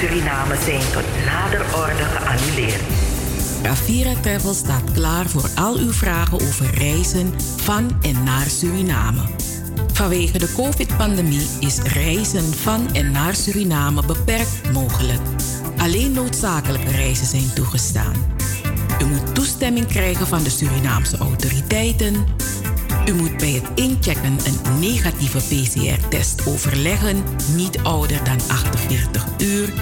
Suriname zijn tot nader orde geannuleerd. Rafira Travel staat klaar voor al uw vragen over reizen van en naar Suriname. Vanwege de COVID-pandemie is reizen van en naar Suriname beperkt mogelijk. Alleen noodzakelijke reizen zijn toegestaan. U moet toestemming krijgen van de Surinaamse autoriteiten. U moet bij het inchecken een negatieve PCR-test overleggen, niet ouder dan 48 uur.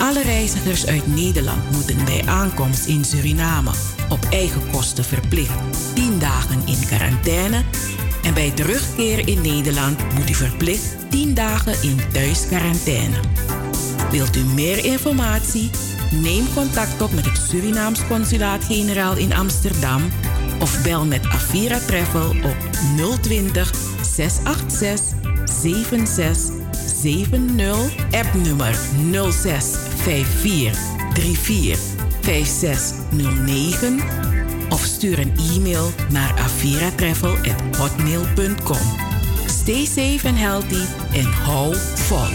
Alle reizigers uit Nederland moeten bij aankomst in Suriname op eigen kosten verplicht 10 dagen in quarantaine en bij terugkeer in Nederland moet u verplicht 10 dagen in thuisquarantaine. Wilt u meer informatie? Neem contact op met het Surinaams Consulaat-Generaal in Amsterdam of bel met Avira Travel op 020 686 7670 appnummer 06 54 34 5609 of stuur een e-mail naar aviratravel@hotmail.com. Stay safe and healthy en hou vol.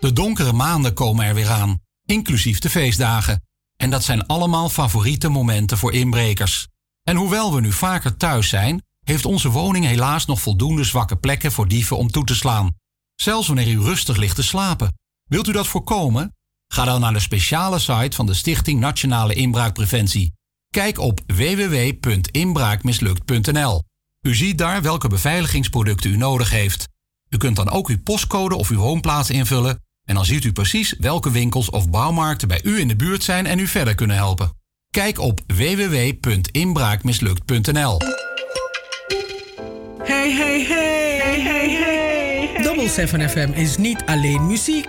De donkere maanden komen er weer aan, inclusief de feestdagen. En dat zijn allemaal favoriete momenten voor inbrekers. En hoewel we nu vaker thuis zijn, heeft onze woning helaas nog voldoende zwakke plekken voor dieven om toe te slaan. Zelfs wanneer u rustig ligt te slapen. Wilt u dat voorkomen? Ga dan naar de speciale site van de Stichting Nationale Inbraakpreventie. Kijk op www.inbraakmislukt.nl. U ziet daar welke beveiligingsproducten u nodig heeft. U kunt dan ook uw postcode of uw woonplaats invullen en dan ziet u precies welke winkels of bouwmarkten bij u in de buurt zijn en u verder kunnen helpen. Kijk op www.inbraakmislukt.nl. Hey, hey, hey, hey, hey, hey. Double 7 FM is niet alleen muziek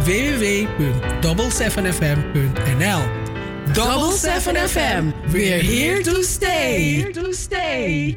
www.double7fm.nl. Double 7 FM, we're here to stay. Here to stay.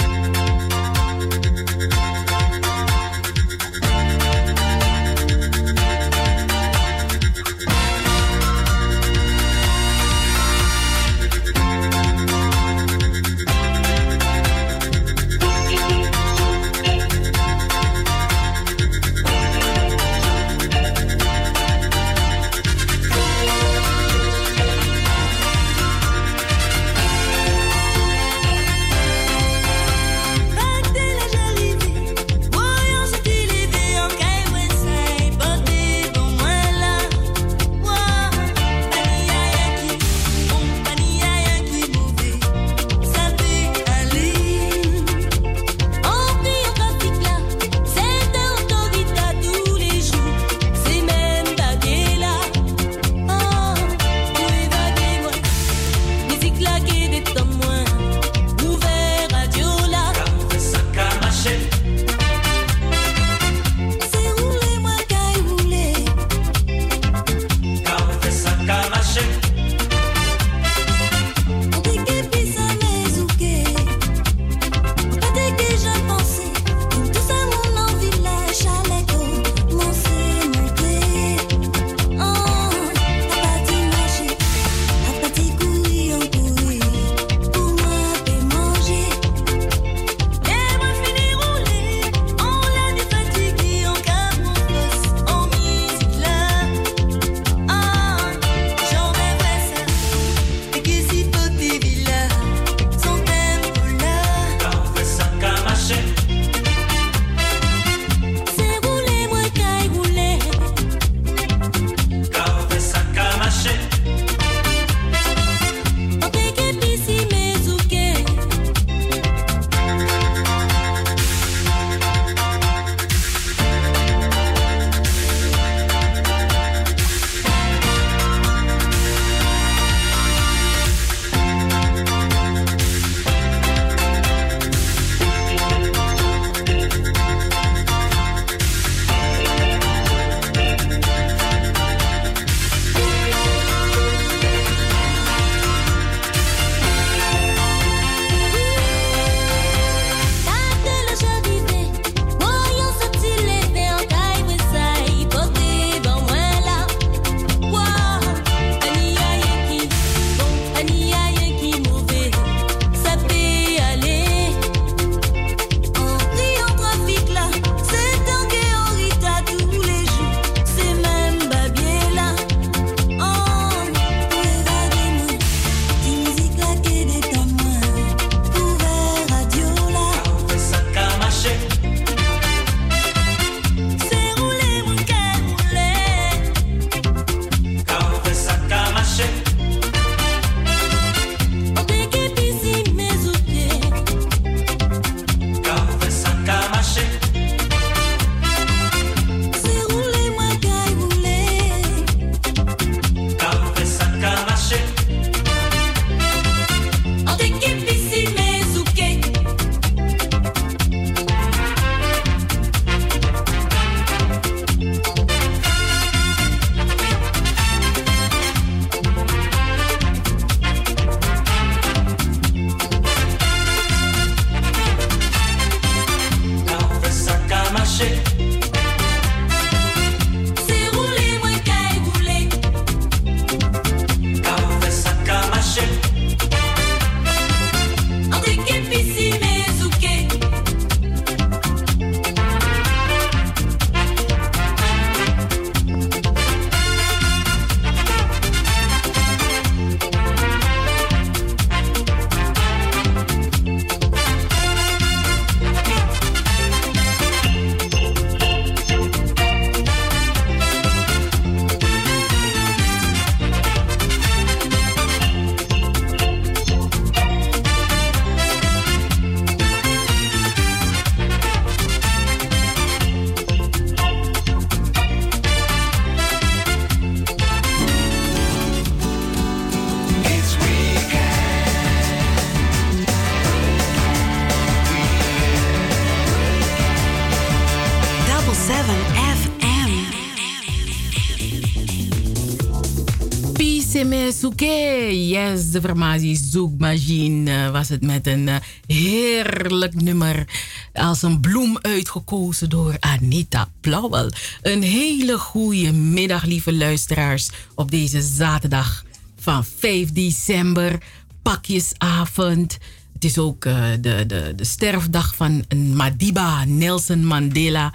Souke. Yes, de formatie Zoekmachine was het met een uh, heerlijk nummer. Als een bloem uitgekozen door Anita Plauwel. Een hele goede middag, lieve luisteraars. Op deze zaterdag van 5 december. Pakjesavond. Het is ook uh, de, de, de sterfdag van Madiba Nelson Mandela.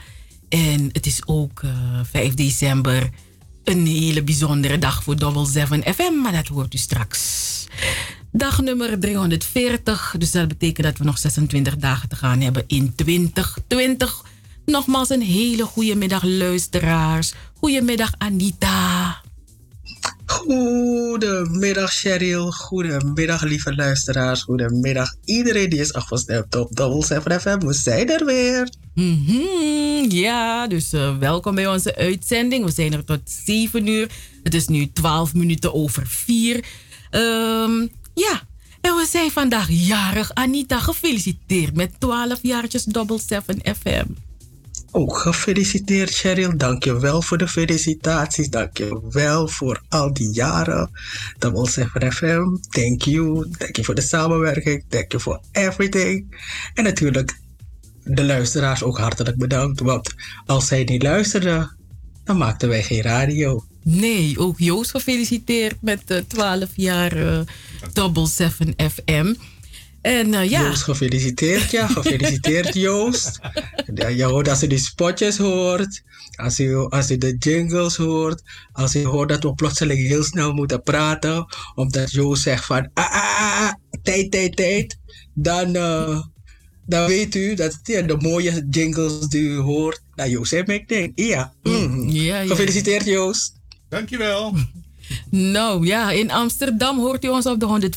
En het is ook uh, 5 december een hele bijzondere dag voor Double 7 FM, maar dat hoort u straks. Dag nummer 340, dus dat betekent dat we nog 26 dagen te gaan hebben in 2020. Nogmaals een hele goede middag luisteraars. Goedemiddag Anita. Goedemiddag Cheryl, goedemiddag lieve luisteraars, goedemiddag iedereen die is afgestemd op Double 7 FM. We zijn er weer. Mm ja, dus uh, welkom bij onze uitzending. We zijn er tot 7 uur. Het is nu 12 minuten over 4. Um, ja, en we zijn vandaag jarig. Anita, gefeliciteerd met 12 jaartjes Double 7 FM. Ook gefeliciteerd, Cheryl. Dank je wel voor de felicitaties. Dank je wel voor al die jaren. Double 7 FM. Thank you. Dank je voor de samenwerking. Dank je voor everything. En natuurlijk de luisteraars ook hartelijk bedankt. Want als zij niet luisterden, dan maakten wij geen radio. Nee, ook Joost gefeliciteerd met uh, 12 jaar uh, Double 7 FM. En, uh, ja. Joost, gefeliciteerd. Ja, gefeliciteerd Joost. Je hoort als je die spotjes hoort, als je, als je de jingles hoort, als je hoort dat we plotseling heel snel moeten praten, omdat Joost zegt van, ah, ah, ah, ah tijd, tijd, tijd, dan, uh, dan weet u dat ja, de mooie jingles die u hoort, dat Joost en ik denk, ja, mm. ja, ja. Gefeliciteerd Joost. Dankjewel. Nou ja, in Amsterdam hoort u ons op de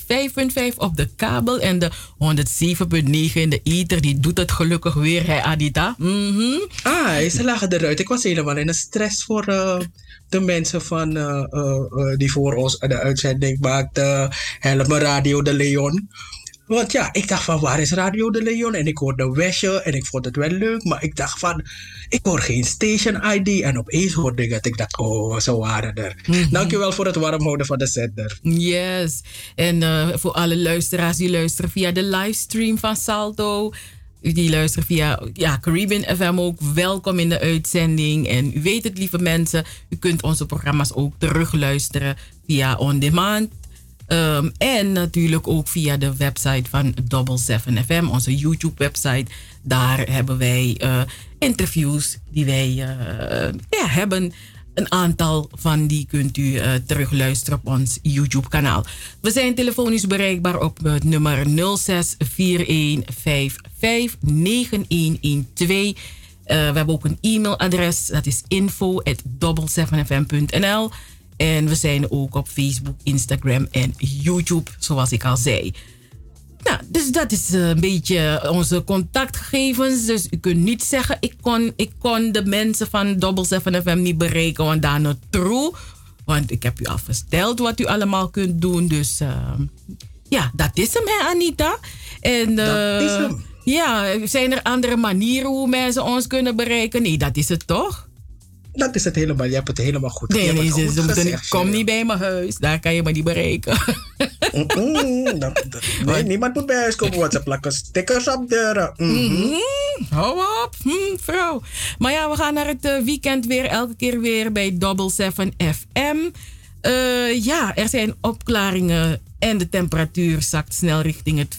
105.5 op de kabel en de 107.9 in de ether. Die doet het gelukkig weer, hè Adita? Mm -hmm. Ah, ze lagen eruit. Ik was helemaal in een stress voor uh, de mensen van, uh, uh, die voor ons de uitzending maakten. Helme Radio de Leon. Want ja, ik dacht van waar is Radio de Leon? En ik hoorde Wesje en ik vond het wel leuk. Maar ik dacht van, ik hoor geen station ID. En opeens hoorde ik dat ik dacht, oh, ze waren er. Mm -hmm. Dankjewel voor het warm houden van de zender. Yes. En uh, voor alle luisteraars die luisteren via de livestream van Salto. Die luisteren via ja, Caribbean FM ook. Welkom in de uitzending. En u weet het, lieve mensen. U kunt onze programma's ook terugluisteren via On Demand Um, en natuurlijk ook via de website van Double 7 FM, onze YouTube-website. Daar hebben wij uh, interviews die wij uh, ja, hebben. Een aantal van die kunt u uh, terugluisteren op ons YouTube-kanaal. We zijn telefonisch bereikbaar op het nummer 0641559112. we hebben ook een e-mailadres, dat is info@double7fm.nl. En we zijn ook op Facebook, Instagram en YouTube, zoals ik al zei. Nou, dus dat is eh, een beetje onze contactgegevens. Dus u kunt niet zeggen, ik kon, ik kon de mensen van Double 7 FM niet bereiken, want daar true. Want ik heb u al verteld wat u allemaal kunt doen. Dus uh, ja, dat is hem, hè, Anita. En, uh, dat is hem. Ja, zijn er andere manieren hoe mensen ons kunnen bereiken? Nee, dat is het toch? Dat is het helemaal. Je hebt het helemaal goed. Nee, nee, ze moeten kom niet bij mijn huis. Daar kan je me niet bereiken. Mm -mm, dat, dat, nee, niemand moet bij huis komen, want ze plakken stickers op deuren. Mm -hmm. Hou op, hm, vrouw. Maar ja, we gaan naar het uh, weekend weer, elke keer weer bij Double 7 FM. Uh, ja, er zijn opklaringen en de temperatuur zakt snel richting het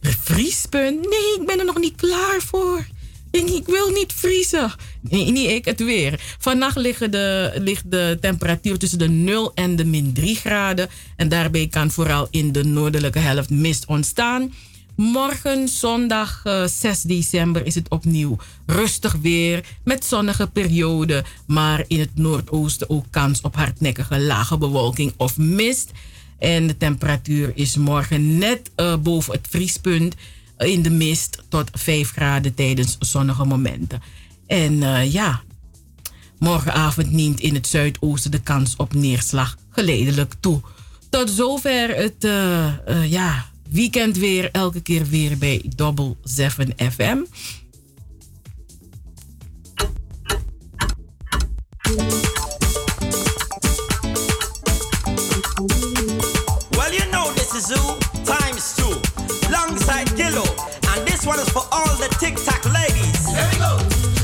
vriespunt. Nee, ik ben er nog niet klaar voor. Ik wil niet vriezen. Nee, niet ik, het weer. Vannacht ligt de, ligt de temperatuur tussen de 0 en de min 3 graden. En daarbij kan vooral in de noordelijke helft mist ontstaan. Morgen, zondag uh, eh, 6 december, is het opnieuw rustig weer met zonnige perioden. Maar in het noordoosten ook kans op hardnekkige lage bewolking of mist. En de temperatuur is morgen net uh, boven het vriespunt eh, in de mist tot 5 graden tijdens zonnige momenten. En uh, ja, morgenavond neemt in het zuidoosten de kans op neerslag geleidelijk toe. Tot zover het uh, uh, ja, weekend weer, elke keer weer bij Double 7 FM. Well, you know this is who, times two, longside one is for all the TikTok ladies. Here we go.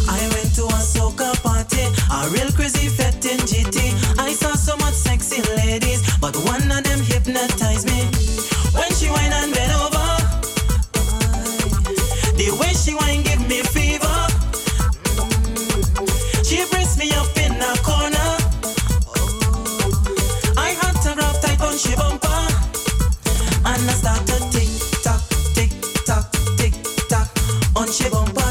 I went to a soca party, a real crazy fete in GT. I saw so much sexy ladies, but one of them hypnotized me. On she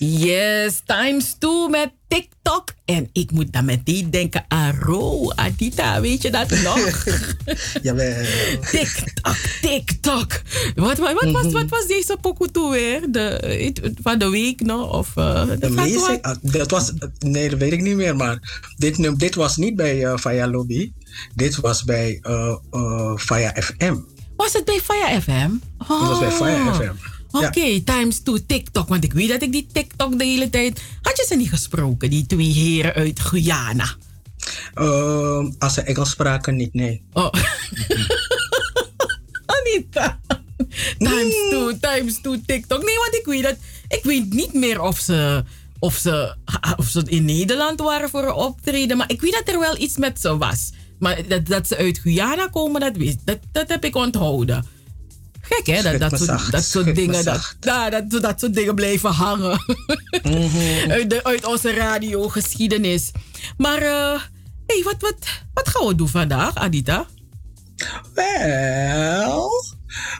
Yes, times two met. En ik moet dan meteen denken aan Ro, Adita, weet je dat nog? Jawel. TikTok, TikTok. Wat, wat, wat, was, wat was deze pokoe toe weer? De, van de week nog? Of, eh, De wel- ah, dat was, nee, dat weet ik niet meer, maar dit, dit was niet bij eh Via Lobby. Dit was bij eh eh FM. Was het bij Fire FM? Oh. Dit was bij Fire FM. Oké, times two TikTok. Want ik weet dat ik die TikTok de hele tijd... Had je ze niet gesproken, die twee heren uit Guyana? Ehm, als ze Engels spraken, niet, nee. Oh. Anita. Times two, times two TikTok. Nee, want ik weet dat... Ik weet niet meer of ze, of ze, of ze in Nederland waren voor een optreden. Maar ik weet dat er wel iets met ze was. Maar dat, dat ze uit Guyana komen, dat, wist, dat, dat heb ik onthouden. Gek hè, dat, dat, soort, dat dingen, dat, ja, dat, dat soort dingen blijven hangen. uit, de, uit onze radiogeschiedenis. Maar, eh hey, wat, wat, wat gaan we doen vandaag, Adita? Wel,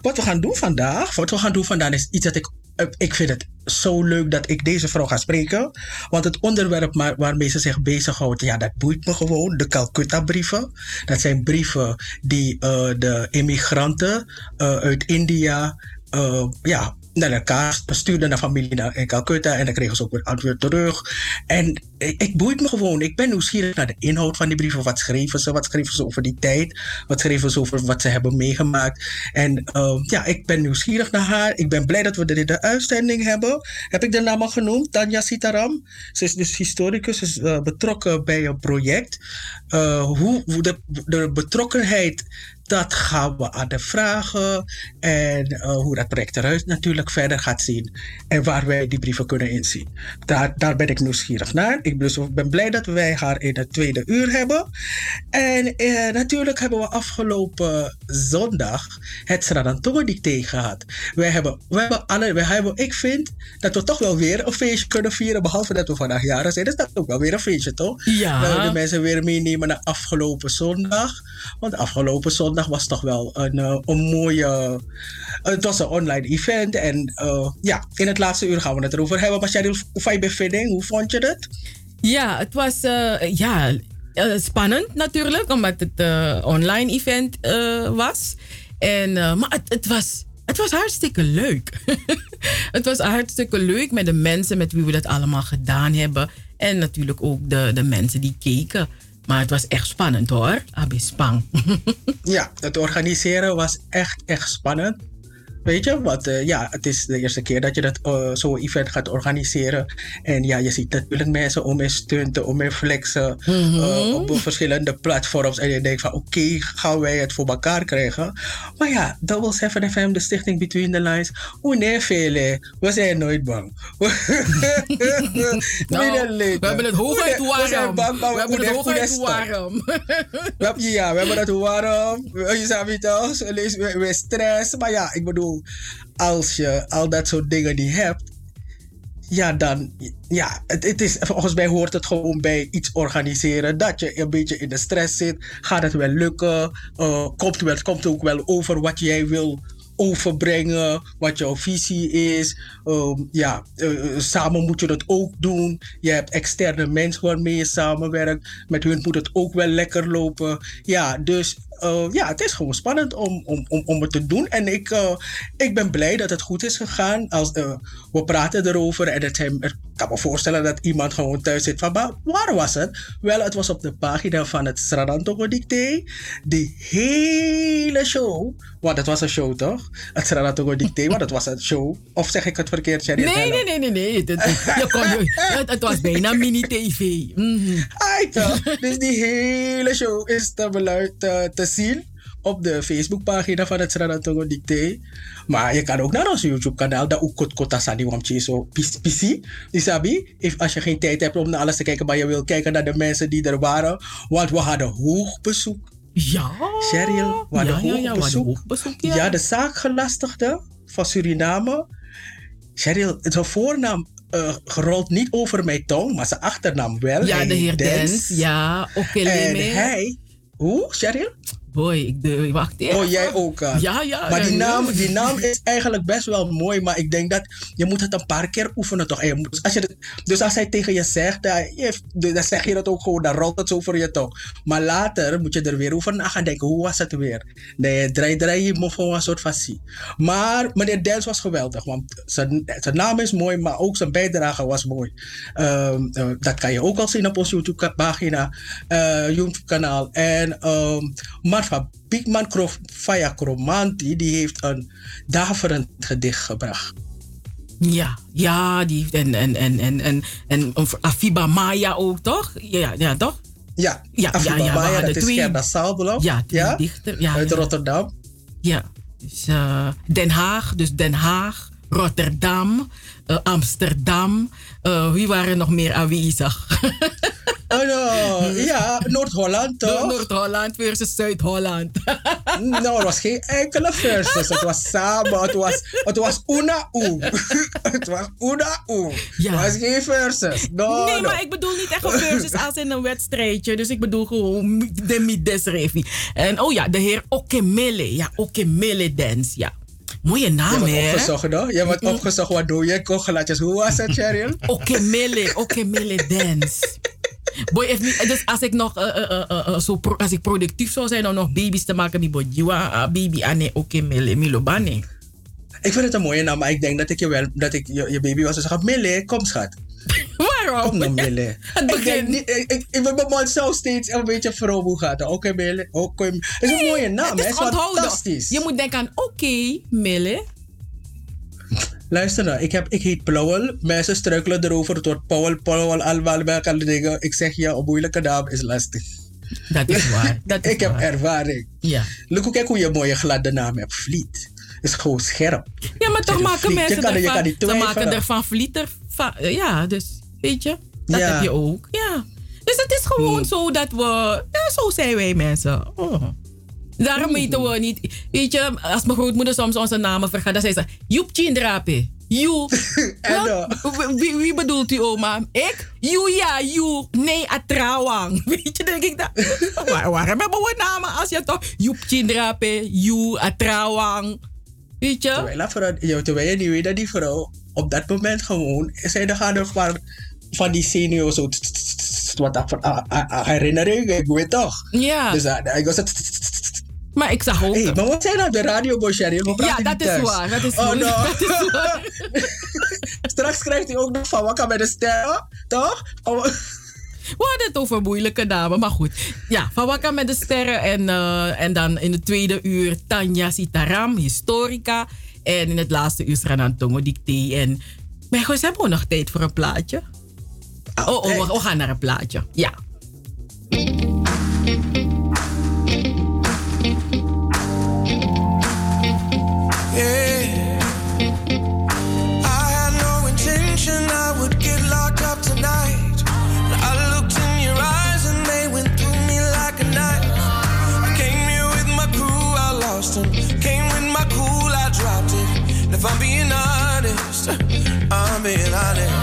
wat we gaan doen vandaag, wat we gaan doen vandaag is iets dat ik, ik vind het zo leuk dat ik deze vrouw ga spreken. Want het onderwerp waarmee ze zich bezighoudt, ja, dat boeit me gewoon. De Calcutta-brieven. Dat zijn brieven die eh, de immigranten eh, uit India, eh, ja, naar elkaar stuurden naar familie in Calcutta. En dan kregen ze ook weer antwoord terug. En ik, boeit me gewoon. Ik ben nieuwsgierig naar de inhoud van die brieven. Wat schreven ze? Wat schreven ze over die tijd? Wat schreven ze over wat ze hebben meegemaakt? En eh, ja, ik ben nieuwsgierig naar haar. Ik ben blij dat we in de uitzending hebben. Heb ik de naam al genoemd? Tanja Sitaram. Ze is dus historicus. Is eh, betrokken bij een project. Eh, hoe, hoe de, de betrokkenheid dat gaan we aan de vragen. En eh, hoe dat project eruit natuurlijk verder gaat zien. En waar wij die brieven kunnen inzien. Daar, daar ben ik nieuwsgierig naar. Ik ben blij dat wij haar in het tweede uur hebben. En eh, natuurlijk hebben we afgelopen zondag het Sradantongo dicté gehad. Wij hebben, we hebben alle, wij hebben, ik vind dat we toch wel weer een feestje kunnen vieren, behalve dat we vandaag jaren zijn. Dus dat is ook wel weer een feestje, toch? Ja. We de mensen weer meenemen naar afgelopen zondag. Want afgelopen zondag was toch wel een, eh, een mooie. het was een online event. En eh, ja, in het laatste uur gaan we het erover hebben. Maar hoe je bevinding? Hoe vond je het? Ja, het was eh, ja, eh, spannend natuurlijk, omdat het eh online event eh, was. En, eh, maar het, het, was, het was hartstikke leuk. het was hartstikke leuk met de mensen met wie we dat allemaal gedaan hebben. En natuurlijk ook de, de mensen die keken. Maar het was echt spannend hoor. Abispang. Ja, het organiseren was echt, echt spannend. Weet je, want eh, ja, het is de eerste keer dat je dat eh, zo'n event gaat organiseren. En ja, je ziet natuurlijk mensen om in stunten, om in flexen eh, op verschillende platforms. En je denkt van oké, gaan wij het voor elkaar krijgen? Maar ja, Double 7 FM, de stichting Between the Lines. Oh nee, vele, we zijn nooit bang. Nou, we hebben het hooguit We zijn warm. bang, maar We hebben het hoe hooguit warm. We hebben- Ja, we hebben het warm. Je het toch? We, we stress. Maar ja, ik bedoel, als je al dat soort dingen niet hebt, ja, dan, ja, het, het is, volgens mij hoort het gewoon bij iets organiseren. Dat je een beetje in de stress zit. Gaat het wel lukken? Eh, komt, wel, komt ook wel over wat jij wil overbrengen, wat jouw visie is. Ehm, ja, eh, samen moet je dat ook doen. Je hebt externe mensen waarmee je samenwerkt. Met hun moet het ook wel lekker lopen. Ja, dus eh, ja, het is gewoon spannend om, om, om, om het te doen. En ik, eh, ik ben blij dat het goed is gegaan. Als, eh, we praten erover en het, ik kan me voorstellen dat iemand gewoon thuis zit van, "Maar waar was het? Wel, het was op de pagina van het Sradantogo Dicté. Die hele show, want het was een show toch? Het Sradantogo Dicté, want het was een show. Of zeg ik het verkeerd, Sherry? Nee, nee, nee, nee, nee. Je kon, je- het, het was bijna mini-tv. Ai, toch? dus die hele show is te, beluid, te, zien op de Facebookpagina van het Sradantongo Dicté. Maar je kan ook naar ons YouTube-kanaal, dat ook kot kota sani wamchi zo pisi. Isabi, als je geen tijd hebt om naar alles te kijken, maar je wil kijken naar de mensen die er waren. Want we hadden hoog bezoek. Ja. Cheryl, we hadden Ja, hoog ja, bezoek. hoog bezoek, ja. ja, de zaakgelastigde van Suriname. Cheryl, zijn voornaam eh, gerold niet over mijn tong, maar zijn achternaam wel. Ja, de heer Dens. Ja, Okeleme. En hij... Hoe, Cheryl? Boy, ik de, wacht even. Oh, jij ook. ah. Ja, ja. Maar die naam, die naam is eigenlijk best wel mooi, maar ik denk dat je moet het een paar keer oefenen toch. En je moet- als je dus als hij tegen je zegt, dan, je- dan zeg je dat ook gewoon, dan rolt het zo voor je tong. Maar later moet je er weer over na gaan denken, hoe was het weer? Nee, draai, draai je me voor een soort facie. Maar meneer Dens was geweldig, want zijn, zijn naam is mooi, maar ook zijn bijdrage was mooi. Ehm, eh, dat kan je ook al zien op ons YouTube-pagina, eh, YouTube-kanaal. En ehm Marva Piekman Faya Kromanti, die heeft een daverend gedicht gebracht. Ja, ja, die heeft en, en, en, en, en, en Afiba Maya ook, toch? Ja, ja toch? Ja, Ja, Afiba ja, ja, Maya, dat is twee- Gerda. Ja, twee dichter- ja, uit ja. Rotterdam. Ja, dus eh, Den Haag, dus Den Haag, Rotterdam, eh, Amsterdam. Eh, wie waren nog meer aanwezig? Oh, no. ja, Noord-Holland toch? Noord-Holland versus Zuid-Holland. nou, er was geen enkele versus. Het was samen. Het was, het was una u. het was una u. Ja. Het was geen versus. No, nee, no. maar ik bedoel niet echt een versus als in een wedstrijdje. Dus ik bedoel gewoon de Midesrevi. En oh ja, de heer Okemele. Ja, Okemele Dance. Ja. Mooie Je naam, hebt hè? opgezocht, hoor. Je hebt opgezocht wat doe je? Kogelatjes. Hoe was het, Cheryl? Okemele, Okemele Dance. Boy, if niet, dus als ik nog eh, eh, eh, zo pro- als ik productief zou zijn om nog baby's te maken, mi bojiwa, ah, baby ane Okemele, milobane. Ik vind het een mooie naam, maar ik denk dat ik je wel, dat ik je, je baby was. Dus zeg, Mille, kom schat. Waarom? Kom dan, Mille. Het ik denk niet, ik, ik, ik ben mijn mond zo steeds een beetje vroom hoe gaat het. Oké, Mille. Oké. Het is een mooie naam, Het hè? is Het is onthouden. fantastisch. Je moet denken aan oké, Mille. Luister nou, ik, heb, ik heet Plauwel. Mensen struikelen erover. Het wordt Paul, Paul, allemaal bij elkaar dingen. Ik zeg je, een moeilijke naam is lastig. Dat is waar. Dat is ik heb ervaring. Ja. Kijk hoe je een mooie gladde naam hebt. Vliet. Is gewoon scherp. Ja, maar toch maken Vliet, je mensen kan- je ervan, kan niet ze maken ervan vlieter. Ja, dus weet je, dat Ja. heb je ook. Ja. Dus het is gewoon Hmm. zo dat we, ja, zo zijn wij mensen. Oh. Daarom weten we niet. Weet je, als mijn grootmoeder soms onze namen vergaat, dan zei ze: Joep Chindrape. You. Wie, wie bedoelt u, oma? Ik? You, ja, you. Nee, Atrawang. Weet je, denk ik dat. waar, waar hebben we namen als je toch. Joep Chindrape, you, Atrawang. Weet je? Terwijl, vrouw- terwijl je niet weet dat die vrouw op dat moment gewoon... Zij de gaan van, van die senior zo... Wat dat herinnering, ik weet toch. Ja. Dus ah, ik was het... Maar ik zag ook... Hey, maar wat zijn nou de radio, Bosherry? Ja, praten dat is waar. Dat is, Oh, waar. no. dat is waar. Straks krijgt hij ook nog van Wakka met de sterren, toch? Oh, We hadden het over moeilijke namen, maar goed. Ja, Van Wakka met de sterren. En, eh, en dan in het tweede uur Tanja Sitaram, historica. En in het laatste uur Sranan Tongo Dicté. En maar goed, hebben we nog tijd voor een plaatje? Oh, oh we, we gaan naar een plaatje. Ja. Being honest, I'll be an honest,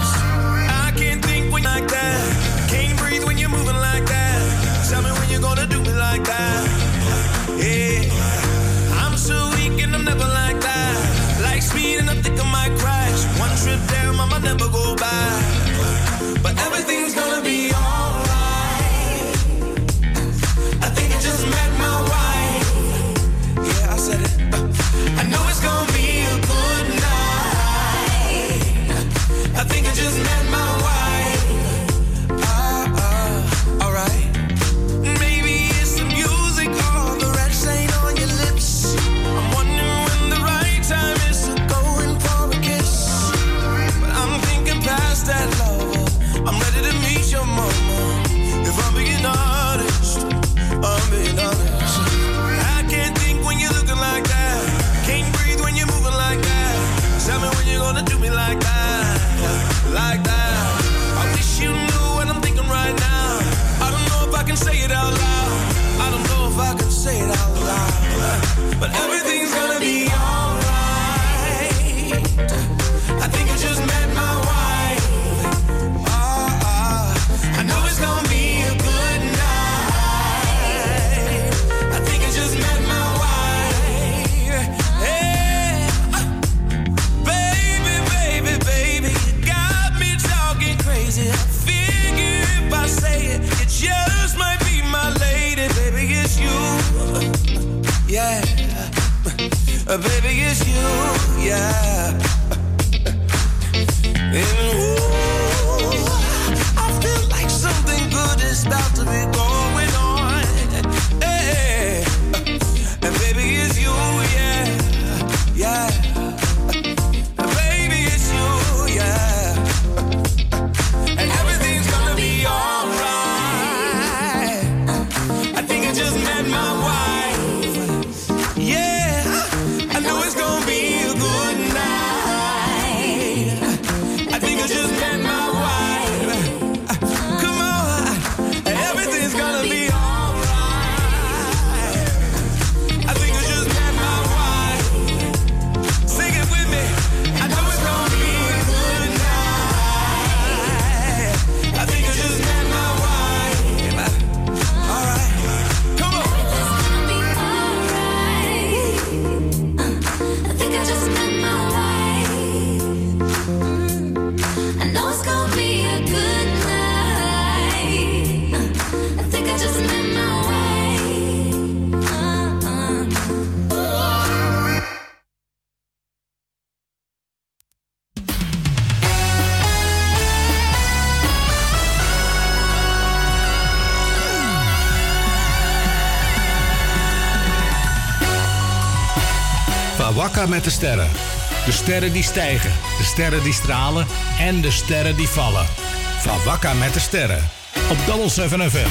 Uh, baby, it's you, yeah. Met de sterren. De sterren die stijgen, de sterren die stralen en de sterren die vallen. Van Wakka met de sterren. Op Double 7 FM.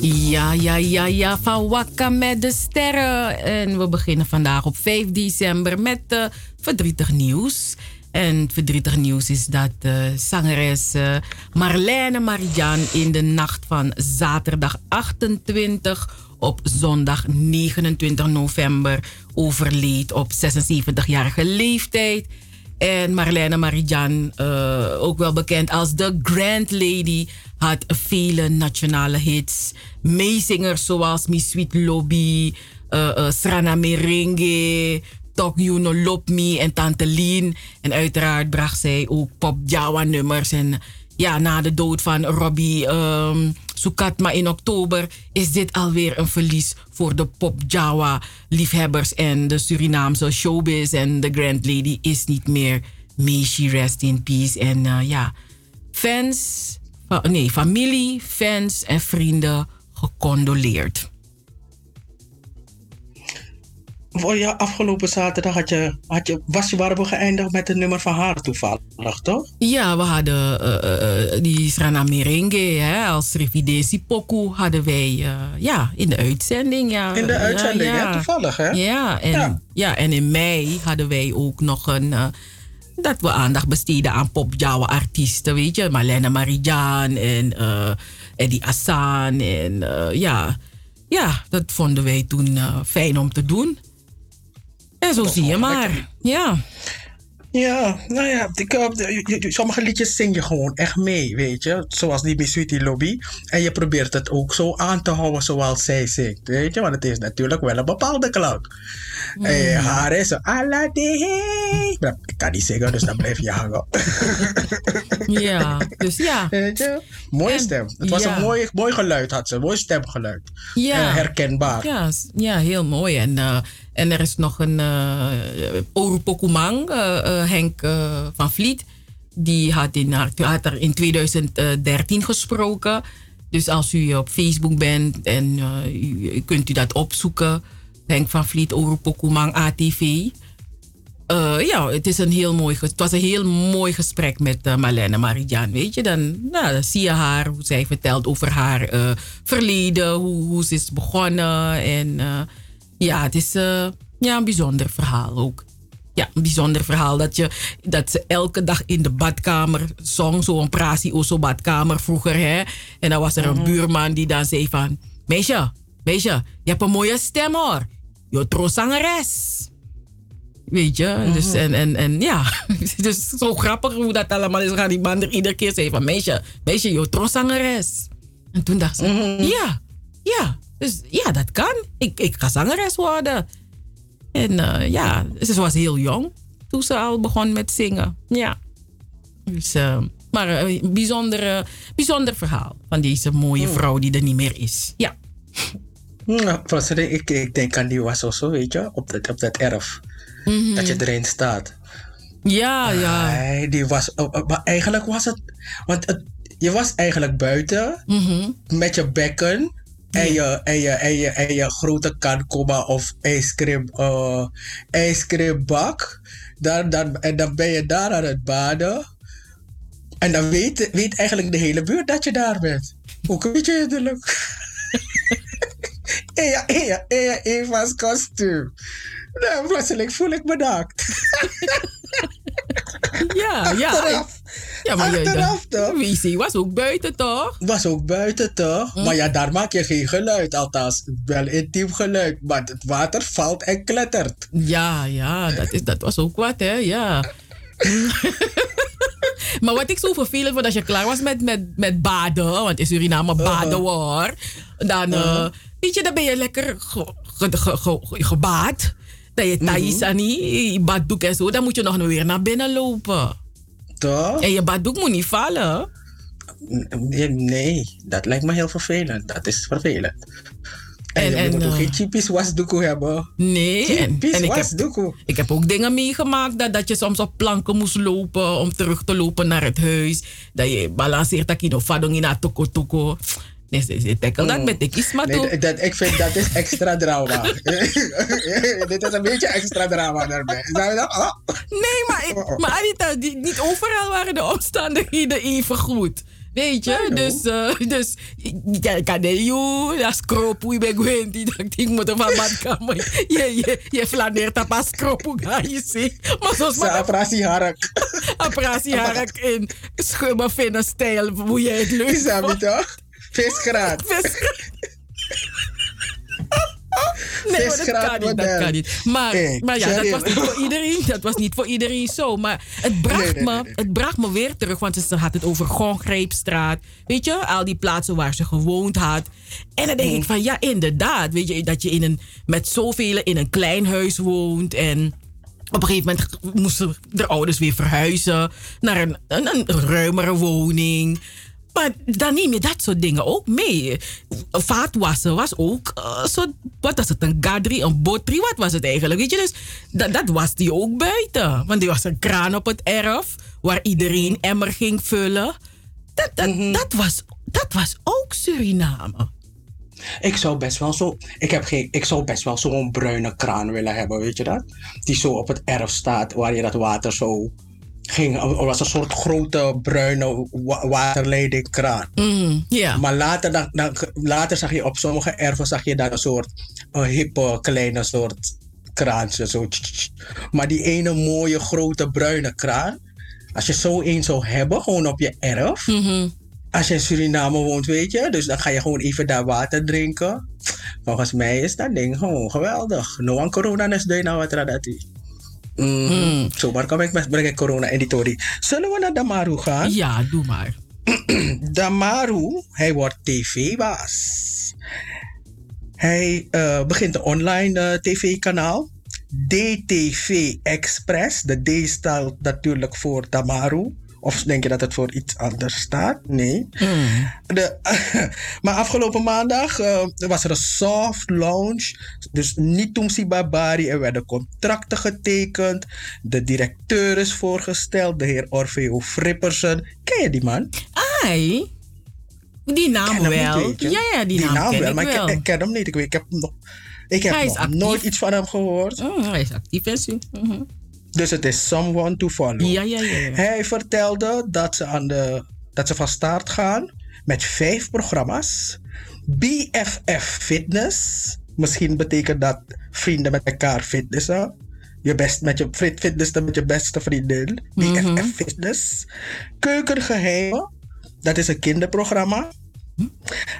Ja, ja, ja, ja, van Wakka met de sterren. En we beginnen vandaag op 5 december met eh, verdrietig nieuws. En het verdrietig nieuws is dat uh, zangeres uh, Marlene Marijan in de nacht van zaterdag 28 op zondag 29 november overleed op 76-jarige leeftijd. En Marlene Marijan, uh, ook wel bekend als de Grand Lady, had vele nationale hits. Meezingers zoals Miss Sweet Lobby, uh, uh, Srana Merengue, Tok You No Lop Me en Tante Lien. En uiteraard bracht zij ook pop Jawa nummers. En ja, na de dood van Robbie um, Sukatma in oktober is dit alweer een verlies voor de pop Jawa liefhebbers en de Surinaamse showbiz. En de Grand Lady is niet meer. May she rest in peace. En uh, ja, fans, nee, familie, fans en vrienden gecondoleerd. Voor ja, afgelopen zaterdag had je, had je, was je, waren we geëindigd met een nummer van haar toevallig, toch? Ja, we hadden uh, uh, die Srana Merengue hè, als Revidesi Poku hadden wij uh, ja, in de uitzending. Ja, in de uitzending, ja, ja. toevallig hè? Ja en, ja. ja. en in mei hadden wij ook nog een... dat we aandacht besteden aan pop Jawa artiesten, weet je. Marlene Marijan en Eddie Assan. En ja, ja, dat vonden wij toen fijn om te doen. En zo zie je maar. Ja. Ja, nou ja, ik, sommige liedjes zing je gewoon echt mee, weet je. Zoals die Miss Sweetie Lobby. En je probeert het ook zo aan te houden zoals zij zingt, weet je. Want het is natuurlijk wel een bepaalde klank. Mm. En haar is zo, Aladdin. Ik kan niet zingen, dus dan blijf je hangen. ja, dus ja. Weet je? Mooie en, stem. Het was ja. een mooi, mooi geluid, had ze. Mooi stemgeluid. Ja. Uh, herkenbaar. Ja, ja, heel mooi. En... Uh, en er is nog een uh, uh, uh, Henk van Vliet. Die had, in, had er in 2013 gesproken. Dus als u op Facebook bent en kunt u dat opzoeken. Henk van Vliet, Orupokumang, ATV. ja, het, is een heel mooi, het was een heel mooi gesprek met Marlene Marijan. Weet je, dan, nou, dan zie je haar, hoe zij vertelt over haar verleden, hoe, hoe ze is begonnen. En ja, het is uh, ja, een bijzonder verhaal ook. Ja, een bijzonder verhaal dat, je, dat ze elke dag in de badkamer zong. Zo'n prasie oso badkamer vroeger. Hè? En dan was er een -hmm. buurman die dan zei van... Meisje, meisje, je hebt een mooie stem hoor. Je zangeres. Weet je, -hmm. dus en, en, en ja, dus zo grappig hoe dat allemaal is gaan. Die man er iedere keer zei van, meisje, meisje, je zangeres. En toen dacht ze, -hmm. ja, ja, dus ja, dat kan. Ik, ik ga zangeres worden. En uh, ja, ze was heel jong toen ze al begon met zingen. Ja. Dus, uh, maar een uh, bijzonder, bijzonder verhaal van deze mooie vrouw die er niet meer is. Ja. Nou, ik, ik denk aan die was ook zo, weet je, op dat, op dat erf. Mm -hmm. Dat je erin staat. Ja, ja. Nee, die was, maar eigenlijk was het, want het, je was eigenlijk buiten mm -hmm. met je bekken en je, en je, en je, en je grote kan komma of ijscream, uh, ijscreambak. Dan, dan, en dan ben je daar aan het baden. En dan weet, weet eigenlijk de hele buurt dat je daar bent. Hinderlijk. en ja, en ja, en ja, Eva's kostuum. Nou, plotseling voel ik me naakt. ja, ja. Achteraf. Ja, maar Achteraf je, toch? Wc was ook buiten toch? Was ook buiten toch? Hm. Maar ja, daar maak je geen geluid. Althans, wel intiem geluid. Maar het water valt en klettert. Ja, ja, dat, is, dat was ook wat, hè? Ja. maar wat ik zo vervelend vond, als je klaar was met, met, met baden, want in Suriname baden we hoor, dan, uh, weet je, dan ben je lekker ge, ge, ge, ge, gebaad. Dat je thais aan je baddoek en zo, dan moet je nog weer naar binnen lopen. Toch? En je baddoek moet niet vallen. Nee, dat lijkt me heel vervelend. Dat is vervelend. En, en, moet ook uh, geen cheapies wasdoekoe hebben. Nee. Cheapies en, en wasdoekoe. Ik heb, ik heb ook dingen meegemaakt dat, dat je soms op planken moest lopen om terug te lopen naar het huis. Dat je balanceert dat je nog vadong in toko toko. Nee, ze tackle dat met de kisma nee, dat, Ik vind dat is extra drama. Dit is een beetje extra drama daarbij. Nee, maar, maar Anita, die, niet overal waren de omstandigheden even goed. Weet je? Dus, eh, dus ja, kan joh, dat ik ben die dat ik moet van badkamer. Je, je, je flaneert op een skropu, ga je zien. Maar zoals Sa operatie harak. operatie harak in vinden stijl, hoe jij het leuk Is dat toch? Visgraat. Nee, maar dat kan niet, dat kan niet. Maar, Hey, maar ja, dat was niet voor iedereen. Dat was niet voor iedereen zo. Maar het bracht, Nee, nee, me. Het bracht me weer terug, want ze had het over Gongreepstraat. Weet je, al die plaatsen waar ze gewoond had. En dan denk Mm. ik van, ja, inderdaad. Weet je, dat je in een, met zoveel in een klein huis woont en... Op een gegeven moment moesten de ouders weer verhuizen naar een, een, een ruimere woning. Maar dan neem je dat soort dingen ook mee. Vaatwassen was ook eh, zo, wat was het, een gadri, een botri, wat was het eigenlijk? Weet je, dus dat, dat was die ook buiten. Want er was een kraan op het erf waar iedereen emmer ging vullen. Dat, dat, dat, was, dat was ook Suriname. Ik zou best wel zo. Ik, heb geen, ik zou best wel zo'n bruine kraan willen hebben, weet je dat? Die zo op het erf staat, waar je dat water zo ging. Het was een soort grote bruine wa waterleidingkraan. Mm, ja. Maar later, dan, dan, later zag je op sommige erven zag je dan een soort een hippe kleine soort kraantje. Zo. Maar die ene mooie grote bruine kraan. Als je zo een zou hebben, gewoon op je erf. Als je in Suriname woont, weet je. Dus dan ga je gewoon even daar water drinken. Volgens mij is dat ding gewoon geweldig. No aan corona is doe nou wat radati. Mm. Zomaar kom ik met breng ik corona in die tori. Zullen we naar Damaru gaan? Ja, doe maar. Damaru, hij wordt tv-baas. Hij eh, begint een online eh, tv-kanaal. DTV Express. De D staat natuurlijk voor Damaru. Of denk je dat het voor iets anders staat? Nee. De, maar afgelopen maandag eh, was er een soft launch. Dus niet Tumsi Babari. Er werden contracten getekend. De directeur is voorgesteld. De heer Orfeo Frippersen. Ken je die man? Ai. Die naam wel. niet, ja, ja, die, naam, ken wel, ik maar wel. Ik, ken- ik ken hem niet. Ik, weet, ik heb, nog, ik heb nooit iets van hem gehoord. Oh, hij is actief zo. Mhm. Dus het is someone to follow. Ja, ja, ja. ja. Hij vertelde dat ze, aan de, dat ze van start gaan met vijf programma's. BFF Fitness. Misschien betekent dat vrienden met elkaar fitnessen. Je best met je fit- fitnessen met je beste vriendin. BFF Fitness. Keukengeheimen. Dat is een kinderprogramma.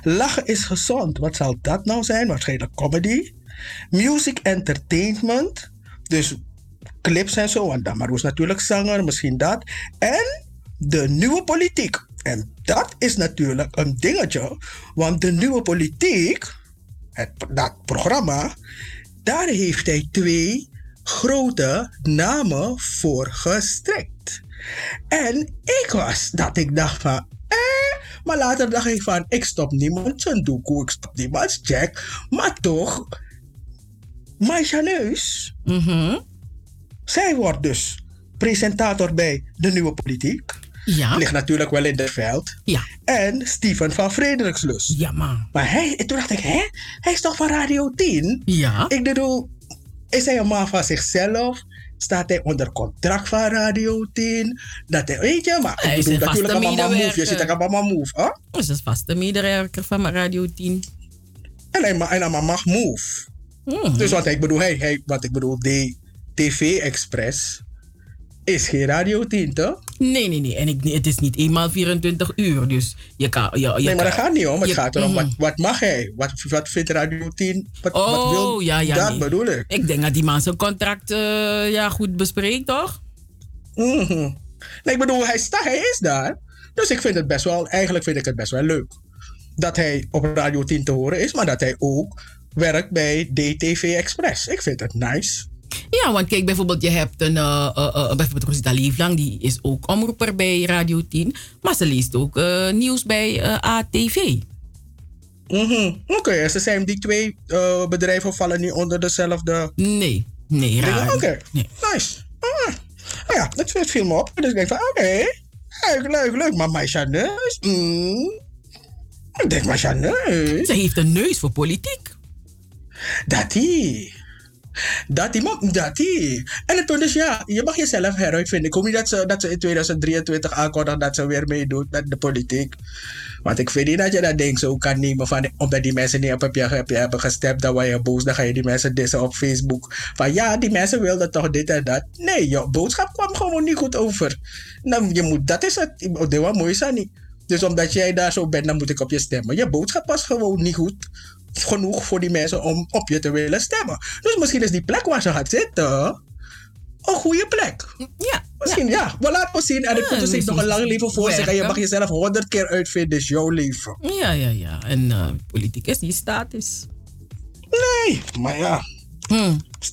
Lachen is gezond. Wat zal dat nou zijn? Waarschijnlijk comedy. Music entertainment. Dus clips en zo. Want Damaru is natuurlijk zanger, misschien dat. En de nieuwe politiek. En dat is natuurlijk een dingetje. Want de nieuwe politiek, het, dat programma, daar heeft hij twee grote namen voor gestrekt. En ik was dat ik dacht van, eh, maar later dacht ik van, ik stop niemand doekoe, ik stop niemands check. Maar toch, Maisha Neus, zij wordt dus presentator bij de nieuwe politiek. Ja. Ligt natuurlijk wel in het veld. Ja. En Steven van Frederikslust. Ja, man. Maar hij, toen dacht ik, hè? Hij is toch van Radio 10? Ja. Ik bedoel, is hij een man van zichzelf? Staat hij onder contract van Radio 10? Dat hij, weet je, maar Hij ik bedoel natuurlijk een mama move. Je ziet een mama move, hè? Dat is een vaste medewerker van Radio 10. En hij, en hij mag move. Mhm. Dus wat ik bedoel, hij, hij, wat ik bedoel, de TV Express is geen Radio 10, toch? Nee, nee, nee. En ik, het is niet eenmaal 24 uur. Dus je kan. Je, je nee, maar kan- dat gaat niet om. Het je- gaat erom, wat, Mhm. wat mag hij? Wat, wat vindt Radio 10? Wat, wat Oh, wil, ja, ja. Dat nee. bedoel ik. Ik denk dat die man zijn contract eh, ja, goed bespreekt, toch? Mhm. Nee, ik bedoel, hij, sta, hij is daar. Dus ik vind het best wel, eigenlijk vind ik het best wel leuk. Dat hij op Radio 10 te horen is, maar dat hij ook werkt bij DTV Express. Ik vind het nice. Ja, want kijk, bijvoorbeeld, je hebt een, eh, eh, eh, bijvoorbeeld Rosita Lieflang, die is ook omroeper bij Radio 10, maar ze leest ook nieuws bij ATV. Mhm. Oké, en ze zijn die twee bedrijven vallen niet onder dezelfde. Nee, nee, raar. Oké, Nee. nice. Ah. Nou ja, dat dat viel me op. Dus ik denk van, oké, leuk, leuk, leuk. Maar Maisha Neus, mm. Ik denk, Maisha Neus. Ze heeft een neus voor politiek. Dat die. Dat die, man- dat die. En het punt is, ja, je mag jezelf heruitvinden. Ik hoop niet dat ze, dat ze in 2023 aankondigen dat ze weer meedoet met de politiek. Want ik vind niet dat je dat ding zo kan nemen van, omdat die mensen niet op heb je, heb je hebben gestemd, dan word je boos, dan ga je die mensen dissen op Facebook. Van ja, die mensen wilden toch dit en dat. Nee, je boodschap kwam gewoon niet goed over. Nou, je moet, dat is het. Dat was mooi, Sani. Dus omdat jij daar zo bent, dan moet ik op je stemmen. Je boodschap was gewoon niet goed genoeg voor die mensen om op je te willen stemmen. Dus misschien is die plek waar ze gaat zitten een goede plek. Ja. Misschien, ja. We laten zien. En ik Ja, moet zich nog een lang leven voor zich. En je mag jezelf honderd keer uitvinden. is jouw leven. Ja, ja, ja. En eh politiek is die status. Nee, maar ja.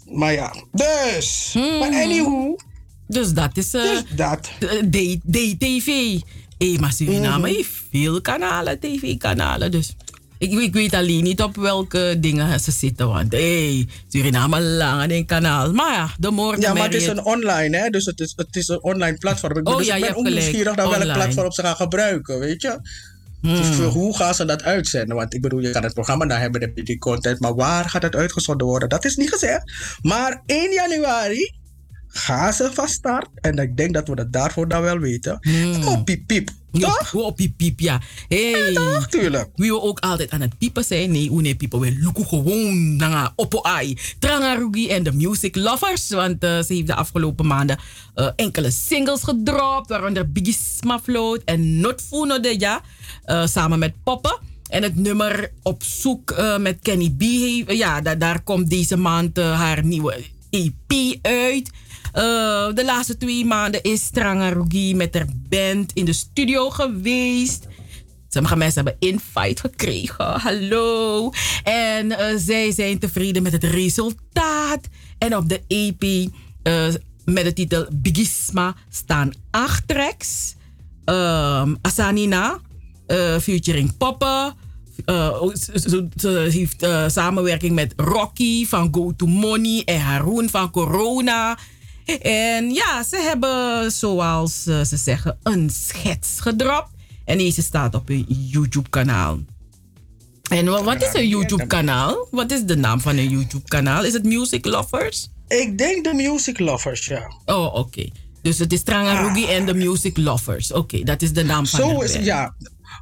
Maar ja. Dus. Maar anywho. Dus dat is... eh Dus dat. DTV. Hé, maar Suriname Mhm. heeft veel kanalen, tv-kanalen. Dus ik, ik weet alleen niet op welke dingen ze zitten. Want hé, Suriname lang aan een kanaal. Maar ja, de moorden Ja, maar het is een online, hè? Dus het is, het is een online platform. Ik, Oh dus ja, ik ben ook gelijk. nieuwsgierig naar welk platform ze gaan gebruiken, weet je? Dus voor hoe gaan ze dat uitzenden? Want ik bedoel, je kan het programma daar hebben, dan heb je die content. Maar waar gaat het uitgezonden worden? Dat is niet gezegd. Maar 1 januari gaan ze van start. En ik denk dat we dat daarvoor dan wel weten. Oh, piep, piep. Toch? Oh, piep, piep, ja. Hey. toch, tuurlijk. Wie we ook altijd aan het piepen zijn. Nee, hoe nee, piepen we lukken gewoon naar Oppo Ai. Trangarugi en de Music Lovers. Want eh, ze heeft de afgelopen maanden eh, enkele singles gedropt. Waaronder Biggie Smafloat en Not Funo de Ja. eh, samen met Poppen. En het nummer Op zoek met Kenny B. Ja, da- daar komt deze maand haar nieuwe EP uit. Eh, de laatste twee maanden is Trangarugi met haar band in de studio geweest. Sommige mensen hebben invite gekregen. Hallo. En eh, zij zijn tevreden met het resultaat. En op de EP eh, met de titel Bigisma staan acht tracks. Ehm, Asanina, eh, featuring Poppen. Eh, ze, heeft samenwerking met Rocky van Go to Money en Haroon van Corona. En ja, ze hebben, zoals eh, ze zeggen, een schets gedropt. En deze staat op hun YouTube-kanaal. En wa- wat is een YouTube-kanaal? Wat is de naam van een YouTube-kanaal? Is het Music Lovers? Ik denk de Music Lovers, ja. Oh, oké. Dus het is Trangarugi en de Music Lovers. Oké, dat is de naam van Zo is band. ja.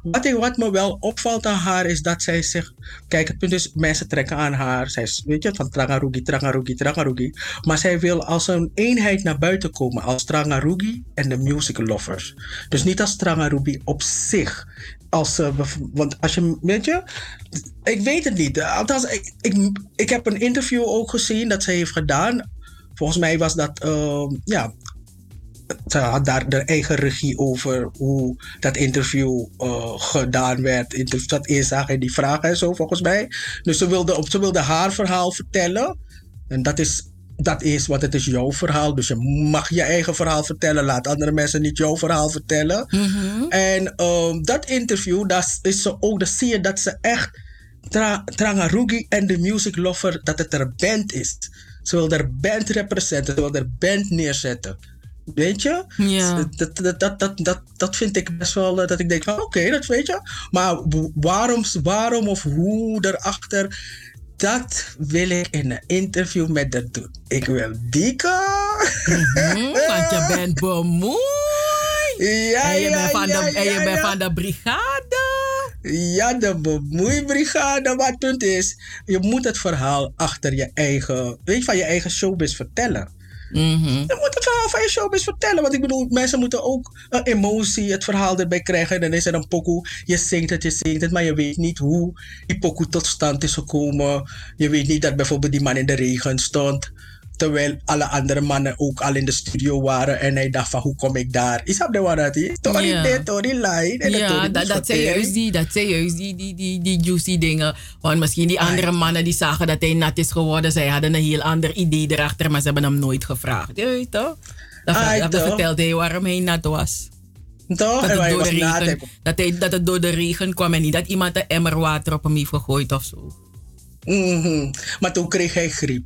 Wat, wat me wel opvalt aan haar is dat zij zich. Kijk, het punt is, mensen trekken aan haar. Zij weet je, van Trangarugi, Trangarugi, Trangarugi. Maar zij wil als een eenheid naar buiten komen. Als Trangarugi en de Music Lovers. Dus niet als Trangarugi op zich. Als, bev- want als je, weet je, ik weet het niet. Althans, ik, ik, ik heb een interview ook gezien dat zij heeft gedaan. Volgens mij was dat, ehm, ja, ze had daar de eigen regie over hoe dat interview eh, gedaan werd. Dat inzag in die vragen en zo, volgens mij. Dus ze wilde, op, ze wilde haar verhaal vertellen. En dat is, dat is, want het is jouw verhaal. Dus je mag je eigen verhaal vertellen. Laat andere mensen niet jouw verhaal vertellen. En ehm, dat interview, daar is ze ook, daar zie je dat ze echt Tra Trangarugi en de Music Lover, dat het er band is. Ze wil er band representen, ze wil er band neerzetten. Weet je? Ja. Dat, dat, dat, dat, dat, dat vind ik best wel, eh, dat ik denk van oké, dat weet je. Maar waarom, waarom of hoe erachter, dat wil ik in een interview met haar doen. Ik wil dikke. Mhm, want je bent bemoeid. Ja, en je ja, bent van, ja, de, en je ja, bent van de brigade. Ja, de bemoeibrigade. Maar het punt is, je moet het verhaal achter je eigen, weet je, van je eigen showbiz vertellen. Mhm. Je moet het verhaal van je showbiz vertellen. Want ik bedoel, mensen moeten ook een emotie, het verhaal erbij krijgen. En dan is er een pokoe. Je zingt het, je zingt het, maar je weet niet hoe die pokoe tot stand is gekomen. Je weet niet dat bijvoorbeeld die man in de regen stond. Terwijl alle andere mannen ook al in de studio waren. En hij dacht van, hoe kom ik daar? Is dat de waarheid? Tori Ja. dit, tori. En Ja, dat, dat zijn juist die, dat zijn juist die, die, die, die juicy dingen. Want misschien die andere mannen die zagen dat hij nat is geworden, zij hadden een heel ander idee erachter, maar ze hebben hem nooit gevraagd. Je weet toch? Toch? vertelde hij waarom hij nat was. Toch? Dat het, door de regen, dat, hij, dat het door de regen kwam en niet dat iemand een emmer water op hem heeft gegooid of zo. Mhm. Maar toen kreeg hij griep.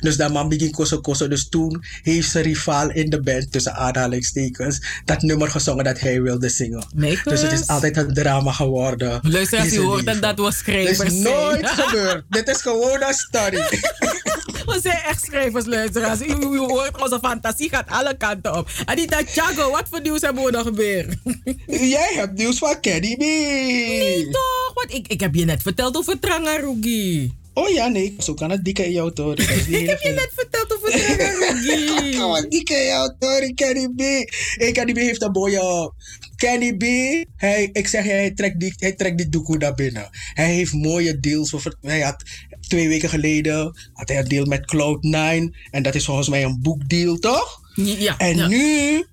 Dus dat man begint koso koso. Dus toen heeft zijn rivaal in de band, tussen aanhalingstekens, dat nummer gezongen dat hij wilde zingen. Dus het is altijd een drama geworden. Luister, als je hoort dat dat was schrijvers is nooit gebeurd. Dit is gewoon een story. We zijn echt schrijversluisteraars. U, u hoort, onze fantasie gaat alle kanten op. Anita Chago, wat voor nieuws hebben we nog weer? Jij hebt nieuws van Kenny B. Nee toch? Want ik, ik heb je net verteld over Trangarugi. Oh ja, nee, zo kan het dikke in jouw toren. Ik heb je net verteld over maar, dikke in jouw toren, Kenny B. Hey, Kenny B heeft een mooie... Kenny B, hij, ik zeg je, hij trekt die, hij trekt die doekoe naar binnen. Hij heeft mooie deals. Over, hij had twee weken geleden had hij een deal met Cloud9. En dat is volgens mij een boekdeal, toch? Ja, En ja. nu,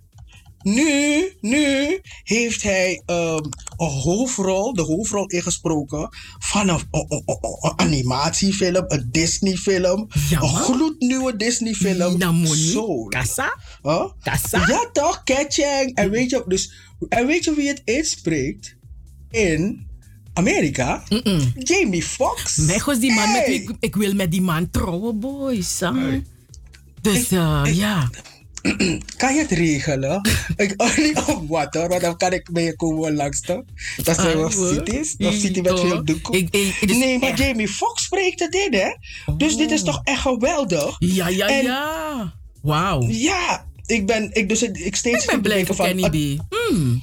nu, nu heeft hij ehm, een hoofdrol, de hoofdrol ingesproken van een, een- een- een- een animatiefilm, een Disney-film. Ja, een gloednieuwe Disney-film. Soul. Kassa? Huh? Kassa? Ja toch, Ketchang. En weet je, dus, en weet je wie het inspreekt? In Amerika? Jamie Foxx. Mij was die man met Hey. wie ik, ik wil met die man trouwen, boys. Dus eh, ja. Kan je het regelen? ik, oh, niet op wat hoor, want dan kan ik mee komen langs toch? Dat zijn wel cities. Of city met veel doekoe. Nee, maar Jamie Foxx spreekt het in, hè? Dus dit is toch echt geweldig? Ja, ja, En- ja. Wauw. Ja, ik ben, ik, dus ik steeds Ik ben blij denken Kenny B. Hmm.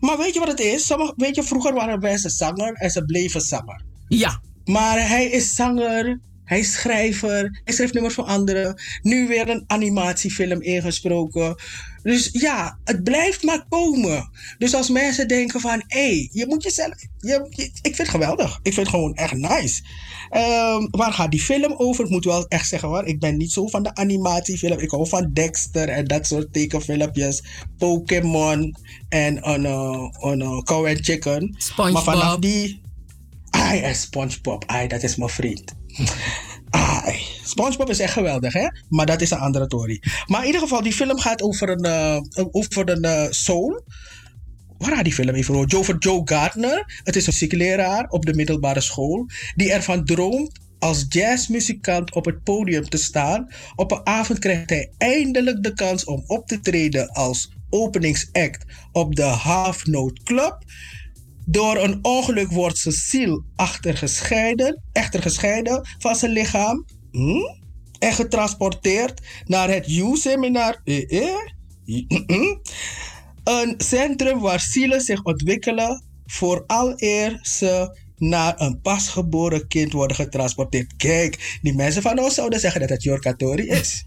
Maar weet je wat het is? Sommige, weet je, vroeger waren mensen zanger en ze bleven zanger. Ja. Maar hij is zanger, hij is schrijver, hij schrijft nummers voor anderen. Nu weer een animatiefilm ingesproken. Dus ja, het blijft maar komen. Dus als mensen denken van, hé, hey, je moet jezelf... Je, je- ik vind het geweldig. Ik vind het gewoon echt nice. Ehm, waar gaat die film over? Ik moet wel echt zeggen hoor, ik ben niet zo van de animatiefilm. Ik hou van Dexter en dat soort tekenfilmpjes. Pokémon en een, uh, een uh, Cow and Chicken. SpongeBob. Maar vanaf die... Ai, SpongeBob. Ai, dat is mijn vriend. SpongeBob is echt geweldig, hè? Maar dat is een andere story. Maar in ieder geval, die film gaat over een, eh, over een eh, soul. Waar gaat die film even over? Over Joe Gardner. Het is een muziekleraar op de middelbare school. Die ervan droomt als jazzmuzikant op het podium te staan. Op een avond krijgt hij eindelijk de kans om op te treden als openingsact op de Half Note Club. Door een ongeluk wordt zijn ziel achter gescheiden, echter gescheiden van zijn lichaam. Hm? En getransporteerd naar het U-seminar. Eh, eh? Mm-mm. Een centrum waar zielen zich ontwikkelen voor aleer ze naar een pasgeboren kind worden getransporteerd. Kijk, die mensen van ons zouden zeggen dat het Jorkatori is.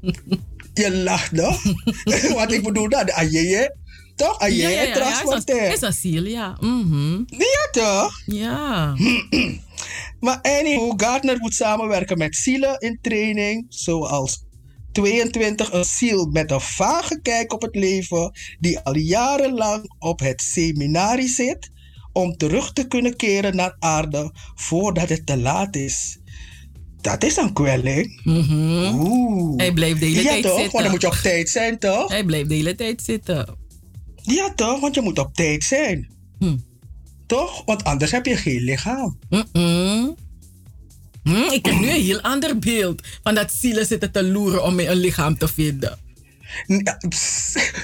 Je lacht nog? Wat ik bedoel dat, Ajeye, toch? Ja, Ajeye ja, ja, ja. Transporteert. dat- Is ziel, ja. Mhm. Ja, toch? Ja. Maar anyhow, Gardner moet samenwerken met zielen in training, zoals 22 een ziel met een vage kijk op het leven, die al jarenlang op het seminarie zit, om terug te kunnen keren naar aarde voordat het te laat is. Dat is een kwelling. Oeh. Hij bleef de hele ja, tijd toch? zitten. Want dan moet je op tijd zijn, toch? Hij bleef de hele tijd zitten. Ja, toch? Want je moet op tijd zijn. Hm. Toch? Want anders heb je geen lichaam. Hm, ik heb nu een heel ander beeld van dat zielen zitten te loeren om een lichaam te vinden.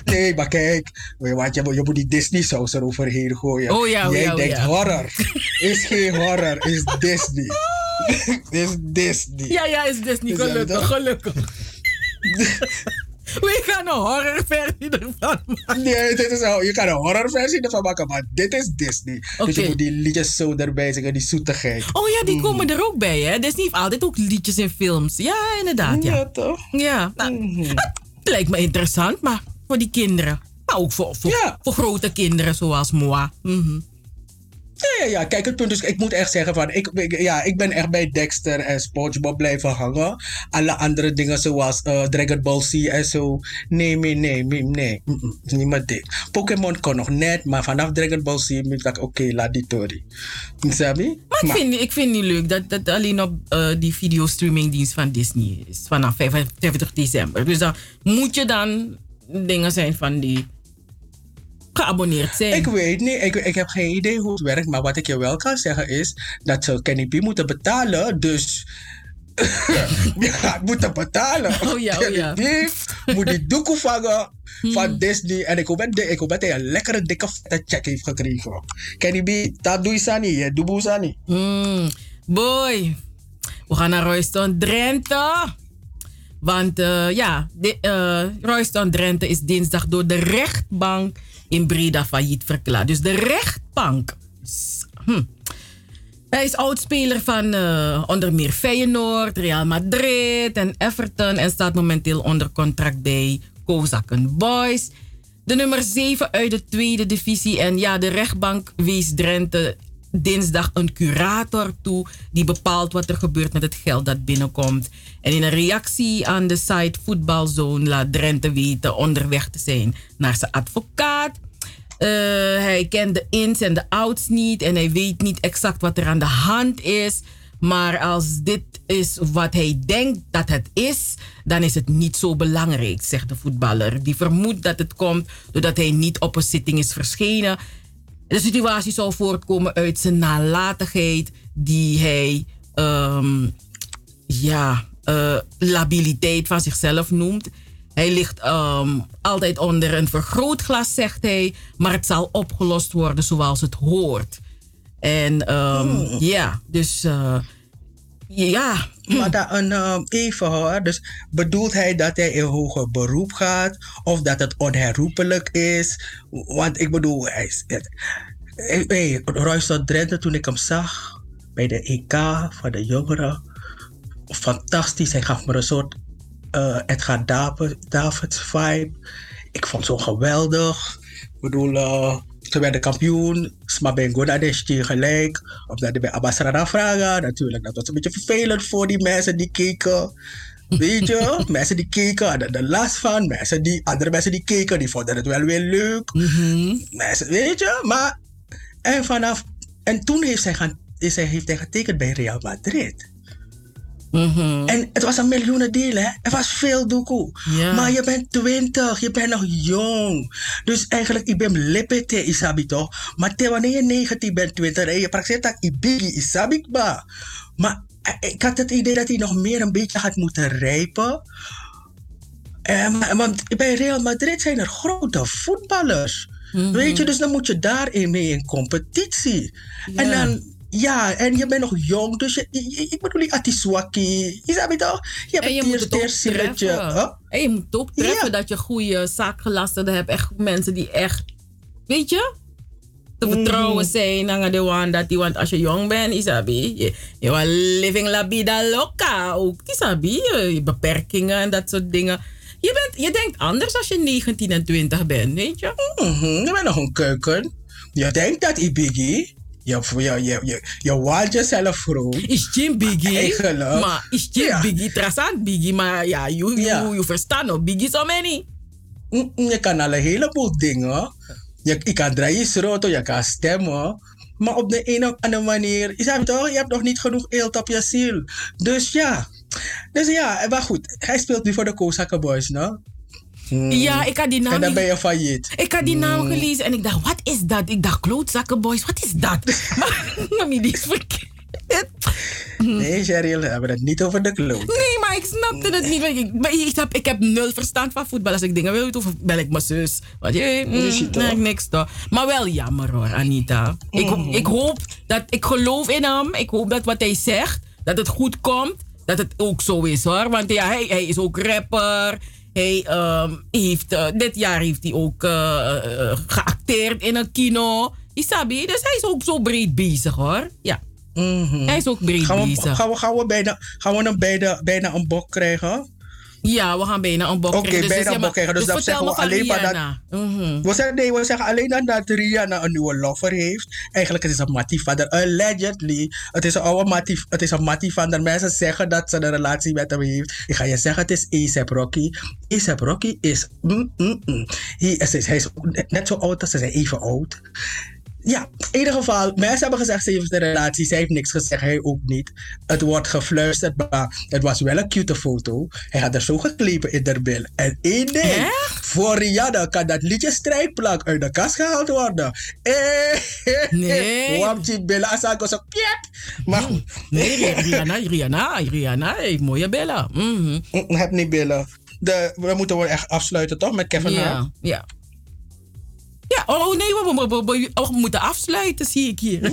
Nee, maar kijk, je moet- die Disney-saus eroverheen gooien. Oh ja, oh Jij ja, oh denkt ja. horror. Is geen horror, is Disney. is Disney. Ja, ja, is dat gelukkig, gelukkig. We gaan een horrorversie ervan maken. Nee, dit is je kan een horrorversie ervan maken, maar dit is Disney. Dus je moet die liedjes zo erbij zingen, die zoetigheid. Oh ja, Mm. die komen er ook bij, hè? Disney heeft altijd ook liedjes in films. Ja, inderdaad, ja. Ja, toch? Ja, nou, Mhm. het lijkt me interessant, maar voor die kinderen. Maar ook voor, voor, Ja. voor grote kinderen zoals Moa. Mhm. Ja, ja, ja, kijk, het punt is, ik moet echt zeggen van, ik, ik- ja, ik ben echt bij Dexter en SpongeBob blijven hangen. Alle andere dingen zoals eh, Dragon Ball Z en zo, nee, nee, nee, nee, nee, mm, mm, mijn ding. Pokémon kon nog net, maar vanaf Dragon Ball Z moet ik, oké, laat die. Snap je? Maar ik vind, ik vind het niet leuk dat dat alleen op eh, die videostreamingdienst van Disney is. Vanaf 25 december. Dus dan moet je dan dingen zijn van die geabonneerd zijn. Ik weet niet, ik, ik heb geen idee hoe het werkt, maar wat ik je wel kan zeggen is dat ze Kenny P moeten betalen, dus je gaat moeten betalen. Oh ja, oh ja. P moet die doekoe vangen van Disney en ik hoop, dat, ik hoop dat hij een lekkere dikke vette check heeft gekregen. Kenny B, dat doe je sani, je doe boe sani. Mm, boy. We gaan naar Royston Drenthe. Want eh, ja, de, eh, Royston Drenthe is dinsdag door de rechtbank in Breda failliet verklaard. Dus de rechtbank. Hm. Hij is oudspeler van eh, onder meer Feyenoord, Real Madrid en Everton. En staat momenteel onder contract bij Kozakken Boys. De nummer 7 uit de tweede divisie. En ja, de rechtbank wees Drenthe dinsdag een curator toe. Die bepaalt wat er gebeurt met het geld dat binnenkomt. En in een reactie aan de site Voetbalzone laat Drenthe weten onderweg te zijn naar zijn advocaat. Eh, hij kent de ins en de outs niet en hij weet niet exact wat er aan de hand is. Maar als dit is wat hij denkt dat het is, dan is het niet zo belangrijk, zegt de voetballer. Die vermoedt dat het komt doordat hij niet op een zitting is verschenen. De situatie zou voortkomen uit zijn nalatigheid, die hij ehm, ja, eh, labiliteit van zichzelf noemt. Hij ligt ehm, altijd onder een vergrootglas, zegt hij, maar het zal opgelost worden zoals het hoort. En ehm, Hmm. ja, dus eh, ja. Maar dan een, ehm, even hoor. Dus bedoelt hij dat hij in hoger beroep gaat? Of dat het onherroepelijk is? Want ik bedoel, hij is. Hey, hey, Royston Drenthe, toen ik hem zag bij de EK van de jongeren. Fantastisch. Hij gaf me een soort eh Edgar David, Davids vibe. Ik vond zo geweldig. Ik bedoel, eh, ze werden kampioen. Maar ben Godadesh gelijk. Omdat de bij Abbasrada vragen. Natuurlijk, dat was een beetje vervelend voor die mensen die keken. Weet je, mensen die keken hadden er last van. Mensen die, andere mensen die keken, die vonden het wel weer leuk. Mensen, weet je, maar. En vanaf. En toen heeft hij, gaan, is hij, heeft hij getekend bij Real Madrid. En het was een miljoenen deal, hè? Het was veel doekoe. Maar je bent 20, je bent nog jong. Dus eigenlijk, ik ben lepete, isabi toch? Maar te wanneer je 19 bent, 20, en je praktiseert dat ibigi, isabi ba. Maar eh, ik had het idee dat hij nog meer een beetje had moeten rijpen. Eh, want bij Real Madrid zijn er grote voetballers. Weet je, dus dan moet je daarin mee in competitie. En dan, ja, en je bent nog jong, dus je, je- ik bedoel, die Atiswaki, je toch? Je hebt En je het moet het huh? En je moet ook treffen dat je goede zaakgelasten hebt. Echt mensen die echt, weet je, te vertrouwen zijn. Naar de one dat die, want als je jong bent, isabi, je, je was living la vida loca. Ook, isabi, je, je beperkingen en dat soort dingen. Je, bent, je denkt anders als je 19 en 20 bent, weet je? Mhm, je bent nog een keuken. Je denkt dat Ibigi. Je, je, je, je, je waalt jezelf vroeg. Is Jim Biggie? Eigenlijk. Maar is Jim Ja. Biggie, trasant Biggie, maar ja, je, je, Ja. verstaan nog, Biggie zo many. Mm, Je kan al een heleboel dingen. Je, je kan draaien je kan stemmen. Maar op de een of andere manier, je, hebt toch, je hebt nog niet genoeg eelt op je ziel. Dus ja. Dus ja, maar goed. Hij speelt nu voor de Kozaka Boys, no? Mm. Ja, ik had die naam En dan niet- ben je failliet. Ik had die naam gelezen en ik dacht, wat is dat? Ik dacht, klootzakkenboys, wat is dat? maar, mami, die is verkeerd. Nee, Cheryl, we hebben het niet over de kloot. Nee, maar ik snapte het niet. Ik, ik, heb, ik heb nul verstand van voetbal. Als ik dingen wil weten, bel ik mijn zus. Want je, mm, nee, niks toch. Maar wel jammer hoor, Anita. Ik, Mhm. ik hoop dat, ik geloof in hem. Ik hoop dat wat hij zegt, dat het goed komt. Dat het ook zo is hoor. Want ja, hij, hij is ook rapper. Hij ehm, heeft, eh, dit jaar heeft hij ook eh, eh, geacteerd in een kino. Isabi, dus hij is ook zo breed bezig hoor. Ja. Hij is ook breed Gaan we, bezig. gaan we, gaan we, bijna, gaan we hem bijna, bijna een bok krijgen? Ja, we gaan bijna een bok Oké, krijgen. bijna ja, een bok krijgen. Dus, dan vertel zeggen we alleen maar dat... Mhm. We zeggen, nee, we zeggen alleen dan dat Rihanna een nieuwe lover heeft. Eigenlijk het is een Mattie van. Allegedly. Het is een oude Mattie, het is een Mattie van der... Mensen zeggen dat ze een relatie met hem heeft. Ik ga je zeggen, het is A$AP Rocky. A$AP Rocky is... Mm, mm, mm. Hij, is, hij is net zo oud als ze zijn even oud. Ja, in ieder geval, mensen hebben gezegd ze heeft een relatie. Zij heeft niks gezegd, hij ook niet. Het wordt gefluisterd, maar het was wel een cute foto. Hij had er zo geklepen in de bil. En één ding, voor Rihanna kan dat liedje strijdplank uit de kast gehaald worden. Eh, Nee. Wamchi billen, asago zo, piep. Maar goed. Nee, Rihanna, Rihanna, Rihanna mooie bellen. Mhm. Ik heb niet billen. De, we moeten wel echt afsluiten, toch? Met Kevin? Ja, ja. Ja, Oh nee, we, we- we- we- oh, we moeten afsluiten, zie ik hier.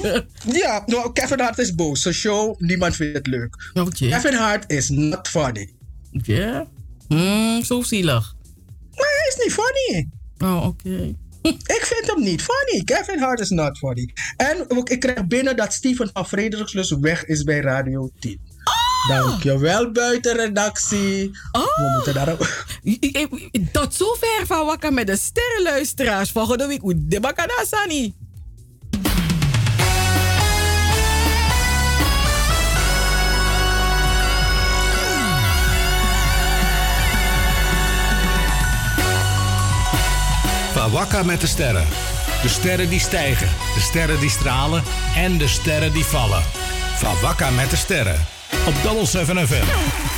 Ja, nou, Kevin Hart is boos. Zijn show, niemand vindt het leuk. Kevin Hart is not funny. Ja? Hmm, zo zielig. Maar hij is niet funny. Oh, oké. Ik vind hem niet funny. Kevin Hart is not funny. En ik krijg binnen dat Steven van weg is bij Radio 10. Dankjewel, buitenredactie. We moeten daar ook... Tot zover van Wakka met de sterrenluisteraars. Volgende week, hoe de Sani. Van Wakka met de sterren. De sterren die stijgen, de sterren die stralen en de sterren die vallen. Van Wakka met de sterren. Op Double 7 FM.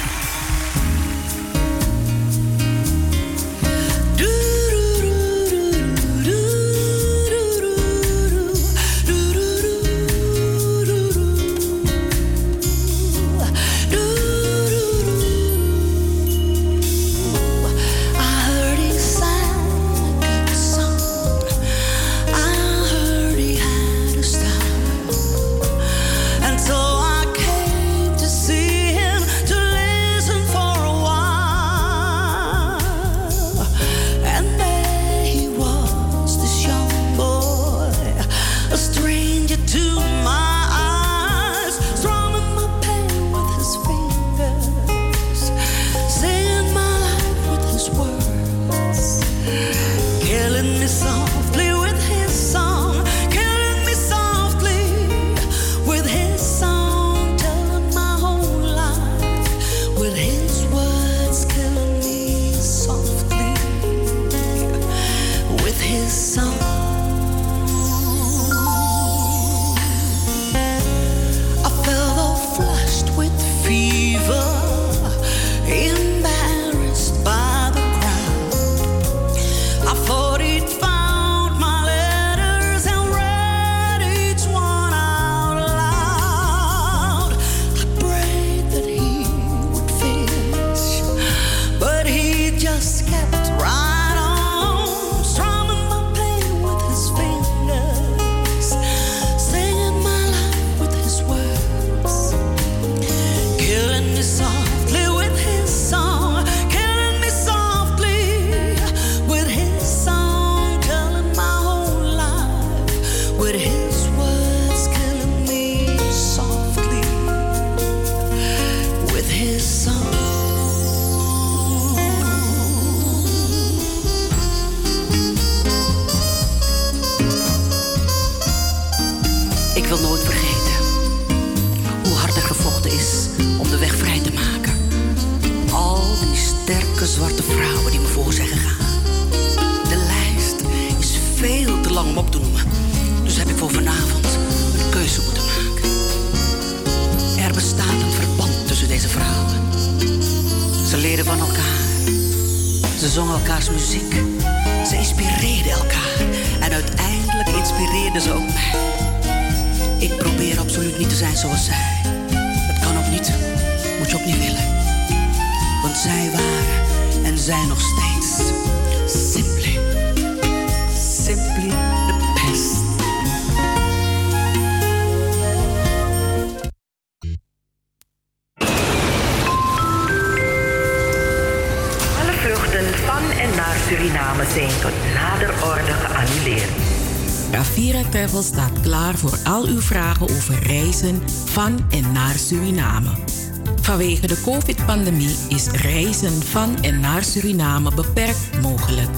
Vanwege de COVID-pandemie is reizen van en naar Suriname beperkt mogelijk.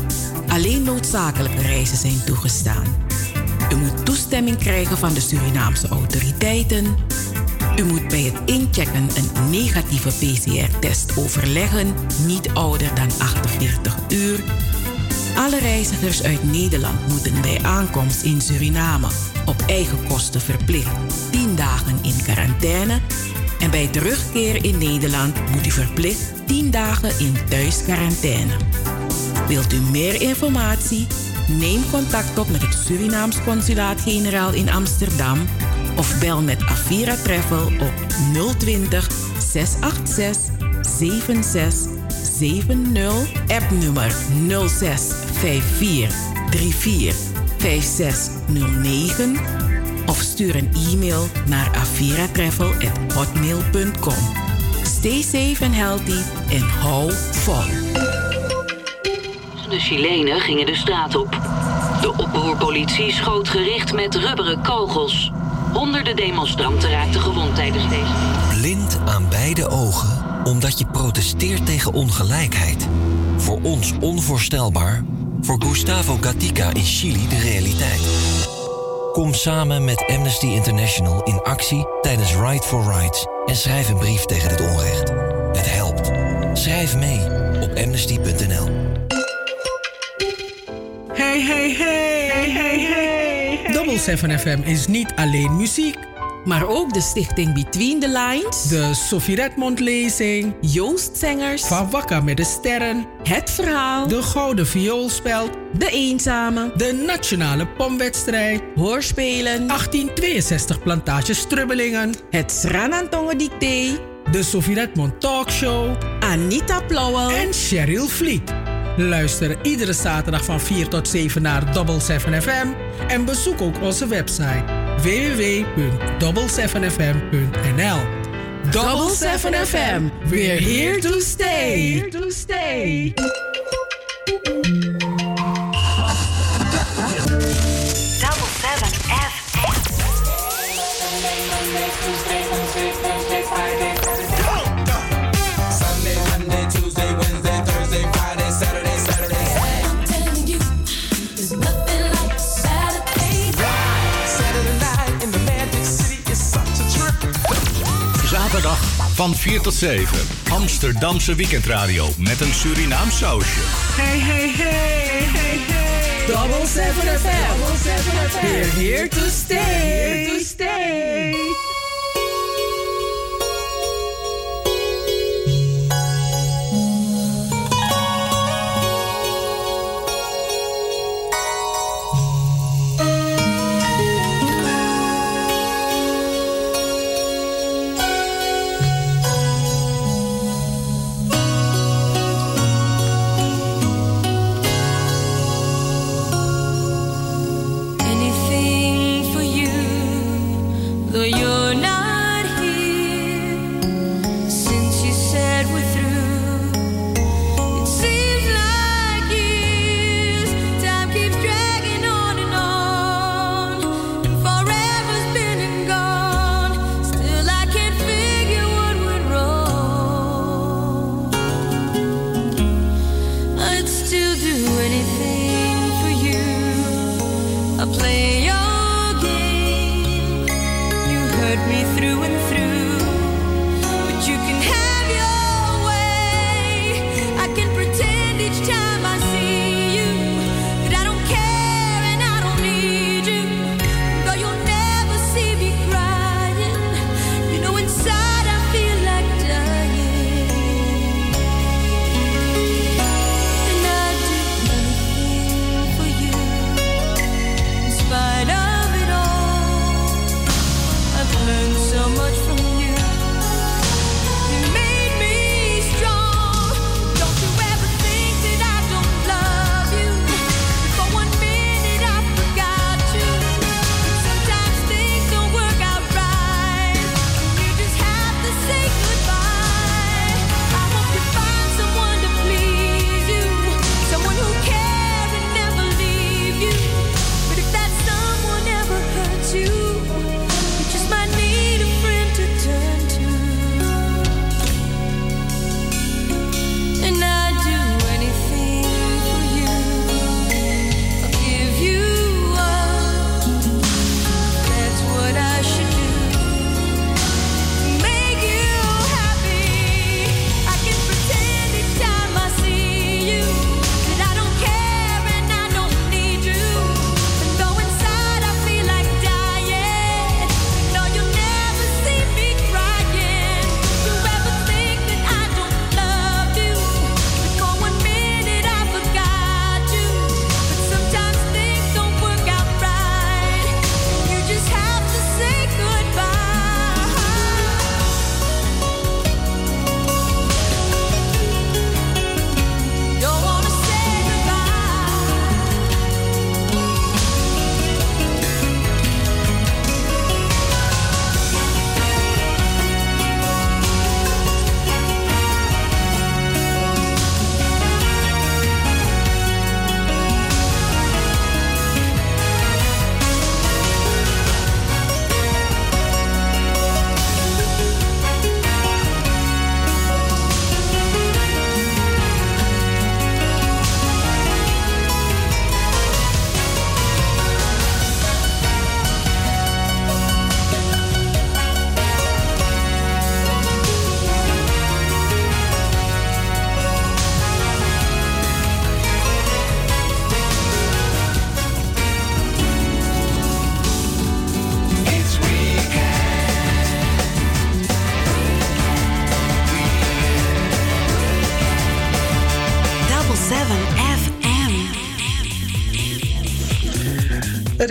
Alleen noodzakelijke reizen zijn toegestaan. U moet toestemming krijgen van de Surinaamse autoriteiten. U moet bij het inchecken een negatieve PCR-test overleggen, niet ouder dan 48 uur. Alle reizigers uit Nederland moeten bij aankomst in Suriname op eigen kosten verplicht 10 dagen in quarantaine. En bij terugkeer in Nederland moet u verplicht 10 dagen in thuisquarantaine. Wilt u meer informatie? Neem contact op met het Surinaams Consulaat-Generaal in Amsterdam of bel met Avira Travel op 020 686 7670 appnummer 06 54 34 5609 of stuur een e-mail naar aviratravel.hotmail.com. Stay safe and healthy en hou vol. De Chilenen gingen de straat op. De oproerpolitie schoot gericht met rubberen kogels. Honderden demonstranten raakten gewond tijdens deze. Blind aan beide ogen omdat je protesteert tegen ongelijkheid. Voor ons onvoorstelbaar, voor Gustavo Gatica in Chili de realiteit. Kom samen met Amnesty International in actie tijdens Right for Rights en schrijf een brief tegen dit onrecht. Het helpt. Schrijf mee op amnesty.nl. Hey, hey, hey, hey, hey, hey. Double 7 FM is niet alleen muziek. Maar ook de stichting Between the Lines. De Sophie Redmond lezing. Joost Zengers. Van Wakka met de Sterren. Het Verhaal. De Gouden Vioolspeld. De Eenzame. De Nationale Pomwedstrijd. Hoorspelen. 1862 Plantage Strubbelingen. Het Sranantongen Dicté. De Sophie Redmond Talkshow. Anita Plauwel. En Cheryl Vliet. Luister iedere zaterdag van 4 tot 7 naar Double 7 FM. En bezoek ook onze website www.double7fm.nl Double 7 FM. We're here to stay. Here to stay. Van 4 tot 7. Amsterdamse weekendradio met een Surinaam sausje. Hey, hey, hey, hey, hey. Double 7 FM. Double 7 FM. We're here to stay. Here to stay.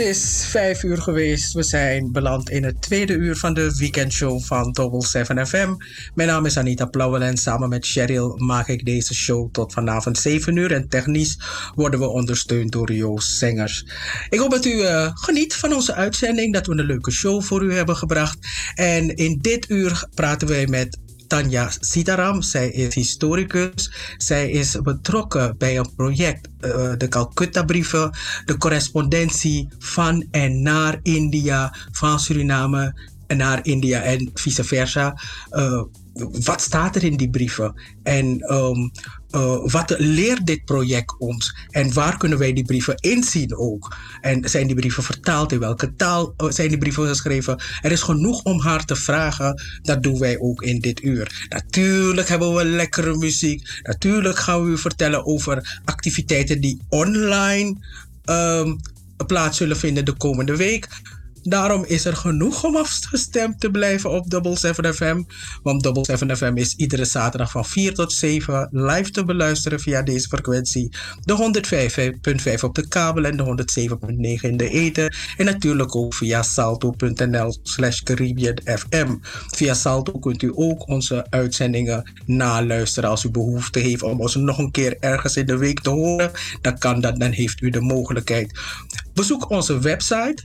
Is vijf uur geweest. We zijn beland in het tweede uur van de weekendshow van Double 7 FM. Mijn naam is Anita Plauwel en samen met Cheryl maak ik deze show tot vanavond 7 uur. En technisch worden we ondersteund door Joost Zengers. Ik hoop dat u eh, geniet van onze uitzending, dat we een leuke show voor u hebben gebracht. En in dit uur praten wij met Tanja Sitaram. Zij is historicus. Zij is betrokken bij een project, eh, de Calcutta-brieven, de correspondentie van en naar India, van Suriname naar India en vice versa. Eh, wat staat er in die brieven? En ehm, eh, wat leert dit project ons? En waar kunnen wij die brieven inzien ook? En zijn die brieven vertaald? In welke taal eh, zijn die brieven geschreven? Er is genoeg om haar te vragen. Dat doen wij ook in dit uur. Natuurlijk hebben we lekkere muziek. Natuurlijk gaan we u vertellen over activiteiten die online ehm, plaats zullen vinden de komende week. Daarom is er genoeg om afgestemd te blijven op Double 7 FM. Want Double 7 FM is iedere zaterdag van 4 tot 7 live te beluisteren via deze frequentie. De 105.5 op de kabel en de 107.9 in de eten. En natuurlijk ook via salto.nl slash Caribbean FM. Via Salto kunt u ook onze uitzendingen naluisteren. Als u behoefte heeft om ons nog een keer ergens in de week te horen, dan kan dat. Dan heeft u de mogelijkheid. Bezoek onze website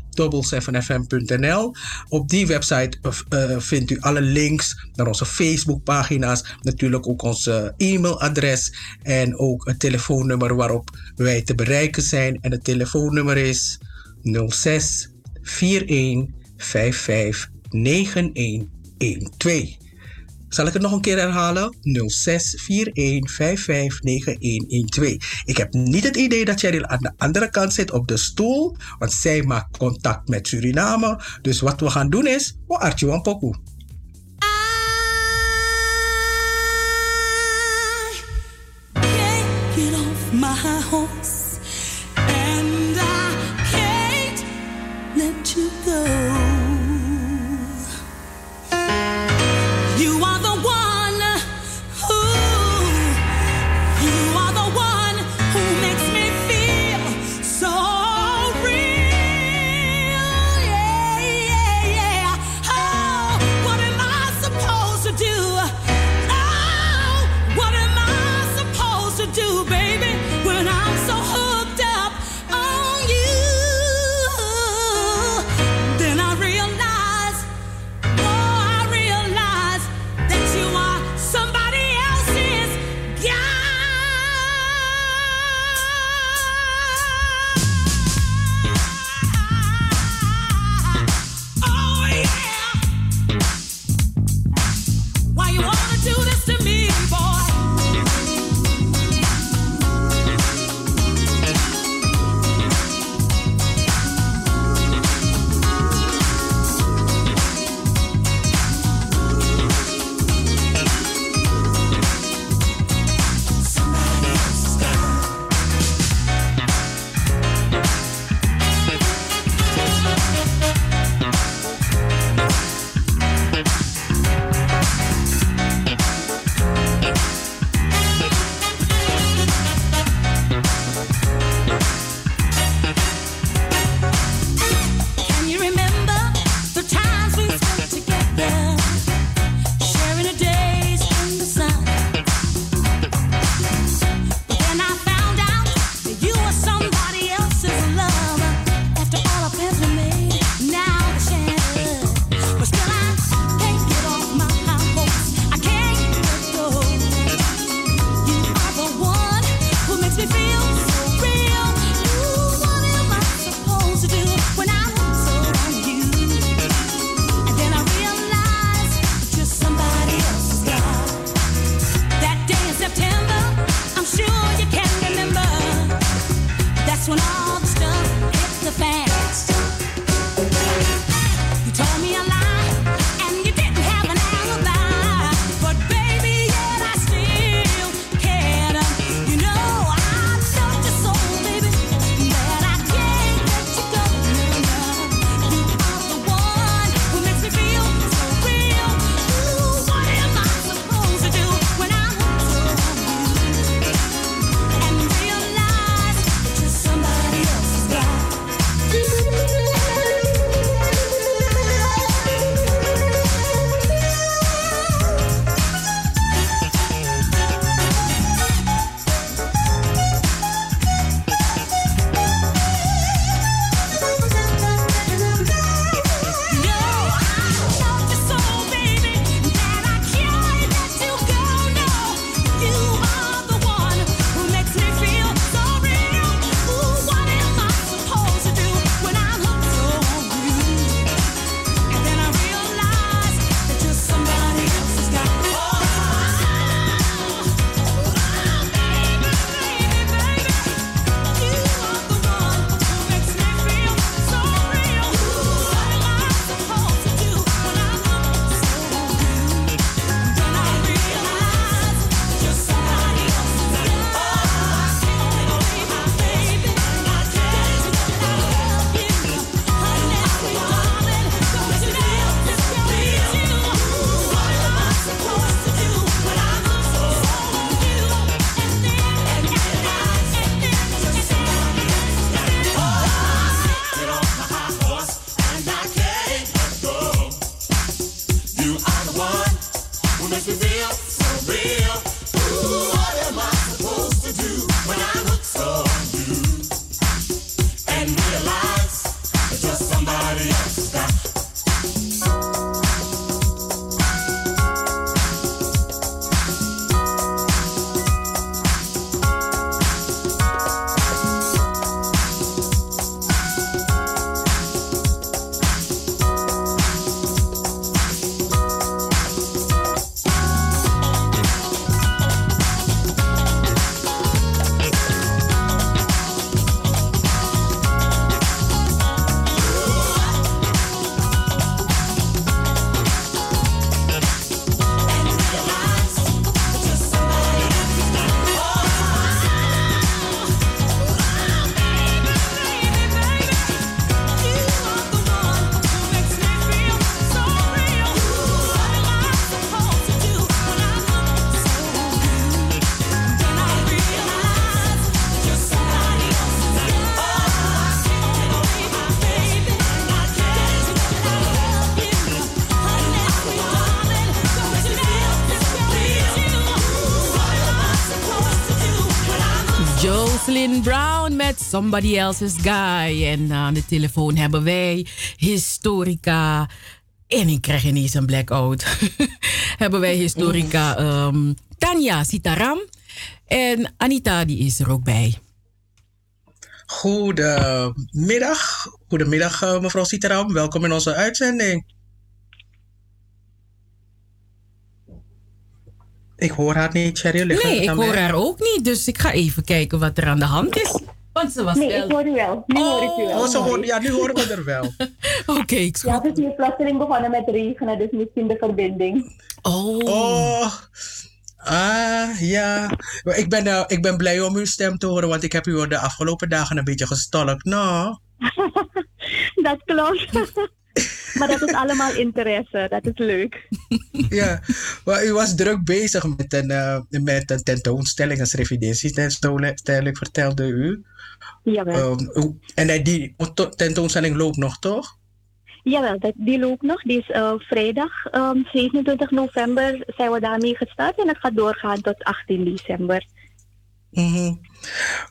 double7fm.nl. Op die website uh, vindt u alle links naar onze Facebookpagina's, natuurlijk ook onze e-mailadres en ook het telefoonnummer waarop wij te bereiken zijn. En het telefoonnummer is 06 41 55 9112. Zal ik het nog een keer herhalen? 0641559112. Ik heb niet het idee dat Cheryl aan de andere kant zit op de stoel, want zij maakt contact met Suriname. Dus wat we gaan doen is, we artje een pokoe. Met Somebody Else's Guy. En aan de telefoon hebben wij historica. En ik krijg ineens een blackout. hebben wij historica ehm, Tanja Sitaram. En Anita, die is er ook bij. Goedemiddag. Goedemiddag, eh, mevrouw Sitaram. Welkom in onze uitzending. Ik hoor haar niet, Cheryl. Nee, ik hoor haar ook niet. Dus ik ga even kijken wat er aan de hand is. Want ze was Nee, wel... ik hoor u wel. Nu hoor ik u wel. Oh, ze hoort, ja, nu horen we er wel. Oké, ik Ja, het is hier plotseling begonnen met regenen, dus misschien de verbinding. Oh. Oh. Ah, ja. Ik ben, eh, ik ben blij om uw stem te horen, want ik heb u de afgelopen dagen een beetje gestalkt. Nou, Dat klopt. maar dat is allemaal interesse, dat is leuk. ja. Maar u was druk bezig met een, eh, met een tentoonstelling, een revidentietentstelling, vertelde u. Jawel. Ehm, en die tentoonstelling loopt nog, toch? Jawel, die loopt nog. Die is eh, vrijdag ehm, 27 november zijn we daarmee gestart en het gaat doorgaan tot 18 december. Mhm.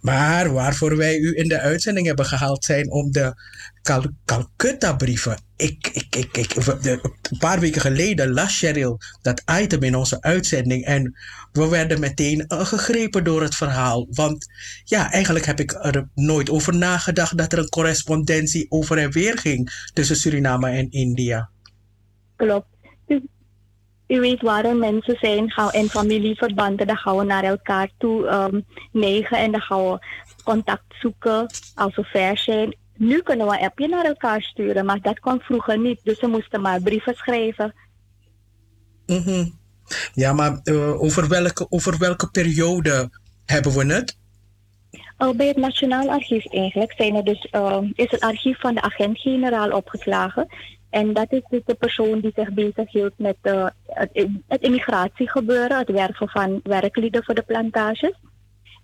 Maar waarvoor wij u in de uitzending hebben gehaald zijn om de Cal Calcutta-brieven. Ik, ik, ik, ik, een paar weken geleden las Cheryl dat item in onze uitzending en we werden meteen eh, gegrepen door het verhaal. Want ja, eigenlijk heb ik er nooit over nagedacht dat er een correspondentie over en weer ging tussen Suriname en India. Klopt. U weet waar er mensen zijn gaan in familieverbanden, dan gaan we naar elkaar toe ehm neigen en dan gaan we contact zoeken als we ver zijn. Nu kunnen we een appje naar elkaar sturen, maar dat kon vroeger niet. Dus we moesten maar brieven schrijven. Mhm. Ja, maar eh, over, welke, over welke periode hebben we het? Uh, bij het Nationaal Archief eigenlijk zijn er dus, uh, is het archief van de agent-generaal opgeslagen. En dat is dus de persoon die zich bezighield met uh, het, het immigratiegebeuren, het werven van werklieden voor de plantages.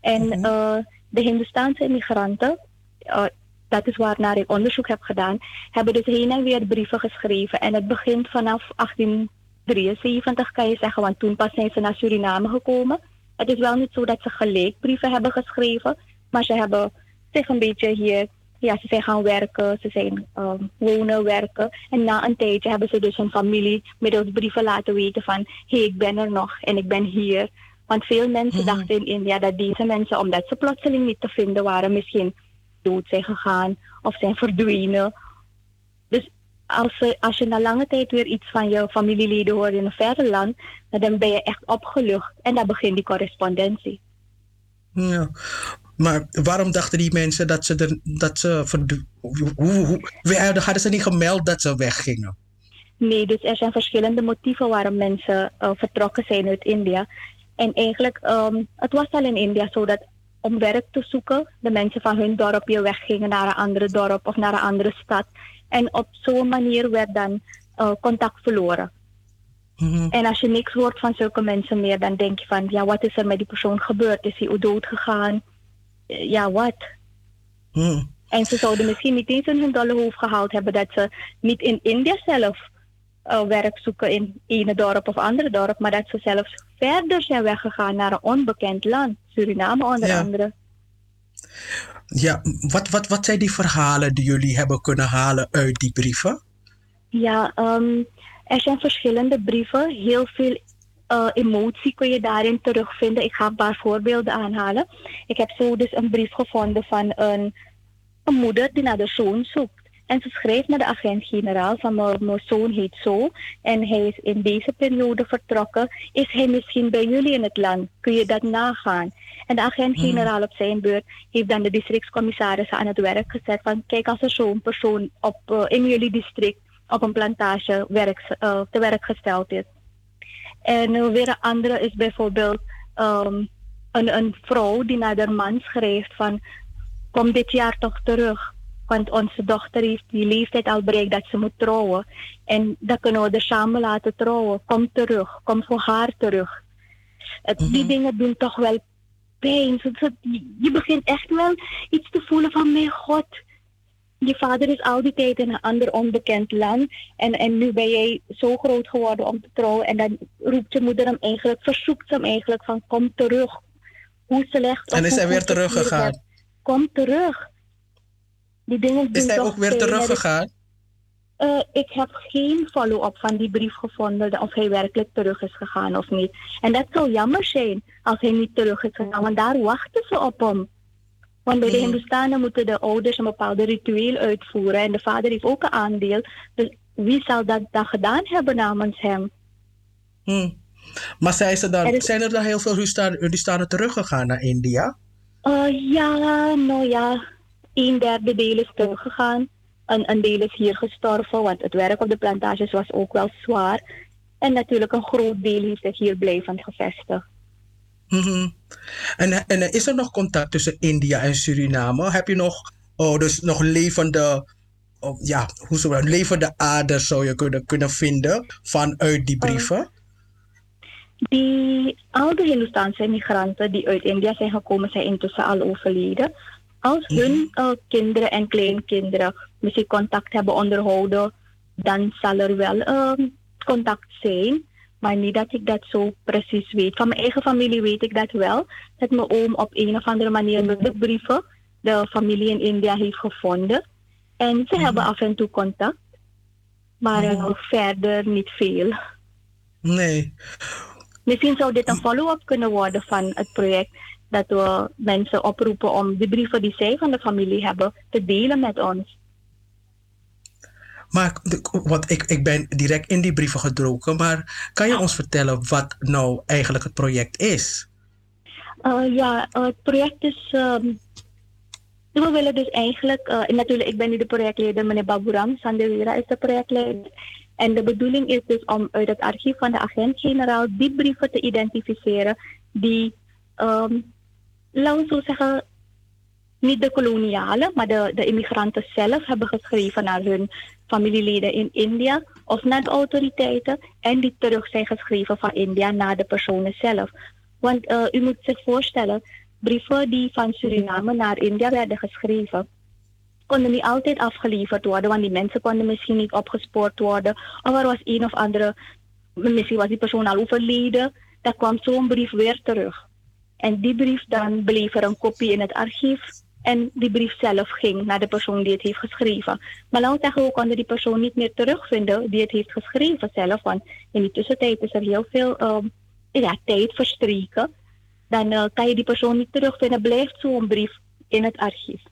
En uh, de Hindustaanse immigranten, uh, dat is waarnaar ik onderzoek heb gedaan, hebben dus heen en weer brieven geschreven. En het begint vanaf 1873 kan je zeggen, want toen pas zijn ze naar Suriname gekomen. Het is wel niet zo dat ze gelijk brieven hebben geschreven, maar ze hebben zich een beetje hier, ja, ze zijn gaan werken, ze zijn um, wonen, werken. En na een tijdje hebben ze dus hun familie middels brieven laten weten van, hé, hey, ik ben er nog en ik ben hier. Want veel mensen dachten in India dat deze mensen, omdat ze plotseling niet te vinden waren, misschien dood zijn gegaan of zijn verdwenen. Dus als, ze, als je na lange tijd weer iets van je familieleden hoort in een verre land, dan ben je echt opgelucht. En dan begint die correspondentie. Ja. Maar waarom dachten die mensen dat ze, er, dat ze hoe, hoe, hadden ze niet gemeld dat ze weggingen? Nee, dus er zijn verschillende motieven waarom mensen uh, vertrokken zijn uit India. En eigenlijk, um, het was al in India zo dat om werk te zoeken, de mensen van hun dorpje weggingen naar een andere dorp of naar een andere stad. En op zo'n manier werd dan uh, contact verloren. Mm-hmm. En als je niks hoort van zulke mensen meer, dan denk je van, ja, wat is er met die persoon gebeurd? Is hij dood gegaan? Ja, wat? Mm. En ze zouden misschien niet eens in hun dolle hoofd gehaald hebben dat ze niet in India zelf eh, werk zoeken in ene dorp of andere dorp, maar dat ze zelfs verder zijn weggegaan naar een onbekend land, Suriname onder Ja. andere. Ja, wat, wat, wat zijn die verhalen die jullie hebben kunnen halen uit die brieven? Ja, ehm, er zijn verschillende brieven. Heel veel eh, emotie kun je daarin terugvinden. Ik ga een paar voorbeelden aanhalen. Ik heb zo dus een brief gevonden van een, een moeder die naar de zoon zoekt. En ze schreef naar de agent-generaal van mijn zoon heet zo. En hij is in deze periode vertrokken. Is hij misschien bij jullie in het land? Kun je dat nagaan? En de agent-generaal op zijn beurt heeft dan de districtscommissarissen aan het werk gezet van kijk als er zo'n persoon op, eh, in jullie district op een plantage werk, eh, te werk gesteld is. En weer een andere is bijvoorbeeld ehm, een, een vrouw die naar haar man schreef van kom dit jaar toch terug. Want onze dochter heeft die leeftijd al bereikt dat ze moet trouwen. En dan kunnen we er samen laten trouwen. Kom terug. Kom voor haar terug. Het, Die dingen doen toch wel pijn. Je begint echt wel iets te voelen van mijn god. Je vader is al die tijd in een ander onbekend land. En, en nu ben jij zo groot geworden om te trouwen. En dan roept je moeder hem eigenlijk, verzoekt hem eigenlijk van kom terug. Hoe slecht En is hij weer teruggegaan? Kom terug. Die dingen Is hij ook weer. Er teruggegaan? eh, ik heb geen follow-up van die brief gevonden of hij werkelijk terug is gegaan of niet. En dat zou jammer zijn als hij niet terug is gegaan, want daar wachten ze op hem. Want bij de. Hindustanen moeten de ouders een bepaalde ritueel uitvoeren en de vader heeft ook een aandeel. Dus wie zal dat dan gedaan hebben namens hem? Hm. Maar zijn, ze dan, Er is- zijn er dan heel veel Hindustanen teruggegaan naar India? Eh, ja, nou ja, een derde deel is teruggegaan. Een, een deel is hier gestorven, want het werk op de plantages was ook wel zwaar. En natuurlijk een groot deel heeft zich hier blijvend gevestigd. Mhm. En, en is er nog contact tussen India en Suriname? Heb je nog, oh, dus nog levende, oh, ja, hoe zou dat, levende aders zou je kunnen, kunnen vinden vanuit die brieven? Die, al de Hindoestaanse migranten die uit India zijn gekomen, zijn intussen al overleden. Als hun eh, kinderen en kleinkinderen misschien contact hebben onderhouden, dan zal er wel ehm, contact zijn. Maar niet dat ik dat zo precies weet. Van mijn eigen familie weet ik dat wel. Dat mijn oom op een of andere manier met de brieven de familie in India heeft gevonden. En ze hebben af en toe contact. Maar eh, verder niet veel. Nee. Misschien zou dit een follow-up kunnen worden van het project. Dat we mensen oproepen om de brieven die zij van de familie hebben te delen met ons. Maar want ik, ik ben direct in die brieven gedroken, maar kan je ons vertellen wat nou eigenlijk het project is? Eh, ja, eh, het project is. ehm, we willen dus eigenlijk. eh, natuurlijk, ik ben nu de projectleider, meneer Baburam Sandewira is de projectleider. En de bedoeling is dus om uit het archief van de agent-generaal die brieven te identificeren die, ehm laten we zo zeggen, niet de kolonialen, maar de, de immigranten zelf hebben geschreven naar hun familieleden in India of naar de autoriteiten en die terug zijn geschreven van India naar de personen zelf. Want eh, u moet zich voorstellen, brieven die van Suriname naar India werden geschreven, konden niet altijd afgeleverd worden, want die mensen konden misschien niet opgespoord worden. Of er was een of andere, misschien was die persoon al overleden, dan kwam zo'n brief weer terug. En die brief dan bleef er een kopie in het archief. En die brief zelf ging naar de persoon die het heeft geschreven. Maar laten we zeggen, we konden die persoon niet meer terugvinden die het heeft geschreven zelf. Want in die tussentijd is er heel veel ehm, ja, tijd verstreken. Dan eh, kan je die persoon niet terugvinden. Blijft zo'n brief in het archief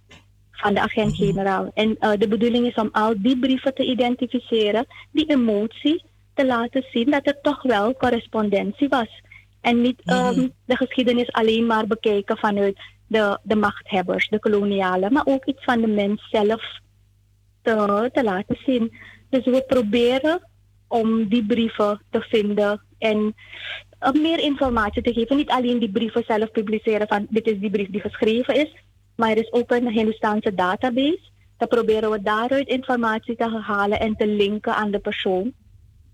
van de agent-generaal. En eh, de bedoeling is om al die brieven te identificeren, die emotie te laten zien dat er toch wel correspondentie was. En niet ehm, de geschiedenis alleen maar bekijken vanuit de, de machthebbers, de kolonialen, maar ook iets van de mens zelf te, te laten zien. Dus we proberen om die brieven te vinden en meer informatie te geven. Niet alleen die brieven zelf publiceren van dit is die brief die geschreven is, maar er is ook een Hindustaanse database. Dan proberen we daaruit informatie te halen en te linken aan de persoon.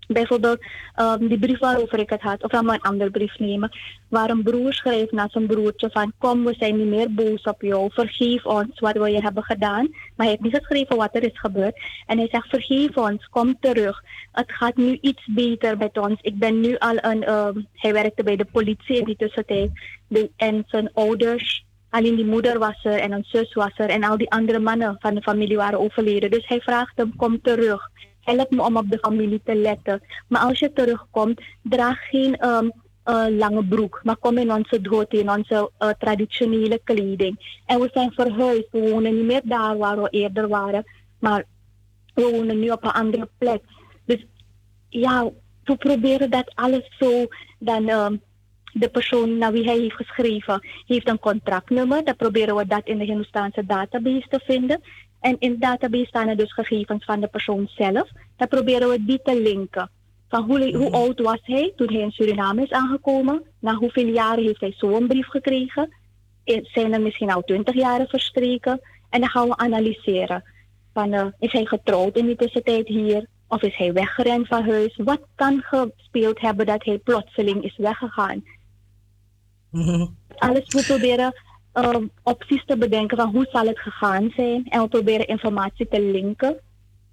Bijvoorbeeld ehm, die brief waarover ik het had, of laat maar een andere brief nemen, waar een broer schreef naar zijn broertje van kom, we zijn niet meer boos op jou, vergeef ons wat we je hebben gedaan. Maar hij heeft niet geschreven wat er is gebeurd. En hij zegt vergeef ons, kom terug. Het gaat nu iets beter met ons. Ik ben nu al een, ehm, hij werkte bij de politie in die tussentijd. En zijn ouders, alleen die moeder was er en een zus was er en al die andere mannen van de familie waren overleden. Dus hij vraagt hem, kom terug help me om op de familie te letten. Maar als je terugkomt, draag geen eh, lange broek, maar kom in onze dhoti, in onze eh, traditionele kleding. En we zijn verhuisd, we wonen niet meer daar waar we eerder waren, maar we wonen nu op een andere plek. Dus ja, we proberen dat alles zo dan. ehm, de persoon naar wie hij heeft geschreven heeft een contractnummer. Dan proberen we dat in de Hindoestaanse database te vinden. En in de database staan er dus gegevens van de persoon zelf. Dan proberen we die te linken. Van hoe, hoe oud was hij toen hij in Suriname is aangekomen? Na hoeveel jaren heeft hij zo'n brief gekregen? Eh, Zijn er misschien al twintig jaren verstreken? En dan gaan we analyseren. Van, eh, is hij getrouwd in die tussentijd hier? Of is hij weggerend van huis? Wat kan gespeeld hebben dat hij plotseling is weggegaan? Alles we proberen um, opties te bedenken van hoe zal het gegaan zijn. En we proberen informatie te linken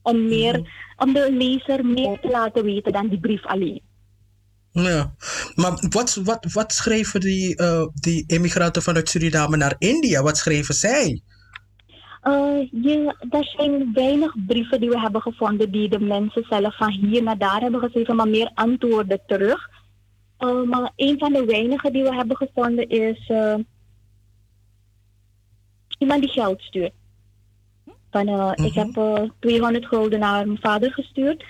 om, meer, om de lezer meer te laten weten dan die brief alleen. Ja, maar wat, wat, wat schreven die, eh, die immigranten vanuit Suriname naar India? Wat schreven zij? Uh, je, er zijn weinig brieven die we hebben gevonden die de mensen zelf van hier naar daar hebben geschreven, maar meer antwoorden terug. Uh, maar een van de weinige die we hebben gevonden is uh, iemand die geld stuurt. Van, uh, Ik heb uh, 200 gulden naar mijn vader gestuurd.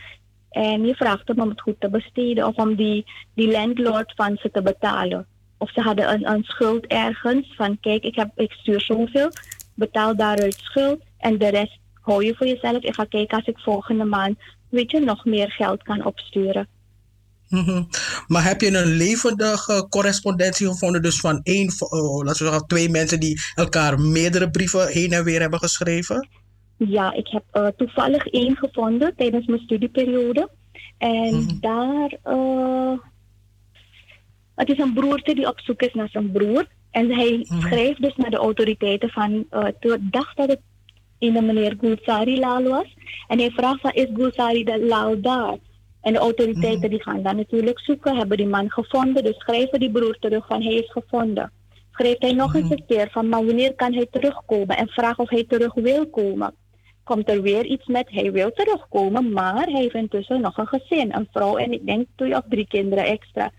En je vraagt hem om het goed te besteden of om die, die landlord van ze te betalen. Of ze hadden een, een schuld ergens van kijk, ik, heb, ik stuur zoveel, betaal daaruit schuld en de rest hou je voor jezelf. Ik ga kijken als ik volgende maand, weet je, nog meer geld kan opsturen. Mhm. Maar heb je een levendige correspondentie gevonden, dus van één, oh, laten we zeggen, twee mensen die elkaar meerdere brieven heen en weer hebben geschreven? Ja, ik heb eh, toevallig één gevonden tijdens mijn studieperiode. En daar, eh, het is een broertje die op zoek is naar zijn broer. En hij schreef dus naar de autoriteiten van, eh dacht dat het in de meneer Gulsari Lal was. En hij vraagt van, is Gulsari Lal daar? En de autoriteiten die gaan dan natuurlijk zoeken, hebben die man gevonden. Dus schrijven die broer terug van, hij is gevonden. Schreef hij nog eens een keer van, maar wanneer kan hij terugkomen? En vraag of hij terug wil komen komt er weer iets met hij wil terugkomen, maar hij heeft intussen nog een gezin, een vrouw en ik denk twee of drie kinderen extra.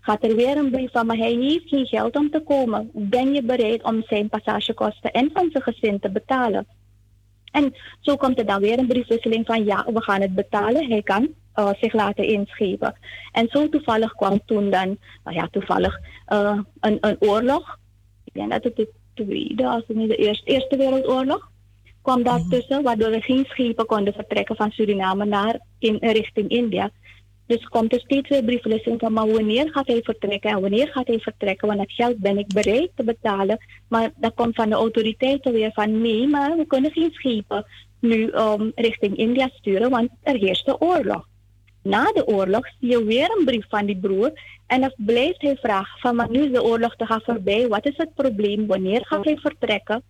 Gaat er weer een brief van, maar hij heeft geen geld om te komen. Ben je bereid om zijn passagekosten en van zijn gezin te betalen? En zo komt er dan weer een briefwisseling van ja, we gaan het betalen. Hij kan eh, zich laten inschepen. En zo toevallig kwam toen dan, nou ja, toevallig eh, een, een oorlog. Ik denk dat het de tweede, als het niet de eerste, eerste wereldoorlog kwam daartussen, waardoor er geen schepen konden vertrekken van Suriname naar in, richting India. Dus komt er steeds weer briefwisseling van, maar wanneer gaat hij vertrekken en wanneer gaat hij vertrekken? Want het geld ben ik bereid te betalen. Maar dat komt van de autoriteiten weer van, nee, maar we kunnen geen schepen nu um, richting India sturen, want er heerst de oorlog. Na de oorlog zie je weer een brief van die broer en dan blijft hij vragen van, maar nu is de oorlog te gaan voorbij, wat is het probleem? Wanneer gaat hij vertrekken?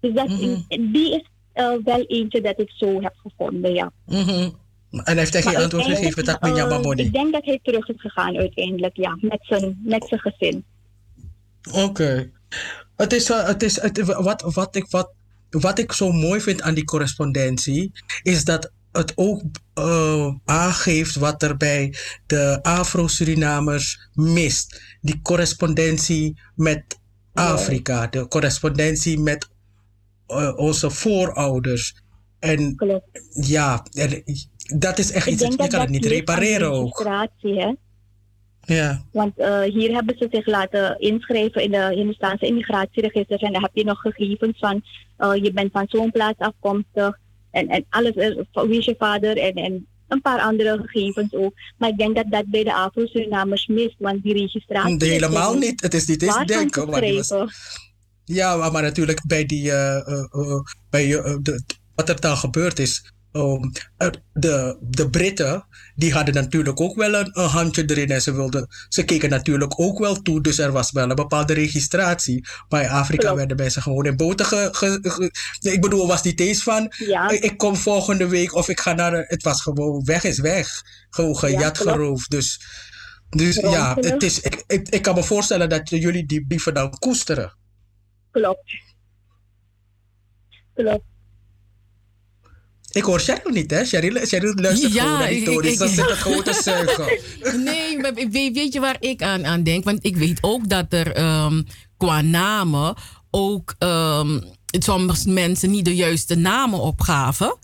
Dus dat, die is uh, wel eentje dat ik zo heb gevonden, ja. Mhm. En hij heeft je Maar antwoord gegeven dat met eh, Yamamoni. Ik denk dat hij terug is gegaan uiteindelijk, ja, met zijn, met zijn gezin. Oké. Het is, eh, het is het, wat, wat, ik, wat, wat ik zo mooi vind aan die correspondentie, is dat het ook eh, aangeeft wat er bij de Afro-Surinamers mist. Die correspondentie met Afrika, de correspondentie met eh, onze voorouders. En ja, en dat is echt Ik iets, dat je kan het niet repareren ook. hè. Ja. Want eh, hier hebben ze zich laten inschrijven in de Hindustaanse immigratieregisters. En daar heb je nog gegevens van, je bent van zo'n plaats afkomstig. En, en alles, is, wie is je vader en, en een paar andere gegevens ook. Maar ik denk dat dat bij de Afro-Surinamers mist, want die registratie... Nee, helemaal is niet. Het is niet eens denken. Maar was-. Ja, maar, natuurlijk bij die, eh, eh, eh, bij, eh, de, wat er dan gebeurd is, ehm, er- de, de Britten, die hadden natuurlijk ook wel een, een handje erin en ze, wilden, ze keken natuurlijk ook wel toe. Dus er was wel een bepaalde registratie. Maar in Afrika Klopt. werden mensen gewoon in boten ge, ge- ge- Ja, ik bedoel, was niet eens van, Ja. ik, kom volgende week of ik ga naar, het was gewoon weg is weg. Gewoon gejat, geroofd. Dus, dus ja, het is, ik, ik, ik kan me voorstellen dat jullie die brieven dan koesteren. Klopt. Klopt. Ik hoor Cheryl niet, hè? Cheryl, Cheryl luistert Ja, gewoon naar die Dus dan zit het gewoon te zuigen. Nee, maar weet, weet je waar ik aan, aan denk? Want ik weet ook dat er ehm, qua namen ook ehm, sommige mensen niet de juiste namen opgaven.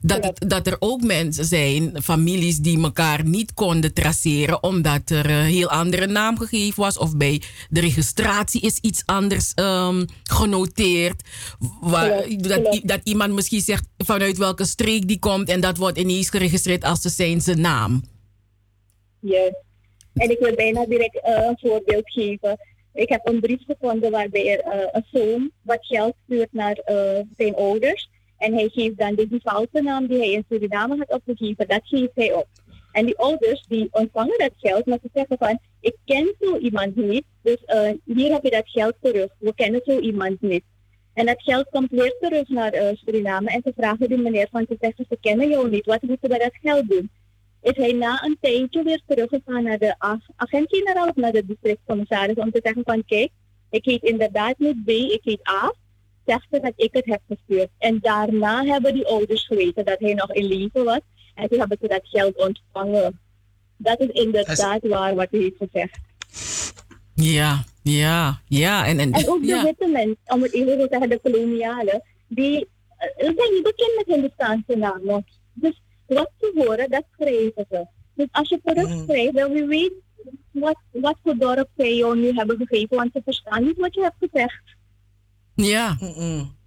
Dat, het- dat er ook mensen zijn, families die elkaar niet konden traceren omdat er een heel andere naam gegeven was. Of bij de registratie is iets anders ehm, genoteerd. Waar, dat, dat iemand misschien zegt vanuit welke streek die komt en dat wordt ineens geregistreerd als de zijnse naam. Juist. En ik wil bijna direct eh, een voorbeeld geven. Ik heb een brief gevonden waarbij er eh, een zoon wat geld stuurt naar eh, zijn ouders. En hij geeft dan de defalte naam die hij in Suriname had opgegeven, dat geeft hij op. En die ouders die ontvangen dat geld, maar ze zeggen van, ik ken zo iemand niet, dus eh, hier heb je dat geld terug. We kennen zo iemand niet. En dat geld komt weer terug naar eh, Suriname en ze vragen die meneer van, ze zeggen, ze kennen jou niet, wat moeten we dat geld doen? is hij na een tijdje weer teruggegaan naar de ag- agent-generaal of naar de districtcommissaris om te zeggen van kijk, ik heet inderdaad niet B, ik heet A. Zegt ze dat ik het heb gestuurd. En daarna hebben die ouders geweten dat hij nog in leven was. En toen hebben ze dat geld ontvangen. Dat is inderdaad waar wat u heeft gezegd. Ja, ja, ja. En, en, En ook de ja. witte mensen, om het even te zeggen, de kolonialen, die eh, zijn niet bekend met Hindustaanse namen. Dus wat ze horen, dat schrijven ze. Dus als je terugschrijft, dan wie weet wat, wat voor dorp zij jou nu hebben gegeven, want ze verstaan niet wat je hebt gezegd. Ja.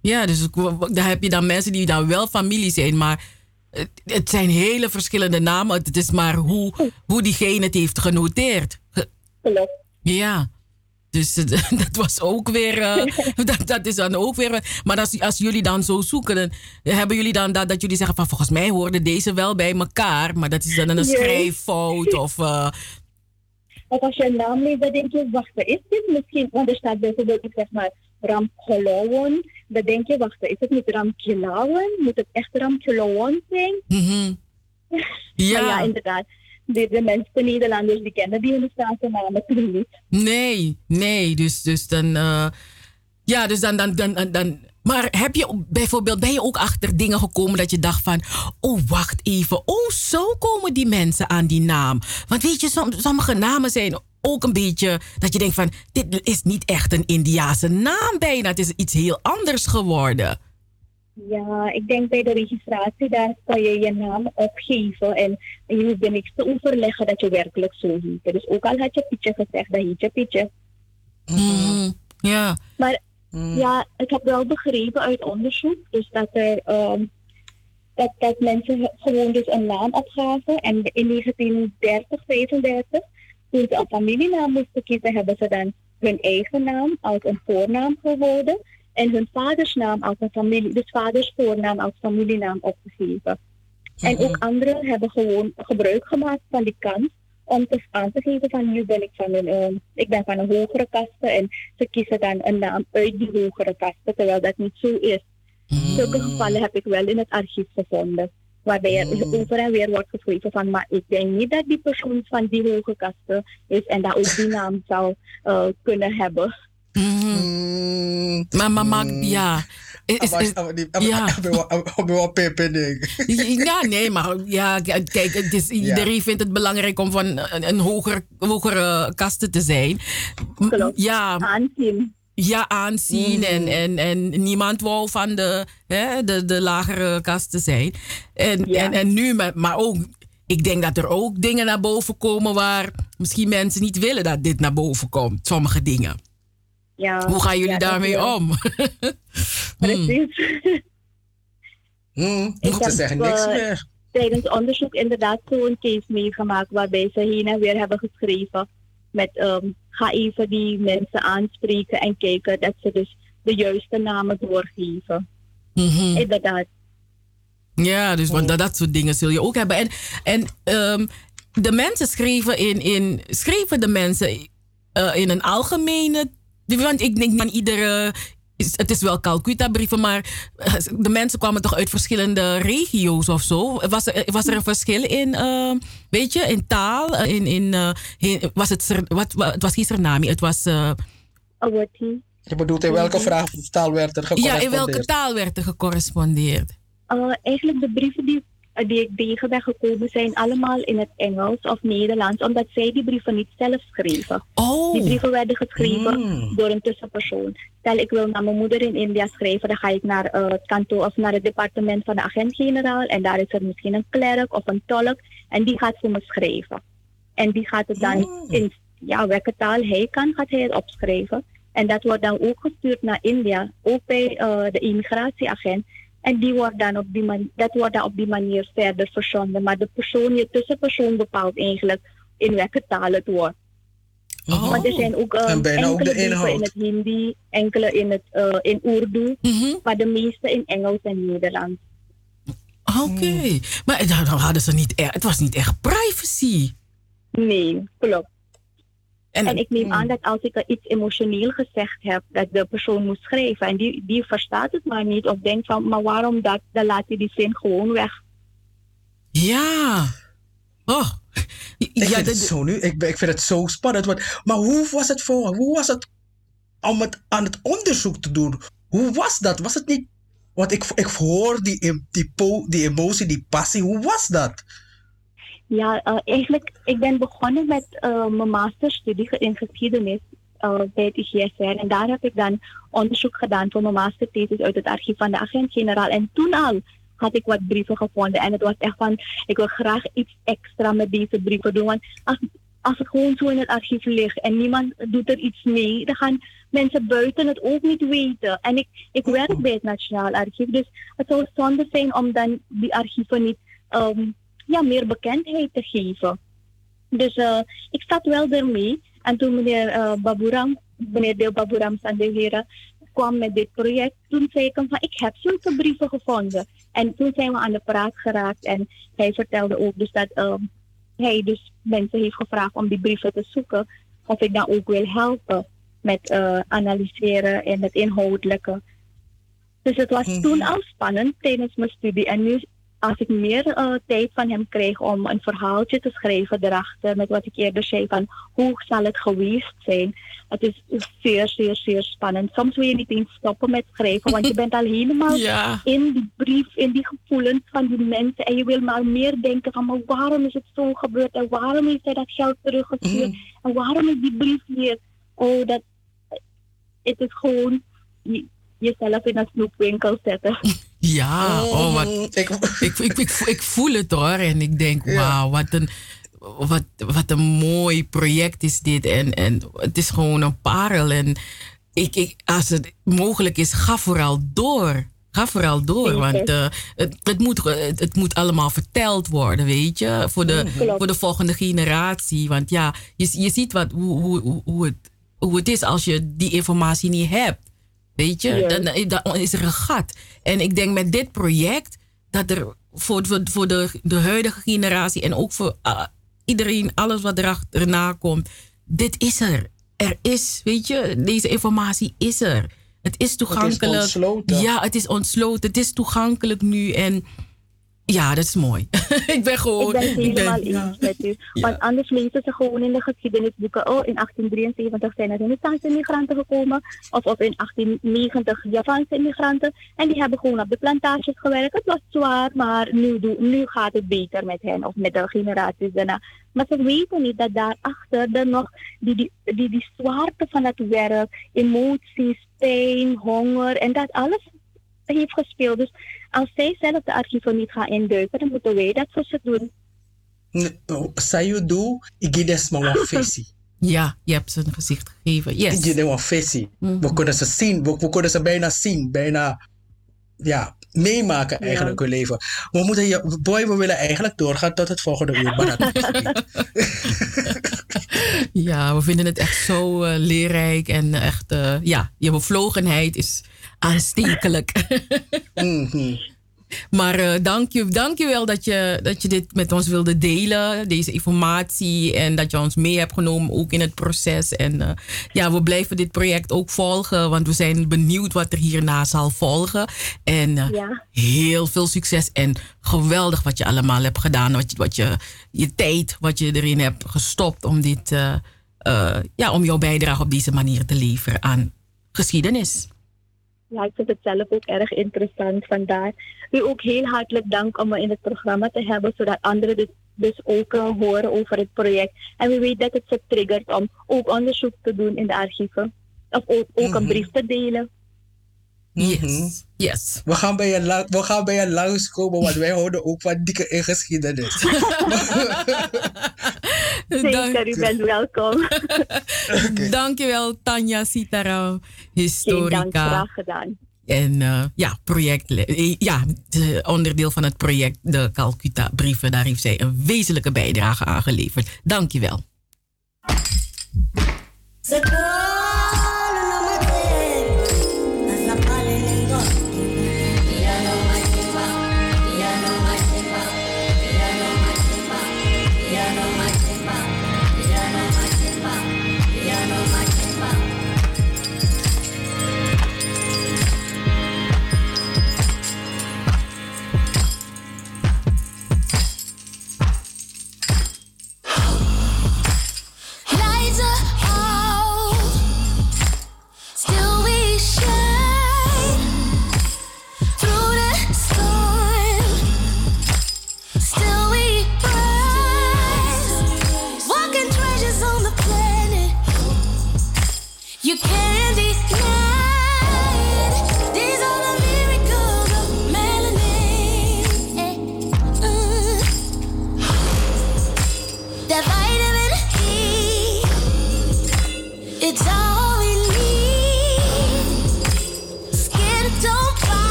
Ja, dus daar heb je dan mensen die dan wel familie zijn, maar het, het zijn hele verschillende namen. Het is maar hoe, hoe diegene het heeft genoteerd. Klopt. Ja. Dus dat was ook weer. eh, dat, dat is dan ook weer. Maar als, als jullie dan zo zoeken, dan hebben jullie dan dat, dat jullie zeggen van volgens mij hoorden deze wel bij elkaar. Maar dat is dan een schrijffout of. eh, Of als je een naam leest, dan denk je, wacht, is dit misschien, want er staat bijvoorbeeld, ik zeg maar, Ramkolowon. Dan denk je, wacht, is het niet Ramkilawon? Moet het echt Ramkilawon zijn? mhm. Ja. Ja, inderdaad. De, de mensen, Nederlanders, die kennen die Hindustaanse namen toen niet. Nee, nee. Dus, dus dan. eh, ja, dus dan, dan, dan, dan. Maar heb je bijvoorbeeld, ben je ook achter dingen gekomen dat je dacht van, oh wacht even, oh zo komen die mensen aan die naam. Want weet je, som- sommige namen zijn ook een beetje dat je denkt van, dit is niet echt een Indiase naam bijna, het is iets heel anders geworden. Ja, ik denk bij de registratie, daar kan je je naam opgeven. En je hoeft er niks te overleggen dat je werkelijk zo heet. Dus ook al had je Pietje gezegd, dan heet je Pietje. Mhm, Ja. Maar ja, ik heb wel begrepen uit onderzoek dus dat er ehm, dat, dat mensen gewoon dus een naam opgaven. En in 1930, 35, toen ze een familienaam moesten kiezen, hebben ze dan hun eigen naam als een voornaam gehouden. En hun vaders naam als een familie, dus vaders voornaam als familienaam opgegeven. En ook anderen hebben gewoon gebruik gemaakt van die kans om te aan te geven van nu ben ik van een, eh, ik ben van een hogere kaste en ze kiezen dan een naam uit die hogere kaste, terwijl dat niet zo is. Zulke gevallen heb ik wel in het archief gevonden. Waarbij er over en weer wordt geschreven van, maar ik denk niet dat die persoon van die hoge kaste is en dat ook die naam zou eh, kunnen hebben. Maar, maar, maar ja. Is, is, ja. Ja, nee, maar ja, kijk, het is, iedereen vindt het belangrijk om van een, een hoger, hogere kasten te zijn. M- Ja, aanzien. Ja, aanzien. Mm. En, en, en niemand wou van de, hè, de, de lagere kasten zijn. En, en, en nu, maar, maar ook, ik denk dat er ook dingen naar boven komen waar misschien mensen niet willen dat dit naar boven komt. Sommige dingen. Ja, Hoe gaan jullie ja, daarmee om? Precies. Hmm, Ik heb, zeggen niks eh, meer. Tijdens onderzoek inderdaad zo'n case meegemaakt waarbij ze heen en weer hebben geschreven met ehm, ga even die mensen aanspreken en kijken dat ze dus de juiste namen doorgeven. Mhm. Inderdaad. Ja, dus want dat, dat soort dingen zul je ook hebben. En, en ehm, de mensen schreven in, in schreven de mensen eh, in een algemene. Want ik denk aan iedere. Is- Het is wel Calcutta-brieven, maar eh, de mensen kwamen toch uit verschillende regio's of zo. Was er, was er een verschil in, eh, weet je, in taal? eh, In, in, eh, in- was het, wat, wat, het was geen Suriname, het was. eh, Je bedoelt in welke vraag of taal werd er ja, gecorrespondeerd? in welke taal werd er gecorrespondeerd? Eh, eigenlijk de brieven die, die ik tegen ben gekomen zijn allemaal in het Engels of Nederlands, omdat zij die brieven niet zelf schreven. Oh. Die brieven werden geschreven Mm. door een tussenpersoon. Stel ik wil naar mijn moeder in India schrijven, dan ga ik naar eh, het kantoor of naar het departement van de agent-generaal en daar is er misschien een klerk of een tolk en die gaat voor me schrijven. En die gaat het dan in ja, welke taal hij kan, gaat hij het opschrijven. En dat wordt dan ook gestuurd naar India, ook bij eh, de immigratieagent. En die wordt dan op die man, dat wordt dan op die manier verder verzonden. Maar de persoon, je tussenpersoon bepaalt eigenlijk in welke taal het wordt. Oh. Want er zijn ook eh, En bijna ook enkele de in het Hindi, enkele in het eh, in Urdu, Mhm. maar de meeste in Engels en Nederlands. Oké. Maar dan dan hadden ze niet echt, het was niet echt privacy. Nee, klopt. En, En, ik neem aan dat als ik er iets emotioneel gezegd heb, dat de persoon moet schrijven. En die, die verstaat het maar niet of denkt van, maar waarom dat? Dan laat hij die zin gewoon weg. Ja. Oh. Ik, vind het zo nu, ik, ik vind het zo spannend. Want, maar hoe was het voor Hoe was het om het aan het onderzoek te doen? Hoe was dat? Was het niet... Want ik, ik hoor die, em- die, po- die emotie, die passie. Hoe was dat? Ja, eh, eigenlijk, ik ben begonnen met eh, mijn masterstudie in geschiedenis eh, bij het IGSR. En daar heb ik dan onderzoek gedaan voor mijn masterthesis uit het archief van de agent-generaal. En toen al had ik wat brieven gevonden. En het was echt van, ik wil graag iets extra met deze brieven doen. Want als, als het gewoon zo in het archief ligt en niemand doet er iets mee, dan gaan mensen buiten het ook niet weten. En ik, ik werk bij het Nationaal Archief, dus het zou zonde zijn om dan die archieven niet ehm, ja, meer bekendheid te geven. Dus eh, ik zat wel ermee. En toen meneer eh Baburam, meneer Deel Baburam Sandevera, kwam met dit project, toen zei ik hem van, ik heb zulke brieven gevonden. En toen zijn we aan de praat geraakt en hij vertelde ook dus dat ehm, hij dus mensen heeft gevraagd om die brieven te zoeken, of ik dan ook wil helpen met eh, analyseren en het inhoudelijke. Dus het was toen al spannend tijdens mijn studie. En nu, als ik meer eh, tijd van hem kreeg om een verhaaltje te schrijven erachter, met wat ik eerder zei, van hoe zal het geweest zijn. Het is zeer, zeer, zeer spannend. Soms wil je niet eens stoppen met schrijven, want je bent al helemaal Ja. in die brief, in die gevoelens van die mensen. En je wil maar meer denken van, maar waarom is het zo gebeurd? En waarom heeft hij dat geld teruggestuurd? En waarom is die brief hier? Oh, dat... Het is gewoon je- jezelf in een snoepwinkel zetten. Ja, oh, wat, Mm, ik, ik, ik, ik, ik voel het hoor. En ik denk, wauw, wat een, wat, wat een mooi project is dit. En, en het is gewoon een parel. En ik, ik, als het mogelijk is, ga vooral door. Ga vooral door, want eh, het, het, moet, het, het moet allemaal verteld worden, weet je, voor de, Klopt. voor de volgende generatie. Want ja, je, je ziet wat, hoe, hoe, hoe- hoe, het, hoe het is als je die informatie niet hebt. Weet je, dan, dan is er een gat. En ik denk met dit project dat er voor, voor, voor de, de huidige generatie en ook voor ah, iedereen, alles wat erachterna komt, dit is er. Er is, weet je, deze informatie is er. Het is toegankelijk. ontsloten. Ja, het is ontsloten. Het is toegankelijk nu. En ja, dat is mooi. ik ben gewoon. Ik ben het helemaal ben- eens met u. Want anders lezen ze gewoon in de geschiedenisboeken. Oh, in 1873 zijn er Renaissance immigranten gekomen. Of, of in 1890 Japanse immigranten. En die hebben gewoon op de plantages gewerkt. Het was zwaar, maar nu, doe- nu gaat het beter met hen. Of met de generaties daarna. Maar ze weten niet dat daarachter er nog die, die, die, die zwaarte van het werk, emoties, pijn, honger en dat alles heeft gespeeld. Dus als zij zelf de archieven niet gaan induiken, dan moeten wij dat voor ze doen. Sayudu, igides maar een visie. Ja, je hebt ze een gezicht gegeven. Yes. Igides een visie. Mhm. We kunnen ze zien, we, we kunnen ze bijna zien, bijna ja, meemaken Ja. eigenlijk hun leven. We moeten je, boy, we willen eigenlijk doorgaan tot het volgende uur, maar dat. Ja, we vinden het echt zo eh, leerrijk en echt, eh, ja, je bevlogenheid is aanstekelijk. Mhm. Maar eh, dank, je, dank je wel dat je, dat je dit met ons wilde delen, deze informatie. En dat je ons mee hebt genomen, ook in het proces. En eh, ja, we blijven dit project ook volgen, want we zijn benieuwd wat er hierna zal volgen. En eh, Ja. heel veel succes en geweldig wat je allemaal hebt gedaan. Wat je, wat je, je tijd, wat je erin hebt gestopt om, dit, ja, om jouw bijdrage op deze manier te leveren aan geschiedenis. Ja, ik vind het zelf ook erg interessant. Vandaar u ook heel hartelijk dank om me in het programma te hebben, zodat anderen dus, dus ook horen over het project. En wie weet dat het ze triggert om ook onderzoek te doen in de archieven. Of ook, ook een brief te delen. Yes. Yes. We gaan bij je, la- we gaan bij je langskomen, want wij houden ook van dikke in geschiedenis. Zeker, u bent welkom. Dankjewel, Tanja Sitaram, Geen dank, historica. graag gedaan. En eh, ja, project, eh, ja, de onderdeel van het project, de Calcutta-brieven, daar heeft zij een wezenlijke bijdrage aan geleverd. Dankjewel. Lights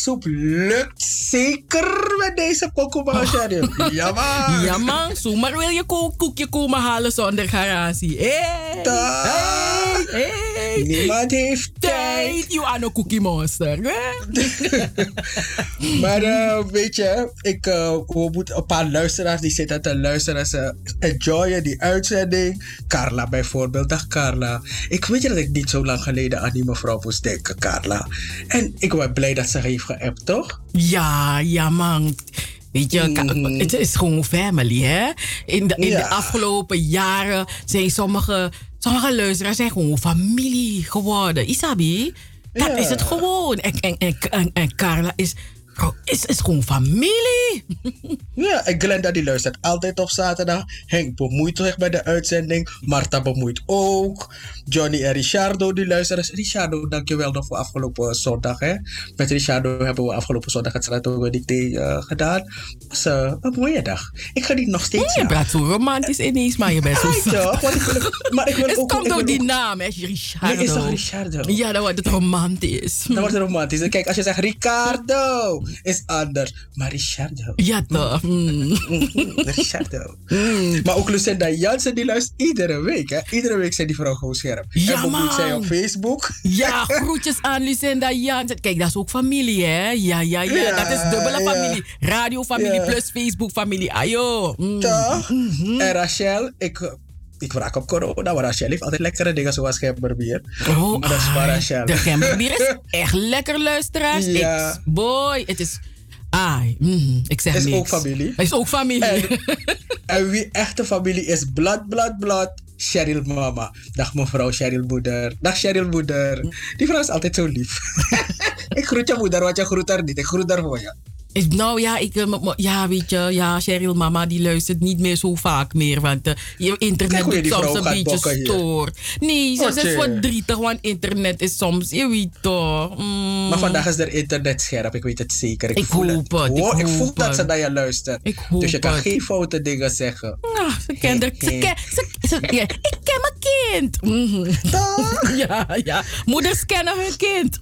Erwtensoep lukt zeker met deze Pokémon Sheriff. Ja man. Ja man, zomaar wil je ko- koekje komen halen zonder garantie. Hey, hey, hey. Niemand heeft tijd. You are no cookie monster. Maar eh, weet je, ik, eh, we moeten een paar luisteraars die zitten te luisteren. Ze enjoyen die uitzending. Carla bijvoorbeeld. Dag Carla. Ik weet je dat ik niet zo lang geleden aan die mevrouw moest denken, Carla. En ik ben blij dat ze heeft geappt, toch? Ja, ja man. Weet je, ka- het is gewoon family, hè? In de, in Ja. de afgelopen jaren zijn sommige, sommige luisteraars zijn gewoon familie geworden. Isabi, dat Ja. is het gewoon. En, en, en, en, en Carla is, bro, is, is gewoon familie. Ja, en Glenda die luistert altijd op zaterdag. Henk bemoeit zich bij de uitzending. Marta bemoeit ook. Johnny en Richardo die luisteren. Richardo, dankjewel nog voor afgelopen zondag. Hè. Met Richardo hebben we afgelopen zondag het Strato Dicté eh gedaan. Het was eh, een mooie dag. Ik ga die nog steeds Je na. bent zo romantisch ineens, maar je bent zo Ja, ik wil- maar ik wil Het ook- komt door die ook- naam, hè, Richardo. Nee, is toch Richardo? Ja, dan wordt het romantisch. Dan wordt het romantisch. Kijk, als je zegt Ricardo, is anders. Maar Richardo. Ja, toch? Mm. Richardo. Maar ook Lucinda Jansen, die luistert iedere week. Hè? Iedere week zijn die vrouw gewoon scherp. Ja, en man. zij op Facebook. Ja, groetjes aan Lucinda Jansen. Kijk, dat is ook familie, hè? Ja, ja, ja. Ja, dat is dubbele ja. familie. Radio-familie Ja. plus Facebook-familie. Ayo. Mm. Toch? En Rachel, ik, ik raak op corona, maar Rachel heeft altijd lekkere dingen zoals gemberbier. Oh, dat is Rachel. De gemberbier is echt lekker, luisteraars. Ja. Boy, het is... Ai, mm, ik zeg Is niks. ook familie. Is ook familie. En, en wie echte familie is, blad, blad, blad. Cheryl mama. Dag mevrouw Cheryl moeder. Dag Cheryl moeder. Die vrouw is altijd zo lief. ik groet je moeder, want je groet haar niet. Ik groet haar voor je. Ik- Nou ja, ik, eh, ja, weet je, ja, Cheryl mama die luistert niet meer zo vaak meer. Want eh, je internet Kijk je die soms een beetje stoor. Nee, ze Wat, is verdrietig, want internet is soms, je weet toch. mm. Maar vandaag is er internet scherp, ik weet het zeker. Ik, Ik voel hoop het, ik Hoor, ik voel dat ze naar je luistert. Dus je kan het. geen foute dingen zeggen. Ah, ze kent ze ken- ze- ze- ja, Ik ken mijn kind. Mhm. Ja, ja. Moeders kennen hun kind.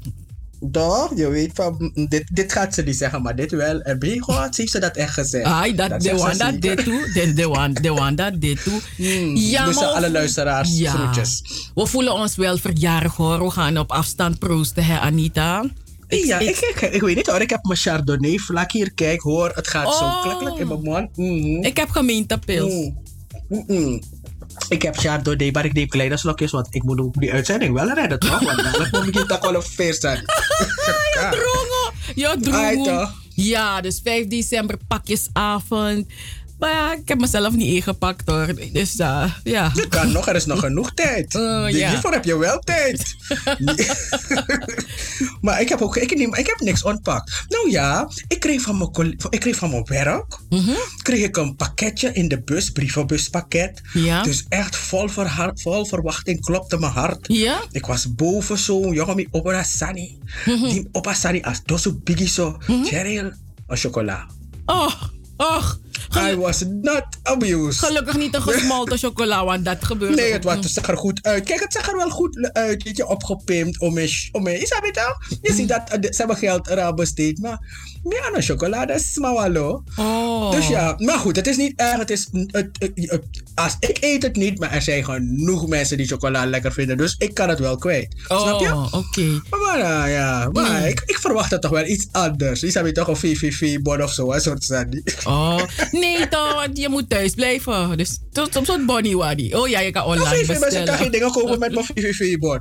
Toch? Je weet van, mm, dit, dit gaat ze niet zeggen, maar dit wel. En je gewoon, heeft ze dat echt gezegd. Ai, dat, Dat de one dat zeker. dit toe. De, de one, de one dat dit toe. Ja, dus maar alle we- luisteraars, ja. groetjes. We voelen ons wel verjarig hoor. We gaan op afstand proosten, hè Anita? ja, ik, ik, ik, weet niet hoor, ik heb mijn Chardonnay vlak hier. Kijk, hoor, het gaat zo Oh. klikkelijk in mijn mond. Mhm. Ik heb gemeentepils. Mm. Mm-mm. Ik heb Chardonnay, maar ik neem kleine slokjes, want ik moet die uitzending wel redden, toch? Want dadelijk moet ik toch wel feest zijn. Ja, drongen. Ai, drongen. Ja, dus 5 december pakjesavond. Maar ja, ik heb mezelf niet ingepakt hoor. Dus uh, ja. Je kan nog, er is nog genoeg tijd. Ja. Hiervoor heb je wel tijd. maar ik heb ook ik, neem, ik heb niks ontpakt. Nou ja, ik kreeg van mijn, ik kreeg van mijn werk Mhm. kreeg ik een pakketje in de bus, brievenbuspakket. Ja. Dus echt vol, verha- vol verwachting klopte mijn hart. Ja? Ik was boven zo'n jongen opera Sani. Mhm. Die opera Sani als dosu biggie zo. Cheryl, een chocola. Oh, och. I was not amused. Gelukkig niet een gesmolten chocola, want dat gebeurt Nee, het, was, het zag er goed uit. Kijk, het zag er wel goed uit. Weet je, opgepimpt. Om een, om een, is dat weet je? Je ziet dat eh, ze hebben geld eraan besteed. Maar ja, een chocolade is maar wel hoor. Oh. Dus ja, maar goed, het is niet erg. Het is, het- als ik eet het niet, maar er zijn genoeg mensen die chocola lekker vinden. Dus ik kan het wel kwijt. Snap je? Oh, oké. Maar uh, ja, maar Mm. ik, ik verwacht het toch wel iets anders. Is dat weet toch een VVV-bon of zo, een soort sandy. Oh, nee toch, want je moet thuis blijven. Dus tot soms soort Bonnie Waddy. Oh ja, je kan Nou, online VVV, mensen kan geen bestellen. dingen kopen met mijn VVV-bon.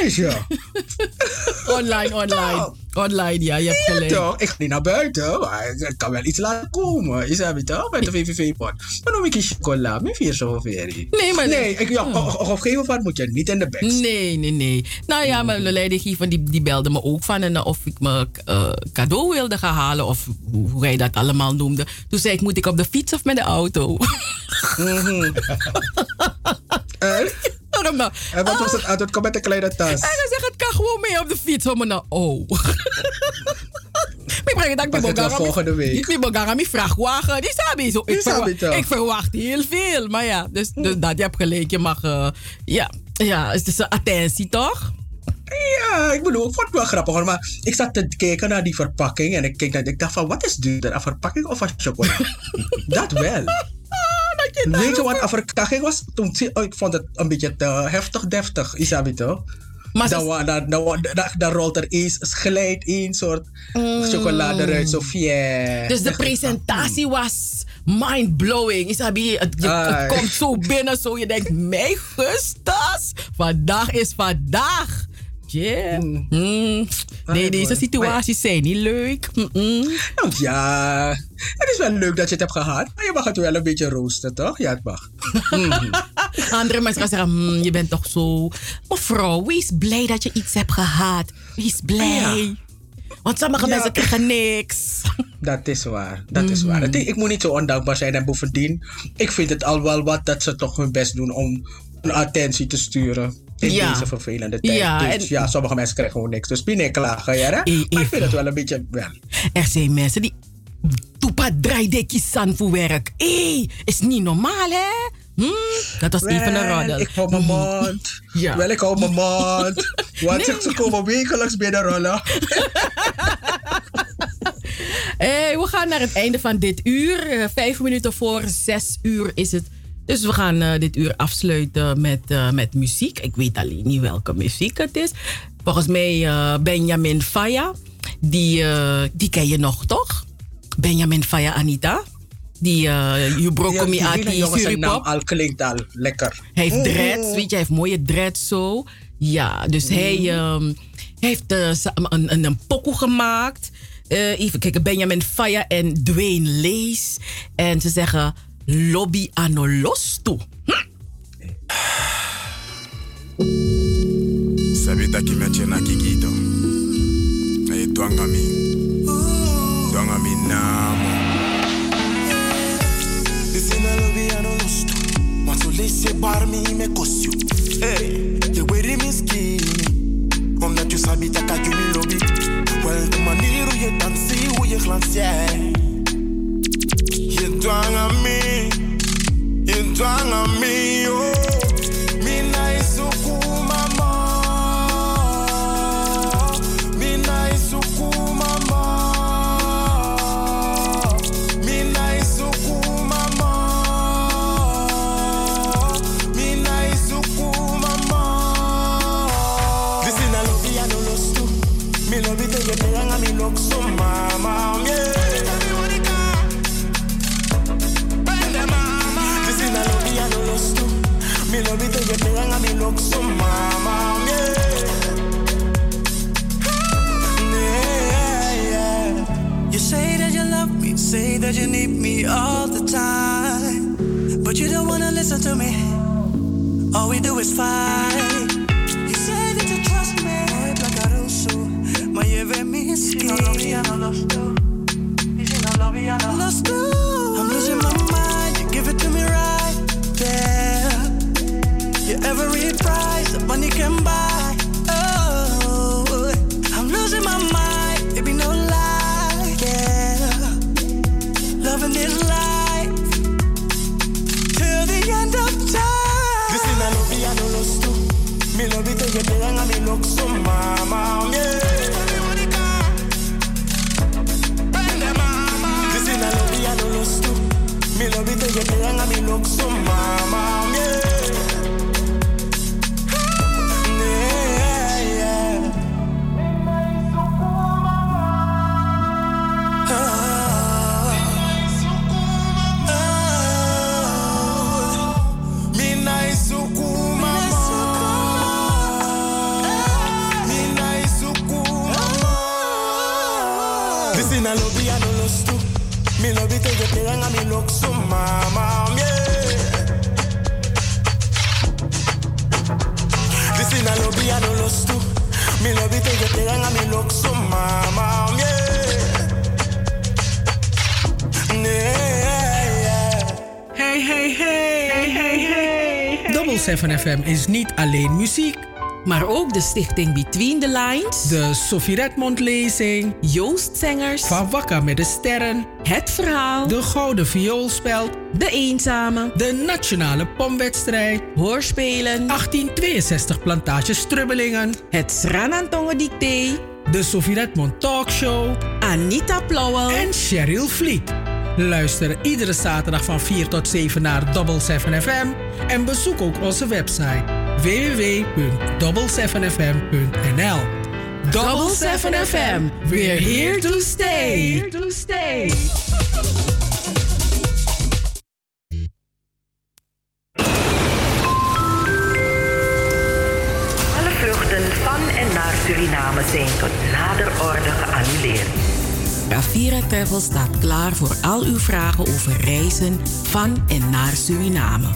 Meisje. Online, online. Online, ja, je hebt Ja, gelijk. toch? Ik ga niet naar buiten, maar het kan wel iets laten komen. Is dat weet toch? Met de VVV-pot. Maar dan moet je chocola, met vier zoveel Nee, maar- Nee, ik, ja, Oh. op, een gegeven moment moet je niet in de bek. Nee, nee, nee. Nou ja, mijn leidinggever die, die belde me ook van en, of ik me eh, cadeau wilde gaan halen. Of hoe, hoe hij dat allemaal noemde. Toen zei ik, moet ik op de fiets of met de auto? Nou? En wat was het antwoord? Kom met een kleine tas. En hij zegt, het kan gewoon mee op de fiets. Om nou, oh. Ik breng het aan volgende week. Ik ben mijn vrachtwagen. Die sabi zo. Ik, verwacht, toch? ik verwacht heel veel. Maar ja, dus, dus dat, je hebt gelijk. Je mag, eh, ja, ja, het is een attentie toch? Ja, ik bedoel, ik vond het wel grappig hoor. Maar ik zat te kijken naar die verpakking. En ik, keek naar, ik dacht van, wat is duurder? Een verpakking of een chocola? dat wel. Weet je wat een verpakking was? Toen, ik vond het een beetje te heftig, deftig. Isabi toch? Maar dan, dan, dan, dan, rolt er eens, glijdt één soort chocolade eruit, zo. Dus de presentatie was mind-blowing. Isabi, het, komt zo binnen, zo je denkt, mijn gustas, vandaag is vandaag. Yeah. Mm. Nee, deze situaties zijn niet leuk. Mm-mm. Nou ja, het is wel leuk dat je het hebt gehad. Maar je mag het wel een beetje roosten, toch? Ja, het mag. Andere mensen gaan zeggen, "Hmm, je bent toch zo... Mevrouw, wees blij dat je iets hebt gehad. Wees blij. Want sommige Ja. mensen krijgen niks. Dat is waar. Dat is waar. Het- Ik moet niet zo ondankbaar zijn. En bovendien, ik vind het al wel wat dat ze toch hun best doen om een attentie te sturen. In Ja. deze vervelende tijd. Ja, dus ja, sommige mensen krijgen gewoon niks. Dus binnen klagen, ja. hè? Maar ik vind het wel een beetje wel. Er zijn mensen die... Toepa draaidekjes aan voor werk. Hé, is niet normaal, hè? Hm? Dat was even een roddel. Ik hou mijn mond. Ja. Wel, ik hou mijn mond. Want Nee. ze- ze komen wekelijks binnenrollen. Hey, we gaan naar het einde van dit uur. Eh, vijf minuten voor zes uur is het. Dus we gaan eh, dit uur afsluiten met, eh, met muziek. Ik weet alleen niet welke muziek het is. Volgens mij eh, Benjamin Faya. Die, die ken je nog, toch? Benjamin Faya Anita. Die uh, You Broke Ja, naam Suripop. al klinkt al lekker. Hij heeft Mm. dreads, weet je, hij heeft mooie dreads zo. Ja, dus hij ehm, heeft eh, sa- een, een, een pokoe gemaakt. Even kijken, Benjamin Faya en Dwayne Lees. En ze zeggen lobby anolosto. Sabita kimeche na kikito. Na itwanga mi. twanga mi namo. Listen, lobby, lust. Want to listen, bar me, me cost you. Hey, je weet me skinny. Omdat je sabi taka you me lobby. Wel, de manier hoe je dansie, hoe je glans jij. Je dwang aan me, je dwang aan look so mama, yeah. Yeah, yeah. You say that you love me, say that you need me all the time. But you don't wanna listen to me. All we do is fight. You say that you trust me, like I do so. Maar je weet me Lost too. I'm losing my mind. You give it to me right. Your every price that money can buy. Oh, I'm losing my mind. It be no lie, yeah. Loving this life till the end of time. Listen, I love you, I don't lust you. Me love you, take it, and I me look so mama, oh, yeah. Listen, I love you, I don't lust you. Me love you, take it, and I me look so Double 7 FM is niet alleen muziek. Maar ook de stichting Between the Lines. De Sophie Redmond lezing. Joost Zengers. Van Wakker met de Sterren. Het Verhaal. De Gouden Vioolspeld. De Eenzame. De Nationale Pomwedstrijd. Hoorspelen. 1862 Plantage Strubbelingen. Het Sranantongen Dicté. De Sophie Redmond Talkshow. Anita Plauwel. En Cheryl Vliet. Luister iedere zaterdag van 4 tot 7 naar Double 7 FM. En bezoek ook onze website www.double7fm.nl Double 7 FM. We're here to stay. Here to stay. Alle vluchten van en naar Suriname zijn tot nader orde. Rafira Travel staat klaar voor al uw vragen over reizen van en naar Suriname.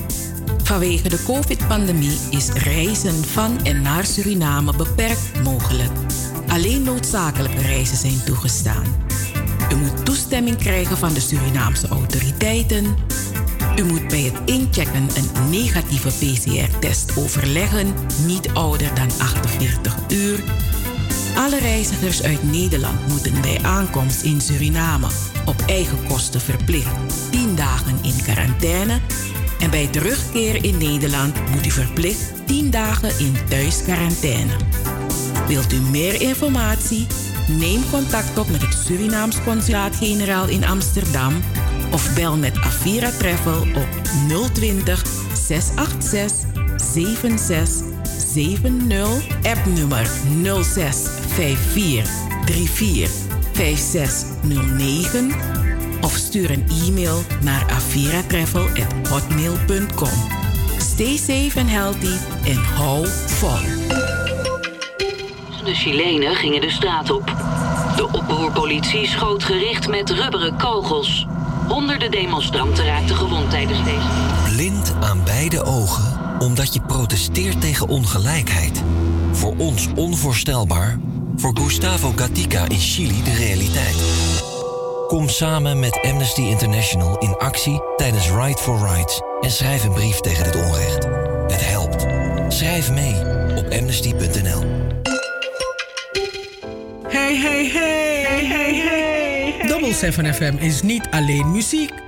Vanwege de COVID-pandemie is reizen van en naar Suriname beperkt mogelijk. Alleen noodzakelijke reizen zijn toegestaan. U moet toestemming krijgen van de Surinaamse autoriteiten. U moet bij het inchecken een negatieve PCR-test overleggen, niet ouder dan 48 uur. Alle reizigers uit Nederland moeten bij aankomst in Suriname op eigen kosten verplicht 10 dagen in quarantaine en bij terugkeer in Nederland moet u verplicht 10 dagen in thuisquarantaine. Wilt u meer informatie? Neem contact op met het Surinaams Consulaat-Generaal in Amsterdam of bel met Avira Travel op 020 686 7670 appnummer 0654 34 5609 of stuur een e-mail naar aviratravel@hotmail.com. Stay safe and healthy en hou vol. De Chilenen gingen de straat op. De oproerpolitie schoot gericht met rubberen kogels. Honderden demonstranten raakten gewond tijdens deze. Blind aan beide ogen omdat je protesteert tegen ongelijkheid. Voor ons onvoorstelbaar, voor Gustavo Gatica in Chili de realiteit. Kom samen met Amnesty International in actie tijdens Right for Rights en schrijf een brief tegen dit onrecht. Het helpt. Schrijf mee op amnesty.nl. Hey, hey, hey, hey, hey, hey. Double 7 FM is niet alleen muziek.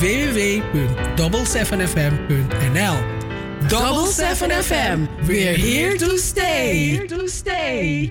www.double7fm.nl Double 7 FM. We're here to stay. Here to stay.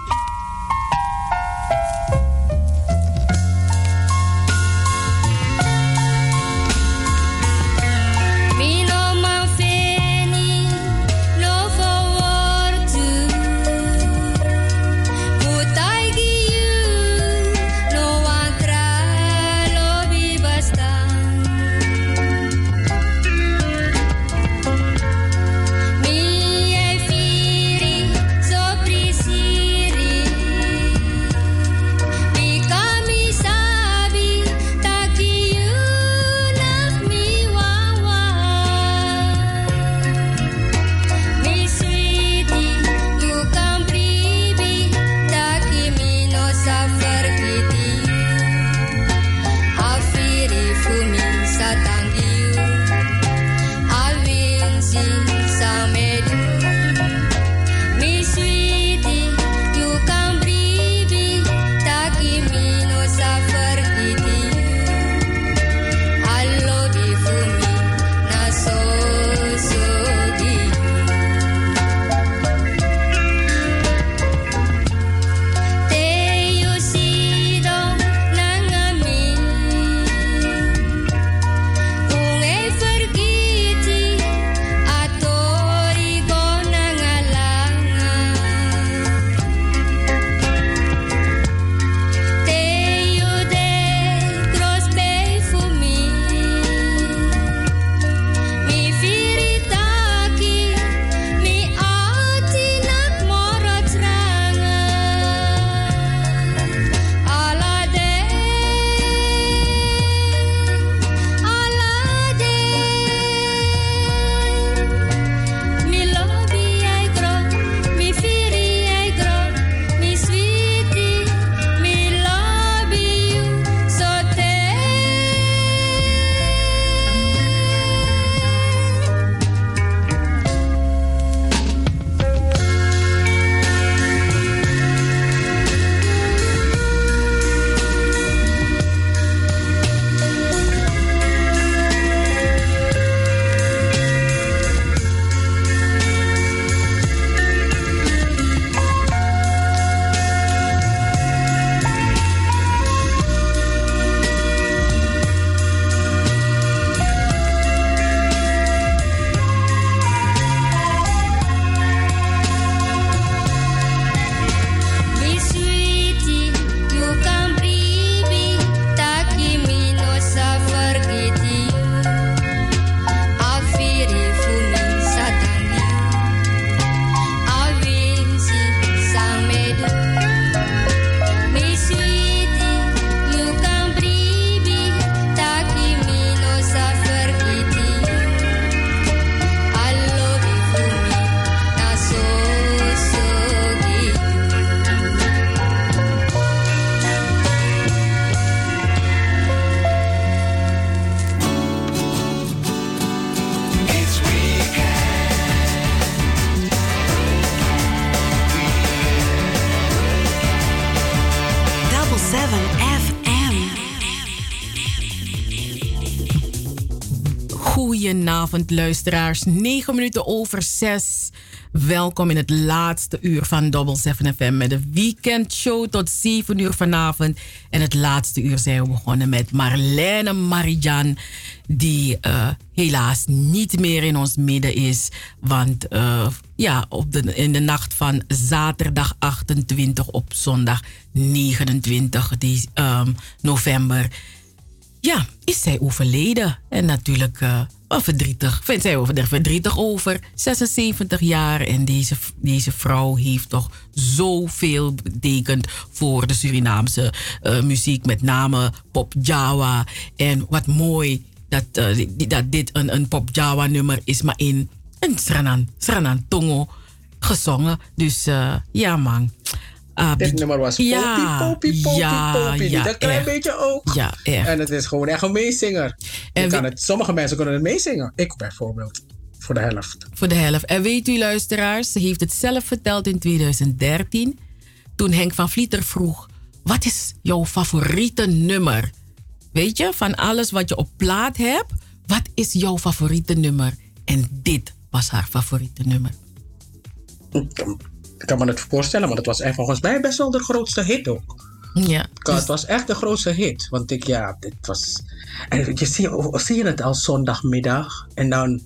Luisteraars. 9 minuten over 6. Welkom in het laatste uur van Double 7 FM met de weekendshow tot 7 uur vanavond. En het laatste uur zijn we begonnen met Marlene Marijan, die eh, helaas niet meer in ons midden is. Want eh, ja, op de, in de nacht van zaterdag 28 op zondag 29 die, ehm, november ja, is zij overleden. En natuurlijk uh, wel verdrietig. Vindt zij over, er verdrietig over. 76 jaar. En deze, deze vrouw heeft toch zoveel betekend voor de Surinaamse uh, muziek. Met name pop Java. En wat mooi dat, uh, dat dit een, een pop Java nummer is. Maar in een Sranan, Sranan Tongo gezongen. Dus ja man. Uh, Dit nummer was ja, popie, popie, ja, popie. Ja, dat klein beetje ook. Ja, echt. En het is gewoon echt een meezinger. Kan het, sommige mensen kunnen het meezingen. Ik bijvoorbeeld. Voor de helft. Voor de helft. En weet u, luisteraars, ze heeft het zelf verteld in 2013. Toen Henk van Vlieter vroeg: Wat is jouw favoriete nummer? Weet je, van alles wat je op plaat hebt, wat is jouw favoriete nummer? En dit was haar favoriete nummer. Ik kan me het voorstellen, maar het was echt volgens mij best wel de grootste hit ook. Ja. Het was echt de grootste hit. Want ik, ja, dit was. En je zie, zie je het al zondagmiddag en dan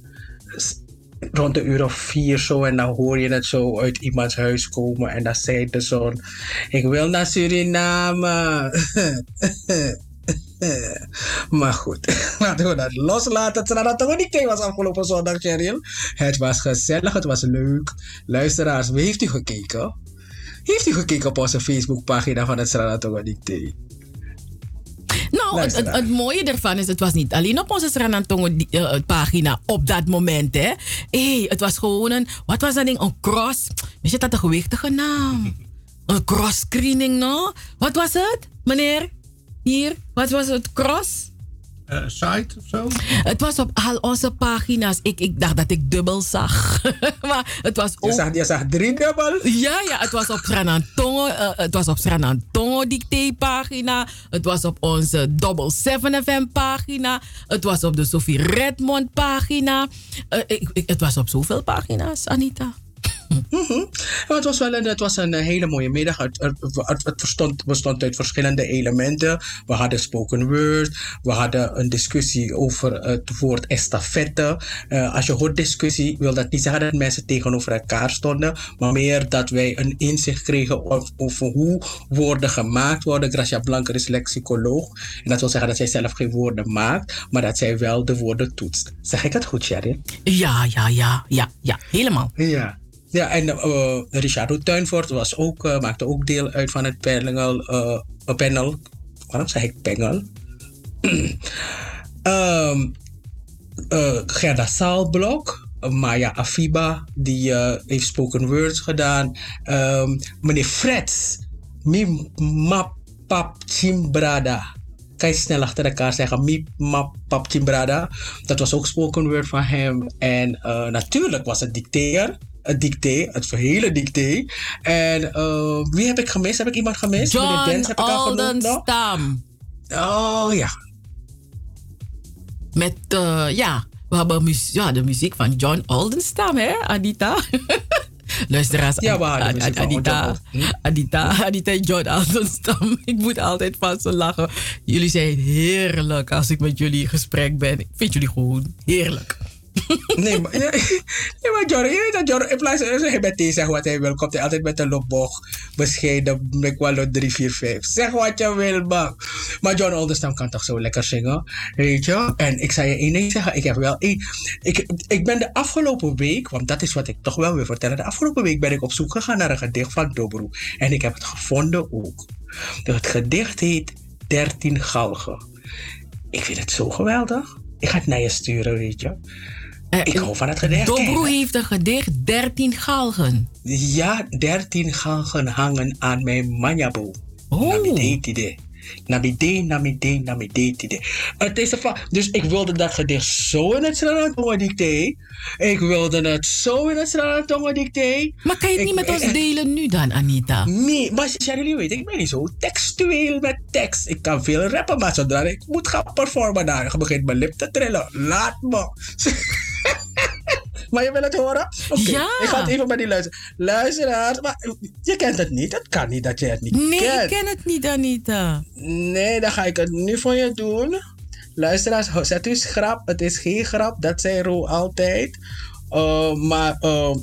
rond de uur of vier zo en dan hoor je het zo uit iemands huis komen en dan zei de zoon: Ik wil naar Suriname. maar goed, laten we dat loslaten. Het dat toch niet was afgelopen zondag, Cheryl. Het was gezellig, het was leuk. Luisteraars, wie heeft u gekeken? Heeft u gekeken op onze Facebookpagina van het Sranatongo Dicté? Nou, het, het, het, mooie ervan is, het was niet alleen op onze Sranatongo uh, pagina op dat moment, hè. hey, het was gewoon een, wat was dat ding? Een cross. Weet je dat een gewichtige naam? Een cross screening, no? Wat was het, meneer? Hier, wat was het? Cross? Uh, site of zo? Het was op al onze pagina's. Ik, ik dacht dat ik dubbel zag. maar het was ook... Je zag, je zag drie dubbel? Ja, ja. Het was op Sranantongo. Uh, het was op Sranantongo dicté pagina. Het was op onze Double 7 FM pagina. Het was op de Sophie Redmond pagina. Uh, ik, ik, het was op zoveel pagina's, Anita. Mm-hmm. Het was wel een, het was een hele mooie middag. Het, het, het bestond, bestond uit verschillende elementen. We hadden spoken word. We hadden een discussie over het woord estafette. Uh, als je hoort discussie, wil dat niet zeggen dat mensen tegenover elkaar stonden. Maar meer dat wij een inzicht kregen over, over hoe woorden gemaakt worden. Gracia Blanker is lexicoloog. En dat wil zeggen dat zij zelf geen woorden maakt. Maar dat zij wel de woorden toetst. Zeg ik het goed, Sherry? Ja, ja, ja. Ja, ja. Helemaal. Ja. Ja, en uh, Richard was ook, uh, maakte ook deel uit van het panel. Uh, panel. Waarom zeg ik panel? um, Gerda Saalblok, Maya Afiba, die heeft spoken words gedaan. Um, meneer Freds, Mimapap Chimbrada. Kan snel achter elkaar zeggen, Mimapap Chimbrada. Dat was ook spoken word van hem. En natuurlijk was het dicteer het dicté, het hele dicté. En uh, wie heb ik gemist? Heb ik iemand gemist? John Dens heb ik al Oldenstam. Oh ja. Met, uh, ja, we hebben muziek, ja, de muziek van John Oldenstam, hè, Anita? Luisteraars, ja, hadden Ad, Adita, Adita, Adita en John Oldenstam. Ik moet altijd van ze lachen. Jullie zijn heerlijk als ik met jullie in gesprek ben. Ik vind jullie gewoon heerlijk. Nee, maar, nee, maar Jorre, je weet dat Jorre, in plaats van hij met zegt wat hij wil, komt hij altijd met een loopboog. Bescheiden, ik wel 3, 4, 5. Zeg wat je wil, man. Maar John Oldestam kan toch zo lekker zingen, weet je? En ik zou je één ding zeggen, ik heb wel één. Ik, ik ben de afgelopen week, want dat is wat ik toch wel wil vertellen. De afgelopen week ben ik op zoek gegaan naar een gedicht van Dobro. En ik heb het gevonden ook. Het gedicht heet 13 Galgen. Ik vind het zo geweldig. Ik ga het naar je sturen, weet je. Ik hou van het gedicht. Dobro heeft een gedicht 13 galgen. Ja, 13 galgen hangen aan mijn manjabo. Oh. Namidetide. Namide, namide, namidetide. Het is een Dus ik wilde dat gedicht zo in het Sranatongo dicté. Ik wilde het zo in het Sranatongo dicté. Maar kan je het ik, niet met ons delen nu dan? Anita? Nee, maar Charlie weet, ik ben niet zo textueel met tekst. Ik kan veel rappen, maar zodra ik moet gaan performen, dan begint mijn lip te trillen. Laat me. maar je wil het horen? Oké, Ja. ik ga het even bij die luisteren. Luisteraars, maar je kent het niet. Het kan niet dat je het niet Nee, kent. ik ken het niet, Anita. Nee, dan ga ik het nu voor je doen. Luisteraars, zet u schrap. Het is geen grap. Dat zei Ro altijd. Uh, maar uh,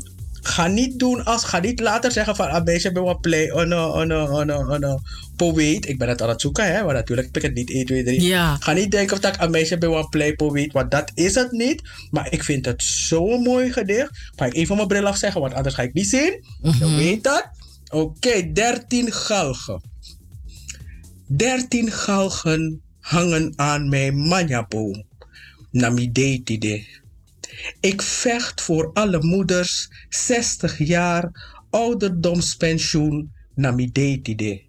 ga niet doen als... Ga niet later zeggen van... Ah, beetje bij wat play on a, on a, on a, on a poëet. Ik ben het aan het zoeken, hè. Maar natuurlijk heb ik het niet 1, 2, 3. Ja. Ga niet denken of dat ik een meisje bij wat play poëet. Want dat is het niet. Maar ik vind het zo'n mooi gedicht. Ga ik even mijn bril afzeggen. Want anders ga ik niet zien. Je weet dat. Oké, 13 galgen. Dertien galgen hangen aan mijn manjaboom. Namidetide. Ik vecht voor alle moeders 60 jaar ouderdomspensioen Namidetide.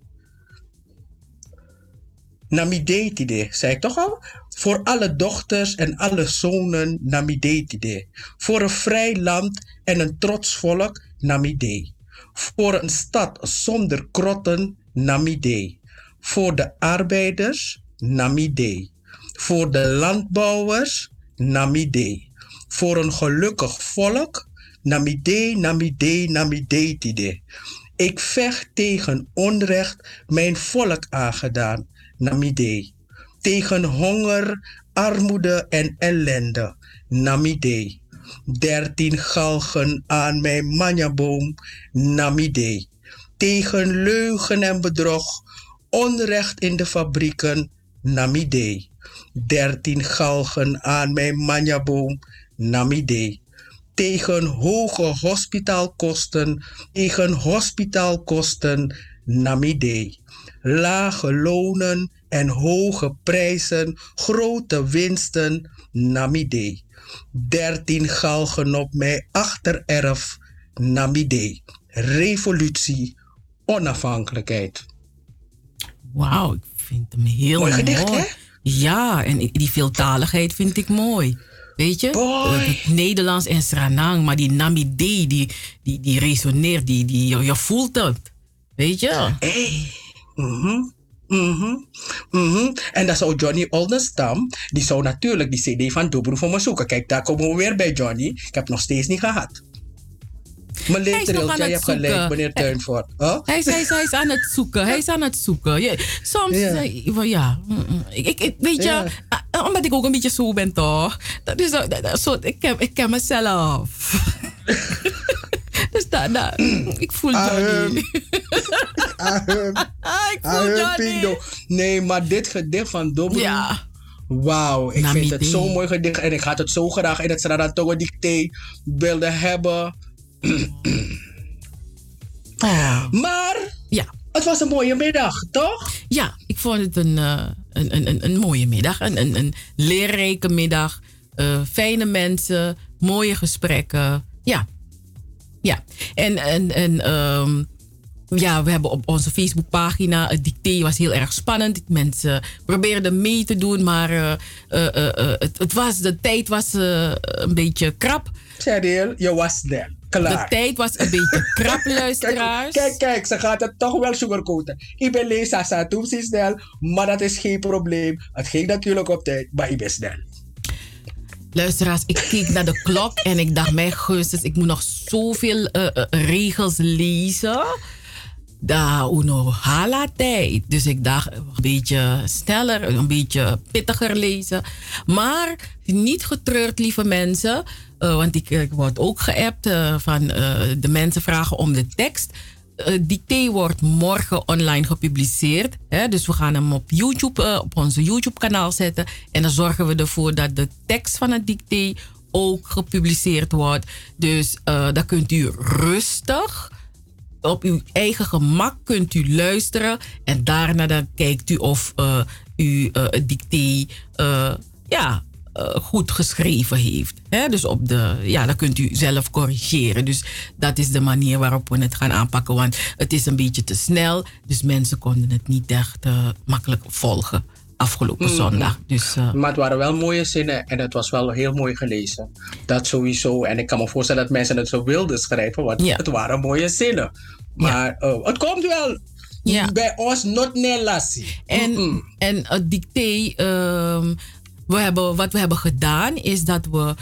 Namidetide, zei ik toch al? Voor alle dochters en alle zonen Namidetide. Voor een vrij land en een trots volk Namide. Voor een stad zonder krotten Namide. Voor de arbeiders Namide. Voor de landbouwers Namide. Voor een gelukkig volk Namide, Namide, Namidetide. Ik vecht tegen onrecht mijn volk aangedaan, Namide. Tegen honger, armoede en ellende, Namide. Dertien galgen aan mijn manjaboom, Namide. Tegen leugen en bedrog, onrecht in de fabrieken, Namide. Dertien galgen aan mijn manjaboom, Namide. Tegen hoge hospitaalkosten, tegen hospitaalkosten, Namide. Lage lonen en hoge prijzen, grote winsten, Namide. Dertien galgen op mijn achtererf, Namide. Revolutie, onafhankelijkheid. Wauw, ik vind hem heel Mooi mooi. gedicht, hè? Ja, en die veeltaligheid vind ik mooi. Weet je? Het Nederlands en Sranang, maar die Namide, die, die, die resoneert, die, die, je, je voelt het. Weet je? Hey. Mhm. Mhm. Mhm. En dat zou Johnny Oldenstam, die zou natuurlijk die CD van Dobro voor me zoeken. Kijk, daar komen we weer bij Johnny. Ik heb nog steeds niet gehad. Meneer Hij is nog Triltje, aan je hebt gelijk, meneer Tuinvoort. Huh? Hij is, hij, is, hij is aan het zoeken. Hij is aan het zoeken. Je- soms, Ja. eh, van, ja. mm, mm. Ik, ik, ik- weet je, Ja. Ah, omdat ik ook een beetje zo ben, toch? Dat is, dat, dat- zo, ik, ken, ik ken mezelf. dus dat, dat, ik voel Johnny. ik voel Ahem, Johnny. Pindo. Nee, maar dit gedicht van Dobro. Ja. Wauw, ik vind het zo'n mooi gedicht. En ik had het zo graag in het Sradantongo dicté willen hebben. Maar ja. het was een mooie middag, toch? Ja, ik vond het een, eh, een, een, een, mooie middag. Een, een, een leerrijke middag. Eh, fijne mensen, mooie gesprekken. Ja. Ja. En, en, en ehm, ja, we hebben op onze Facebookpagina... Het dicté was heel erg spannend. Mensen probeerden mee te doen, maar eh, eh, het, het was, de tijd was een beetje krap. Cheryl, je was er. Klaar. De tijd was een beetje krap, luisteraars. Kijk, kijk, ze gaat het toch wel sugarcoaten. Ik ben Lisa Satoum snel, maar dat is geen probleem. Het ging natuurlijk op tijd, maar ik ben snel. Luisteraars, ik keek naar de klok en ik dacht, mijn gunstens, ik moet nog zoveel eh, regels lezen. Da uno hala tijd. Dus ik dacht, een beetje sneller, een beetje pittiger lezen. Maar niet getreurd, lieve mensen. Eh, want ik, ik word ook geappt eh, van eh, de mensen vragen om de tekst. Eh dicté wordt morgen online gepubliceerd. Dus we gaan hem op YouTube, eh, op onze YouTube-kanaal zetten. En dan zorgen we ervoor dat de tekst van het dicté ook gepubliceerd wordt. Dus eh dan kunt u rustig op uw eigen gemak kunt u luisteren. En daarna dan kijkt u of eh, u eh, het dicté eh, ja, eh, goed geschreven heeft. Hè? Dus op de, ja, dan kunt u zelf corrigeren. Dus dat is de manier waarop we het gaan aanpakken. Want het is een beetje te snel. Dus mensen konden het niet echt eh, makkelijk volgen afgelopen Mhm. zondag. Dus, eh, Maar het waren wel mooie zinnen en het was wel heel mooi gelezen. Dat sowieso. En ik kan me voorstellen dat mensen het zo wilden schrijven, want het waren mooie zinnen. Maar het komt wel. Bij ons not nelassie. En, en het dicté, ehm, we hebben, wat we hebben gedaan is dat we,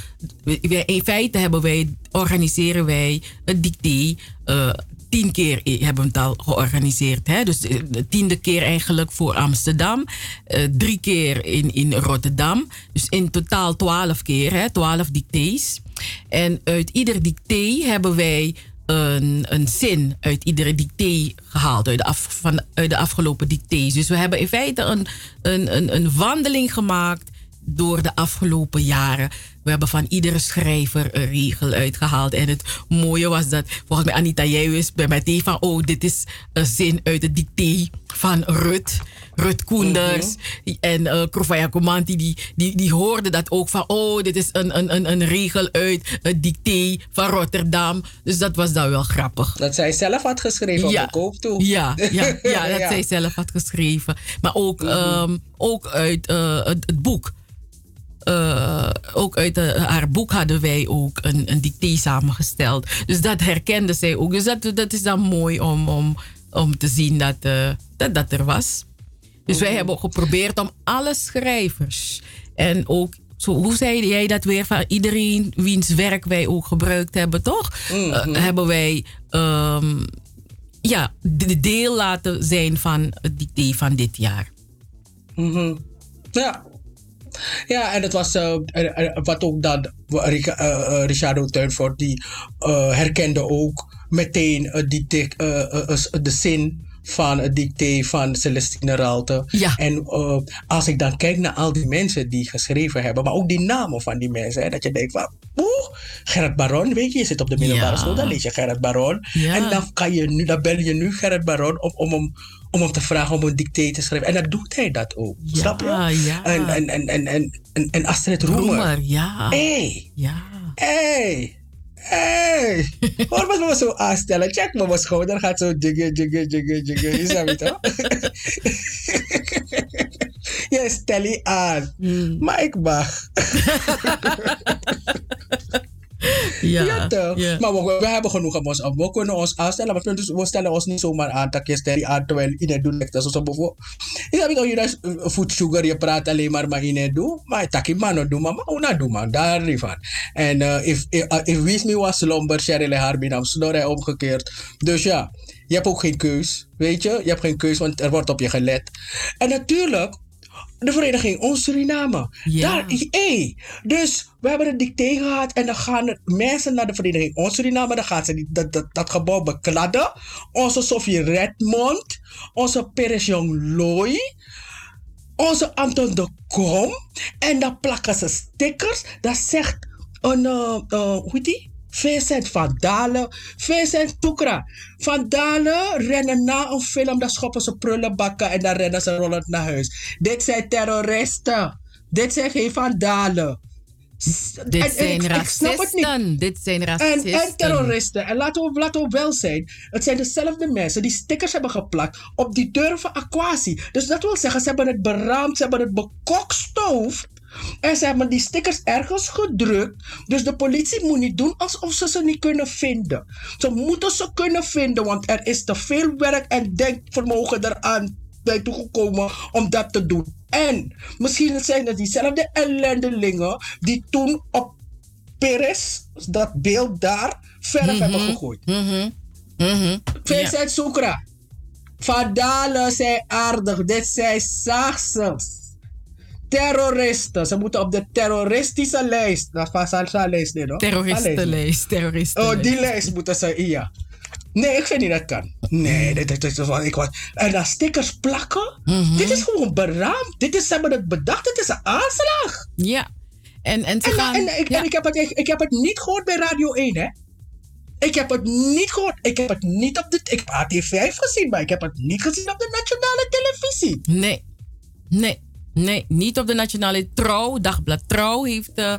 in feite hebben wij, organiseren wij het dicté. eh, tien keer hebben we het al georganiseerd. Hè? Dus eh, de tiende keer eigenlijk voor Amsterdam. eh, drie keer in, in Rotterdam. Dus in totaal twaalf keer, hè? twaalf dictées. En uit ieder dicté hebben wij een, een zin uit iedere dicté gehaald, uit de, af, van, uit de afgelopen dictées. Dus we hebben in feite een, een, een wandeling gemaakt door de afgelopen jaren. We hebben van iedere schrijver een regel uitgehaald. En het mooie was dat, volgens mij Anita, jij wist bij mij van... oh, dit is een zin uit het dicté van Rut. Rut Koenders en uh, Krofaya Komanti, die, die, die hoorden dat ook van... oh, dit is een, een, een, een regel uit het dicté van Rotterdam. Dus dat was dan wel grappig. Dat zij zelf had geschreven op de koop toe. Ja, ja, ja dat Ja. zij zelf had geschreven. Maar ook, ehm, ook uit eh, het, het boek. Eh, ook uit eh, haar boek hadden wij ook een, een dicté samengesteld. Dus dat herkende zij ook. Dus dat, dat is dan mooi om, om, om te zien dat, eh, dat dat er was. Dus wij hebben geprobeerd om alle schrijvers en ook, zo, hoe zei jij dat weer, van iedereen wiens werk wij ook gebruikt hebben, toch? Eh, hebben wij ehm, ja, de deel laten zijn van het dicté van dit jaar. Mhm. Ja. Ja, en het was eh, wat ook dan Rica- eh, eh, Richardo Tuinvoort die herkende ook meteen eh, de zin van het dicté van Celestine Ralte. Ja. En als ik dan kijk naar al die mensen die geschreven hebben, maar ook die namen van die mensen, hè, dat je denkt van, oeh, Gerrit Baron, weet je, je zit op de middelbare school, dan lees je Gerrit Baron. En dan, kan je nu, dan bel je nu Gerrit Baron om, om, hem, om hem te vragen om een dicté te schrijven. En dan doet hij dat ook. Snap je? ja. En, en, en, en, en, en Astrid Roemer. Roemer, ja. Hey. Ja. Hey. Hey. Hoor me zo aanstellen. Check me mijn schouder. Gaat zo jiggen, jiggen, jiggen, jiggen. Je snapt toch? Je stel je aan. Hmm. Maar ik mag. Ja, toch? ja. Maar we, we hebben genoeg aan ons. We kunnen ons aanstellen, maar we, we stellen ons niet zomaar aan. Je aan terwijl het doet. Is zo bijvoorbeeld. Je hebt toch, je dat food sugar, je praat alleen maar maar in het doet. Maar tak je man doe maar, maar una doe man. Daar niet van. En eh, if, if, uh, if Wies me was slumber, Cheryl Harbinam, snor hij omgekeerd. Dus ja, je hebt ook geen keus. Weet je, je hebt geen keus, want er wordt op je gelet. En natuurlijk, de vereniging Ons Suriname. Daar, hey, dus we hebben een dicté gehad en dan gaan mensen naar de vereniging Ons Suriname. Dan gaan ze die, dat, dat, dat gebouw bekladden. Onze Sofie Redmond, onze Peres Jong Loy, onze Anton de Kom. En dan plakken ze stickers. Dat zegt een, uh, uh, hoe heet die? Vincent van Dalen, Vincent Toekra. Van Dalen rennen na een film, dan schoppen ze prullenbakken en dan rennen ze rollend naar huis. Dit zijn terroristen. Dit zijn geen Van Dalen. Dit En- en zijn niet. racisten. Dit zijn En, racisten. en terroristen. En laten we, laten we wel zijn. Het zijn dezelfde mensen die stickers hebben geplakt op die deuren van Aquasi. Dus dat wil zeggen, ze hebben het beraamd, ze hebben het bekokstoofd. En ze hebben die stickers ergens gedrukt. Dus de politie moet niet doen alsof ze ze niet kunnen vinden. Ze moeten ze kunnen vinden, want er is te veel werk en denkvermogen eraan bij toegekomen om dat te doen. En misschien zijn het diezelfde ellendelingen die toen op Peres, dat beeld daar, verf hebben gegooid. Vincent Soekra. Vandalen zijn aardig. Dit zijn zaagsels. Terroristen. Ze moeten op de terroristische lijst. Dat was al zo'n lijst, nee, hoor. Terroristenlijst. Terroristenlijst. Oh, die lijst moeten ze, ja. Nee, ik vind niet dat kan. Nee, dit, dit, dit is wat ik was. En dan stickers plakken. Mhm. Dit is gewoon beraamd. Dit is, ze hebben het bedacht. Dit is een aanslag. Ja. En, en, en, gaan- en, ik, ja. en ik, heb het, ik, ik heb het niet gehoord bij Radio 1, hè? Ik heb het niet gehoord. Ik heb het niet op de. Ik heb AT5 gezien, maar ik heb het niet gezien op de nationale televisie. Nee. Nee. Nee, niet op de nationale Trouw. Dagblad Trouw heeft eh,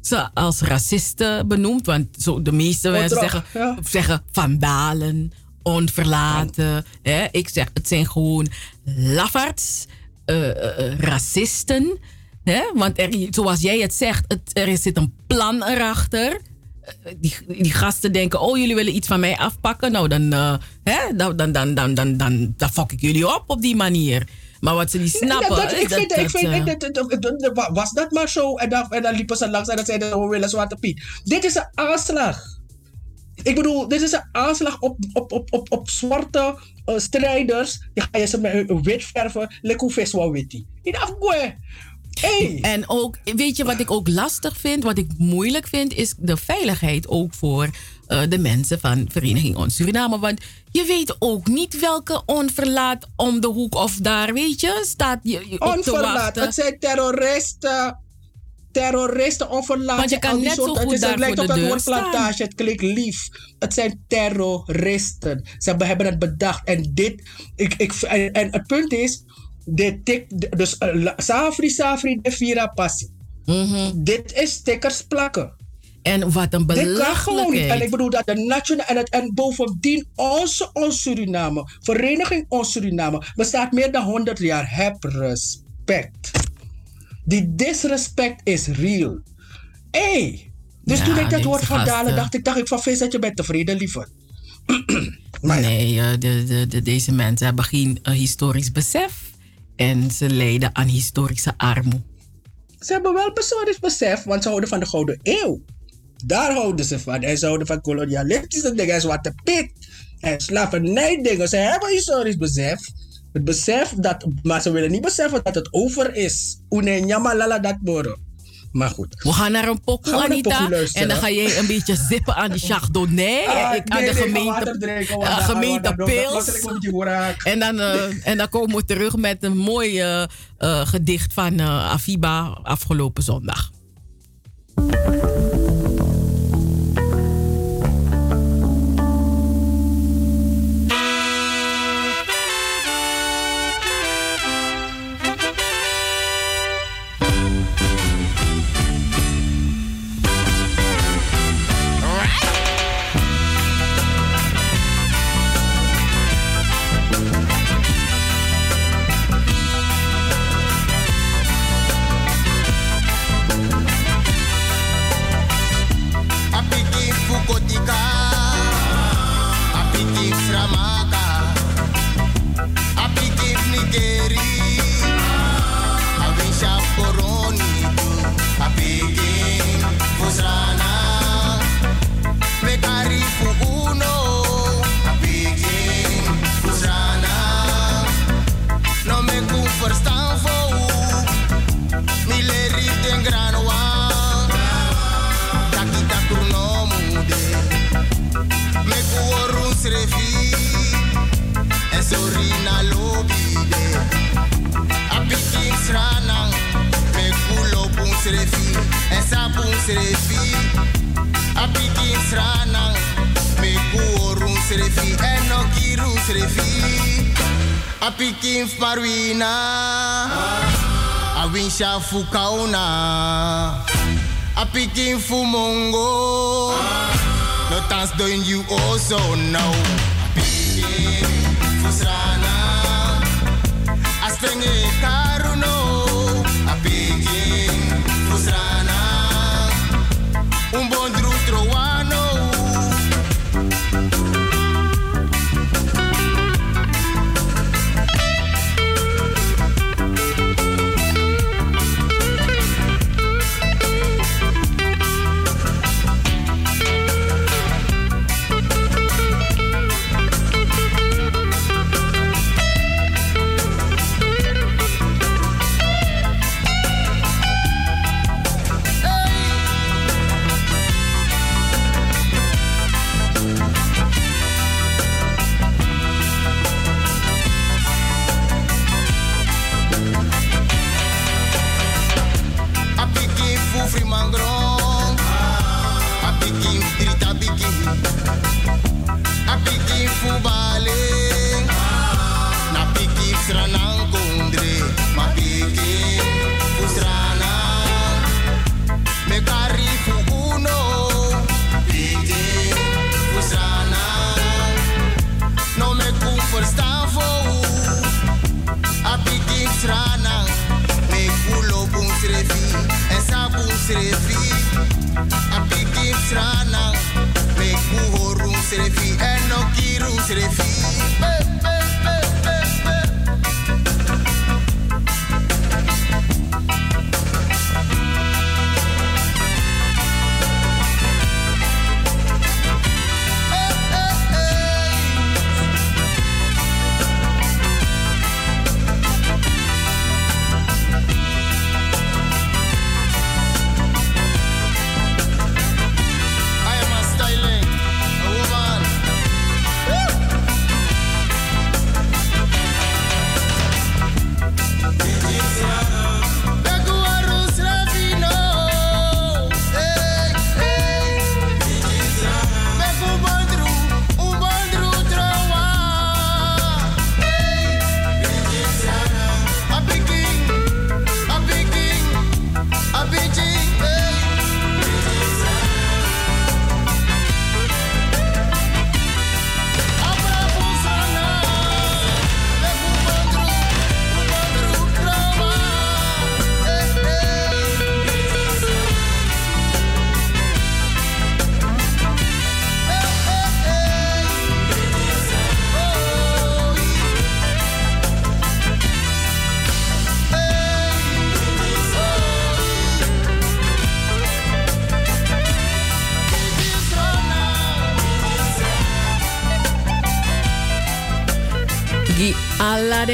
ze als racisten benoemd. Want zo de meeste Oh, mensen zeggen, ja. zeggen vandalen, onverlaten. Hè? Ik zeg, het zijn gewoon lafaards, eh, eh, racisten. Hè? Want er, zoals jij het zegt, het, er zit een plan erachter. die, die gasten denken, oh jullie willen iets van mij afpakken. Nou dan, hè, dan, dan, dan, dan, dan, dan, dan fok ik jullie op op die manier. Maar wat ze niet snappen. Dat, is ik dat- vind, ik dat, vind, was dat maar zo? En dan, en dan liepen ze langs en dan zeiden ze, we willen Zwarte Piet. Dit is een aanslag. Ik bedoel, dit is een aanslag op, op, op, op, op zwarte eh, strijders. Die ga je ze met hun wit verven. Lekker vis wel witty. In afgoe. Hey. En ook, weet je wat ik ook lastig vind, wat ik moeilijk vind, is de veiligheid ook voor eh, de mensen van Vereniging Ons Suriname. Want je weet ook niet welke onverlaat om de hoek of daar, weet je, staat je, je Onverlaat. Het zijn terroristen. Terroristen, onverlaat. Want je kan net zo goed het, is, daar het lijkt op dat woord plantage. Het klinkt lief. Het zijn terroristen. Ze hebben, hebben het bedacht. En dit. Ik, ik, en, en het punt is. Dit tik, dus uh, la- Safri Safri de Vira Passie. Dit is stickers plakken. En wat een Dit kan gewoon niet. belachelijkheid. En ik bedoel dat de nationale. En, het, en bovendien onze, ons Suriname. Vereniging Ons Suriname. bestaat meer dan 100 jaar. Heb respect. Die disrespect is real. Hey. Dus Ja, toen ik dat woord van Dalen dacht ik, dacht ik van vis dat je bent tevreden, liever. Nee, eh, de, de, de, deze mensen hebben geen eh, historisch besef. En ze lijden aan historische armoede. Ze hebben wel historisch besef, want ze houden van de Gouden Eeuw. Daar houden ze van. En ze houden van kolonialistische dingen en zwarte pit. En slavernij-dingen. Ze hebben historisch besef. Het besef dat, maar ze willen niet beseffen dat het over is. Une nyamalala dat boro. Maar goed. We gaan naar een pokoe, Anita. En dan ga jij een beetje zippen aan die chardonnay. Nee, Ah, ik, aan nee, de gemeente, dan- gemeente Pils. En dan, eh, en dan komen we terug met een mooi eh, eh, gedicht van Afiba afgelopen zondag. Fukauna. A picking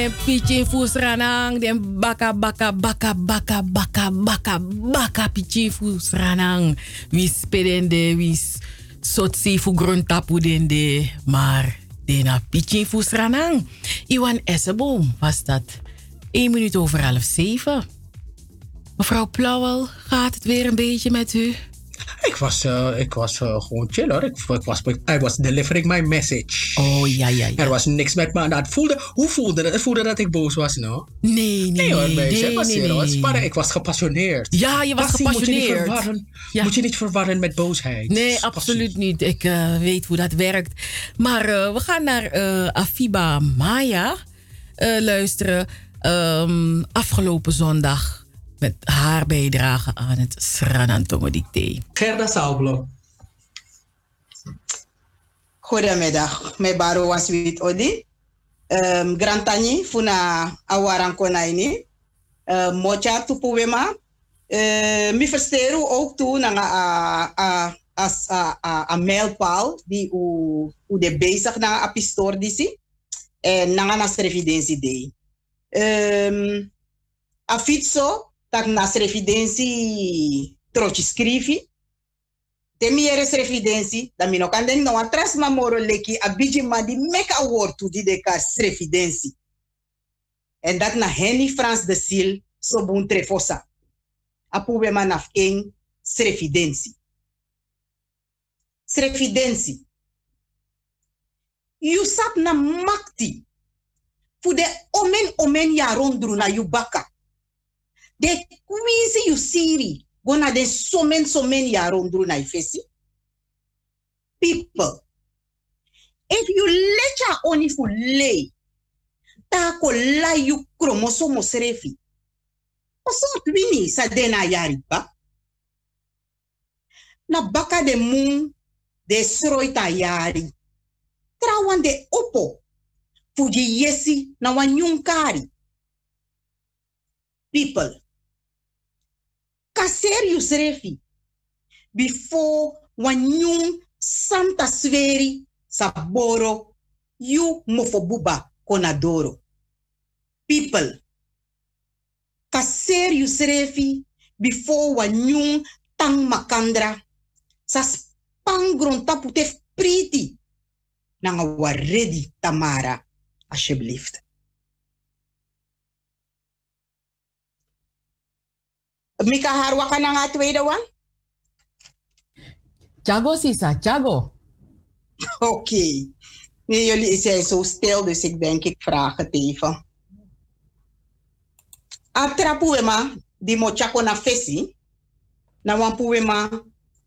den pichi fusranang den baka baka baka baka baka baka baka pichi fusranang. Wis pedende wis sotsi fu gruntapu dende. Maar dena pichi fusranang. Iwan Esseboom was dat. 1 minuut over half zeven. Mevrouw Plauwel, gaat het weer een beetje met u? Ik was, eh, ik was eh, gewoon chill hoor. Ik, ik was, I was delivering my message. Oh ja, ja, ja. Er was niks met me aan hand. Voelde, hoe voelde? Het voelde dat ik boos was, nou? Nee, nee, Nee hoor, nee, meisje. was nee, hier, hoor. nee. Sparren. Ik was gepassioneerd. Ja, je was Passie Moet je, niet gepassioneerd. verwarren, Ja. moet je niet verwarren met boosheid. Nee, absoluut niet. Ik eh, weet hoe dat werkt. Maar we gaan naar Afiba Maya luisteren. Ehm, afgelopen zondag met haar bijdrage aan het Sranantongo Dicté. Gerda Saublok. Goedemiddag, mijn baro was wit odi. Um, Grantani funa awaran konaini. Uh, mocha tupu wema. Uh, mi versteru ook toe naar a, a, a, a, a, a mijlpaal die u, u de bezig na a pistor disi. En nanga na evidentie dei. Um, a fitso tak na evidentie trochi scrivi. Temi eres evidentie, da mi no atras ma moro leki a ma meka woord tu di de ka evidentie. En dat na Henny Frans de Sil so bun trefosa. A pube man af eng evidentie. Evidentie. You sap na makti. Fu de omen omen ya rondru na you baka. De kwisi you siri. Gona de somen somen ya rondru na. People. If you let ya oni fu lay. Ta ko la you kromosomo. Oso twini sa dena yari ba. Na baka de moon de sroita yari. Trawan de opo. Fuji yesi na wanyunkari. People. Kaser you serefi. Before wanyung santa sveri saboro you mofobuba konadoro. People. Kaser you serefi before wanyung tang makandra. Sa spangron tapute priti. Nanga waredi Tamara. Alsjeblieft. Mika Harwa ka na nga tweede one? Chago, Sisa, Chago. Oké. Nee, jullie zijn zo stil, dus ik denk ik vraag het even. Atrapuema, di mochako na fesi, na wampuema,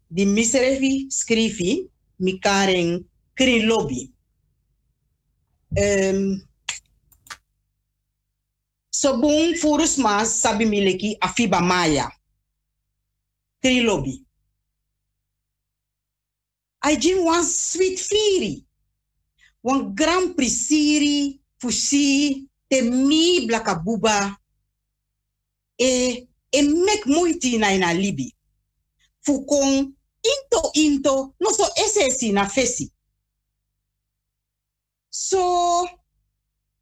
di miserevi scrivi, mikaren kri lobby. Um, Sobung furus mas sabi miliki afiba maya. Kri lobby. I jin wan sweet firi. Wan grand prisiri fusi te mi blaka buba. E, e mek moiti na ina libi. Fukong into into no so esesi na fesi. So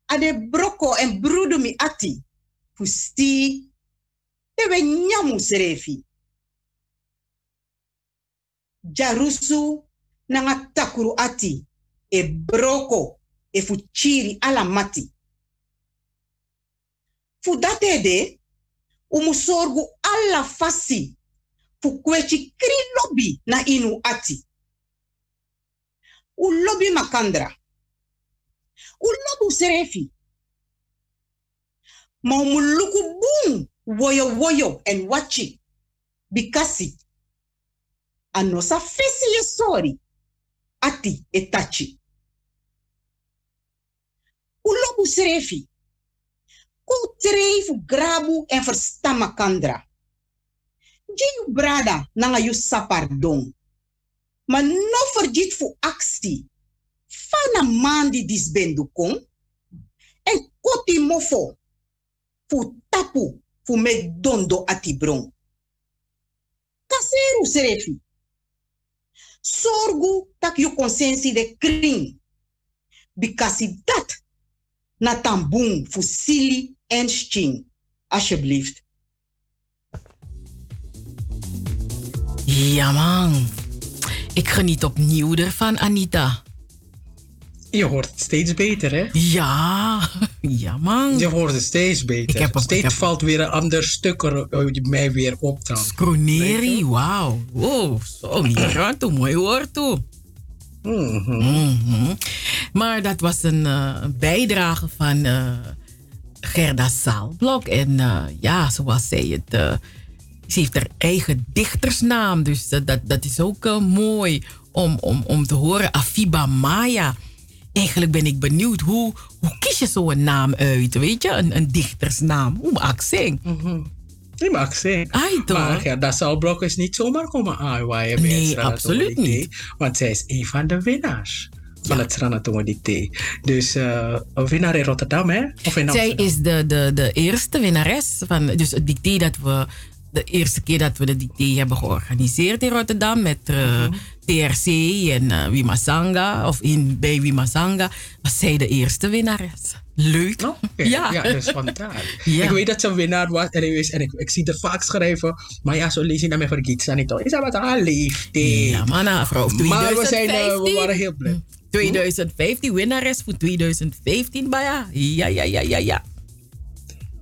ade broko en brudu mi ati fusti tewe nyamu serefi. Jarusu nanga takuru ati e broko e fuchiri ala mati. Fu datede umu sorgu alla fasi fu kwechi kri lobi na inu ati. U lobi makandra. U lobu serefi. Ma umu luku boom woyo woyo en wachi. Bikasi. Anosa fesi ye sorry. Ati e tachi. U lobu serefi. Ku treifu grabu en verstama kandra. Brada nanga yu sapardon. Ma no vergit fu aksi. Fana mandi disbendu kon. En koti mofo. Fu tapu fu me dondo ati bron. Kaseru serefi. Sorgu tak yu consensi de kring. Bikasi dat na Tambung voor Sili en Ching. Alsjeblieft. Ja, man. Ik geniet opnieuw ervan, Anita. Je hoort het steeds beter, hè? Ja, ja, man. Je hoort het steeds beter. Ik heb- steeds ik heb- valt weer een ander stuk er uh, mij weer op dan. Scroneri, wauw. Wow, zo, toe. Mooi woord toe. Mhm. Maar dat was een eh, bijdrage van eh, Gerda Saalblok. En eh, ja, zoals zij het... eh, ze heeft haar eigen dichtersnaam. Dus dat, dat, dat is ook eh, mooi om, om, om te horen. Afiba Maya. Eigenlijk ben ik benieuwd, hoe, hoe kies je zo'n naam uit? Weet je, een, een dichtersnaam. Hoe maak ik Die mag zijn. Maar ja, dat zal Blok is niet zomaar komen aanwaaien bij Nee, het absoluut niet. Want zij is een van de winnaars van het Stranatongo Dicté. Dus eh, een winnaar in Rotterdam, hè? Of in Zij Amsterdam? is de, de, de eerste winnares van dus het dicté dat we. De eerste keer dat we de dicté hebben georganiseerd in Rotterdam met eh, TRC en eh, Wimasanga, of in, bij Wimasanga, was zij de eerste winnares. Leuk. Ja. ja, vandaar. Ja. Ik weet dat ze een winnaar was en, ik, en ik, ik zie er vaak schrijven, maar ja, zo lees je naar mij vergiet ze niet. Is dat wat haar leeftijd? Ja, maar vrouw, Maar we, zijn, eh, we 2015. waren heel blij. 2015, winnares voor 2015, maar ja. Ja, ja, ja, ja, ja.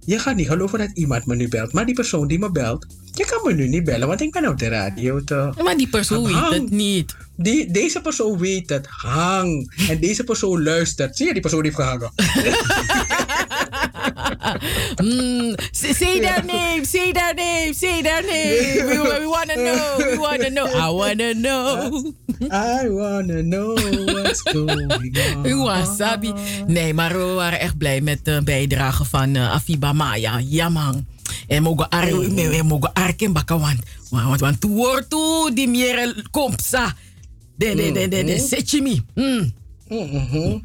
Je gaat niet geloven dat iemand me nu belt, maar die persoon die me belt, je kan me nu niet bellen, want ik ben op de radio? Maar die persoon weet het niet. Die, deze persoon weet het, hang. En deze persoon luistert. Zie je, die persoon heeft gehangen. Mm, say say their name, say their name, say their name. We, we wanna know, we wanna know. I wanna know. I wanna know what's going on. Wasabi. Nee, maar we waren echt blij met de bijdrage van eh, Afiba Maya. Ja, man. En mogen ar, we mogen arken bakken, want, want, want toe, die meer komt, sa. De, de, de, de, de, Mm.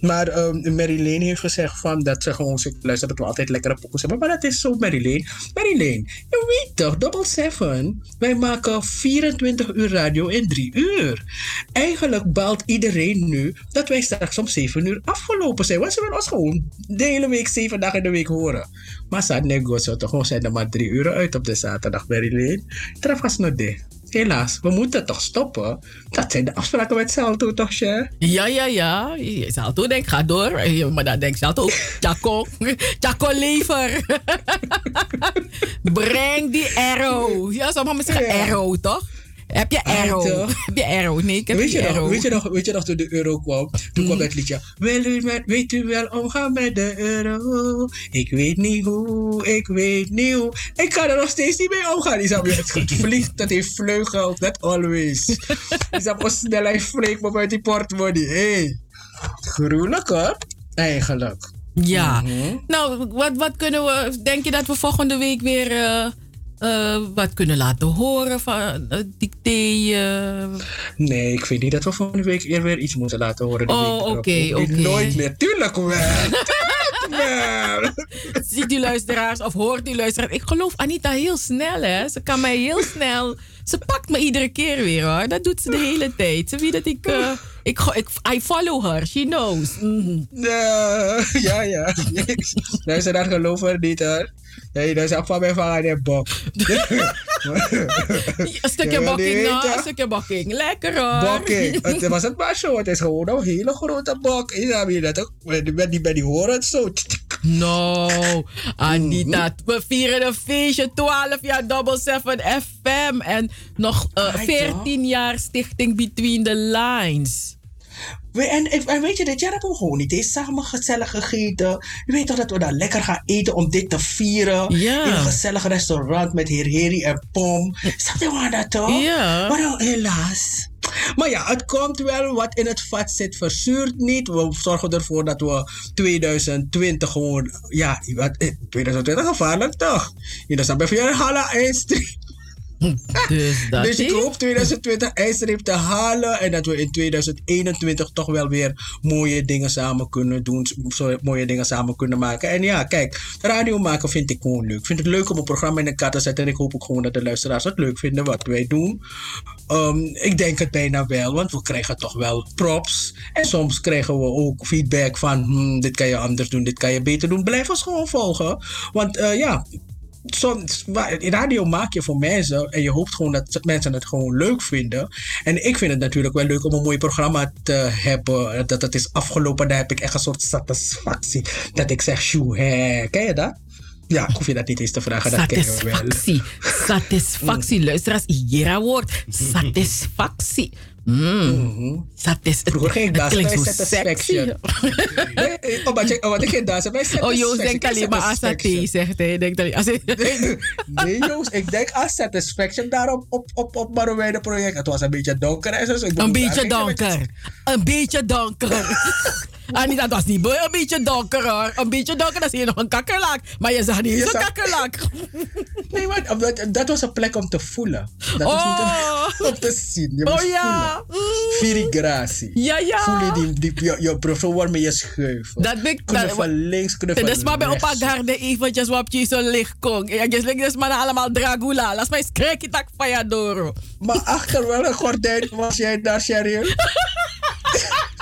Maar um, Marilyn heeft gezegd van dat ze gewoon luisteren dat we altijd lekkere pokus hebben. Maar dat is zo, Marilyn. Marilyn, je weet toch, Double Seven, wij maken 24 uur radio in 3 uur. Eigenlijk balt iedereen nu dat wij straks om 7 uur afgelopen zijn. Want ze willen ons gewoon de hele week, 7 dagen in de week horen. Maar sa negosio toch, gewoon zijn er maar 3 uur uit op de zaterdag, Marilyn. Trafas no de. Helaas, we moeten toch stoppen. Dat zijn de afspraken met Salto, toch, Cher? Ja, ja, ja. Salto denkt, ga door. Maar dan denkt Salto, Chaco, Chaco lever. Breng die arrow. Ja, sommige mensen zeggen arrow, toch? Heb je Ah, arrow? Heb je arrow? Nee, ik heb weet, je nog, weet, je nog, weet je nog toen de euro kwam? Toen kwam het liedje. Wil u met, weet u wel omgaan met de euro? Ik weet niet hoe, ik weet niet hoe. Ik kan er nog steeds niet mee omgaan. Isabel, het vliegt, dat heeft vleugels, net always. Isabel, snelheid vliegt me uit die portemonnee. Hey. Gruwelijk hoor, eigenlijk. Ja. Mhm. Nou, wat, wat kunnen we... Denk je dat we volgende week weer... eh, eh, wat kunnen laten horen van eh? Nee, ik vind niet dat we volgende week eer weer iets moeten laten horen. Oh, erop. oké, Niet- oké. Nooit meer. Tuurlijk wel. Ziet u luisteraars of hoort u luisteraars? Ik geloof Anita heel snel, hè? Ze kan mij heel snel. Ze pakt me iedere keer weer, hoor. Dat doet ze de hele tijd. Ze weet dat ik. eh, ik, ik I follow her. She knows. Mhm. Ja, ja, ja. Luister, dat geloven niet hoor. Nee, dat is van mij van aan de bok. Een stukje bokking, nou. Een stukje bokking. Lekker, hoor. Bokking. Het was het maar zo. Het is gewoon een hele grote bok. Je dat ook met die, met die horen zo. No, Anita, we vieren een feestje. 12 jaar Double 7 FM. En nog eh, Ai, 14 jaar Stichting Between the Lines. We, en, weet je, dit jaar hebben we gewoon niet eens samen gezellig gegeten. Je weet toch dat we daar lekker gaan eten om dit te vieren. Ja. In een gezellig restaurant met heer Heri en Pom. Snap je maar dat toch? Ja. Maar nou, helaas. Maar ja, het komt wel. Wat in het vat zit, verzuurt niet. We zorgen ervoor dat we 2020 gewoon... Ja, wat, eh, 2020 gevaarlijk toch? Je snap je, hala 1 street. Dus dat dus ik hoop 2020 ijsreep te halen en dat we in 2021 toch wel weer mooie dingen samen kunnen doen, mooie dingen samen kunnen maken. En ja, kijk, radio maken vind ik gewoon leuk. Ik vind het leuk om een programma in elkaar te zetten en ik hoop ook gewoon dat de luisteraars het leuk vinden wat wij doen. Ehm, ik denk het bijna wel, want we krijgen toch wel props. En soms krijgen we ook feedback van hmm, dit kan je anders doen, dit kan je beter doen. Blijf ons gewoon volgen. Want eh, ja, soms, radio maak je voor mensen en je hoopt gewoon dat mensen het gewoon leuk vinden. En ik vind het natuurlijk wel leuk om een mooi programma te hebben. Dat het is afgelopen, daar heb ik echt een soort satisfactie. Dat ik zeg, shoe, hè. Ken je dat? Ja, ik hoef je dat niet eens te vragen, dat ken je wel. Satisfactie. Satisfactie. Luisteraars, hier woord. Satisfactie. Mm. Satis Vroeger ging ik het dansen bij Satisfaction. omdat, je, omdat ik ging dansen bij Oh, Joost Satisfaction. denkt alleen maar aan saté, zegt hij. Denkt alleen, als Nee, Joost, ik denk aan Satisfaction daarop op, op, op Marowijne project. Het was een beetje donker en zo. dus ik Een beetje donker. Een beetje donker. Anita, dat was niet een beetje donker hoor. Een beetje donker, dan zie je nog een kakkerlak. Maar je zag niet eens Je een kakkerlak. Nee, maar dat was een plek om te voelen. Dat was niet een, om te zien. Je Oh moest ja. voelen. Virigratie. Ja, ja. Voel je die, die, je, je proefel waarmee je schuift. Dat ben ik- dat- links, knuffel Dat is maar bij rechts. opa garde eventjes wat je zo licht kon. Ja, je slik dus maar allemaal dragula. Laat mij schrik tak van je door. Maar achter welk gordijn was jij daar, Sheryl?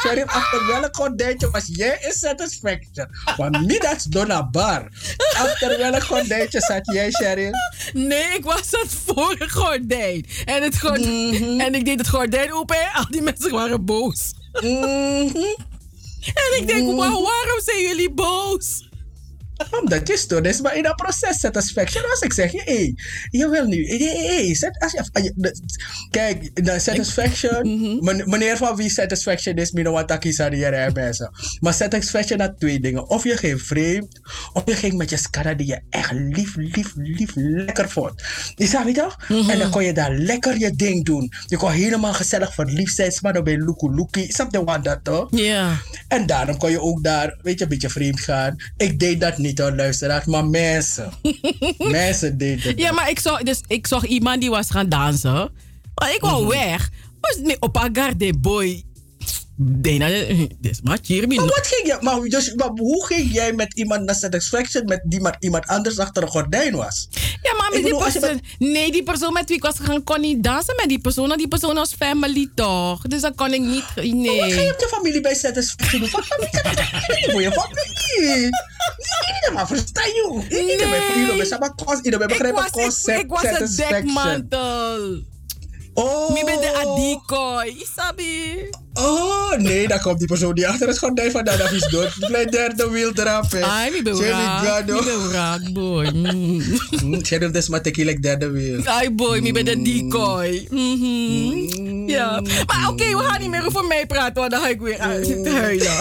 Sheryl, achter welk gordijntje was jij in Satisfaction? Want niet dat Donna Bar. Achter welk gordijntje zat jij, Sheryl? Nee, ik was het een gordijn. En, het gordijn, en ik deed het gordijn open en al die mensen waren boos. En ik denk, "Wauw, waarom zijn jullie boos? Omdat je stoort is, maar in dat proces satisfaction als ik zeg je, hé, je wil nu, hé, hé, hé, zet- als je, als je- de- kijk, de satisfaction, men- meneer van wie satisfaction is, mino wat hè, mensen. Maar satisfaction had twee dingen. Of je ging vreemd, of je ging met je skara die je echt lief, lief, lief, lekker vond. Je snap je toch? En dan kon je daar lekker je ding doen. Je kon helemaal gezellig verliefd zijn, maar dan ben je luku luki. Je wat dat toch? Ja. En daarom kon je ook daar, weet je, een beetje vreemd gaan. Ik deed dat niet hoor, luisteraars, maar mensen. mensen deden dat. Ja, maar ik zag, dus ik zag iemand die was gaan dansen. Maar ik wou weg. Maar nee, op een garde boy. Dit is maar hier. Maar wat ging je, maar, dus, maar hoe ging jij met iemand naar satisfaction met die maar iemand anders achter een gordijn was? Ja, maar met die persoon... Nee, die persoon met wie ik was gegaan kon niet dansen met die persoon. Die persoon was family toch? Dus dan kon ik niet... Nee. Wat ga je op je familie bij satisfaction doen? Wat familie kan je voor je familie? Nee, maar versta je? Iedereen bij iedereen bij iedereen Ik begrijpen was, ik een dekmantel. Oh. Ik ben de adikoy. Isabi. Oh, nee, dan komt die persoon die achter het gordijn vandaan. Dat is dood. Blijf derde wiel trappen. Ai, mi ben raak. Mi ben raak, boy. Mm. Cheryl Desma tequila derde wiel. Ai, boy, mi ben de decoy. Ja. Maar oké, we gaan niet meer over mij praten, want dan ga ik weer uit zitten huilen.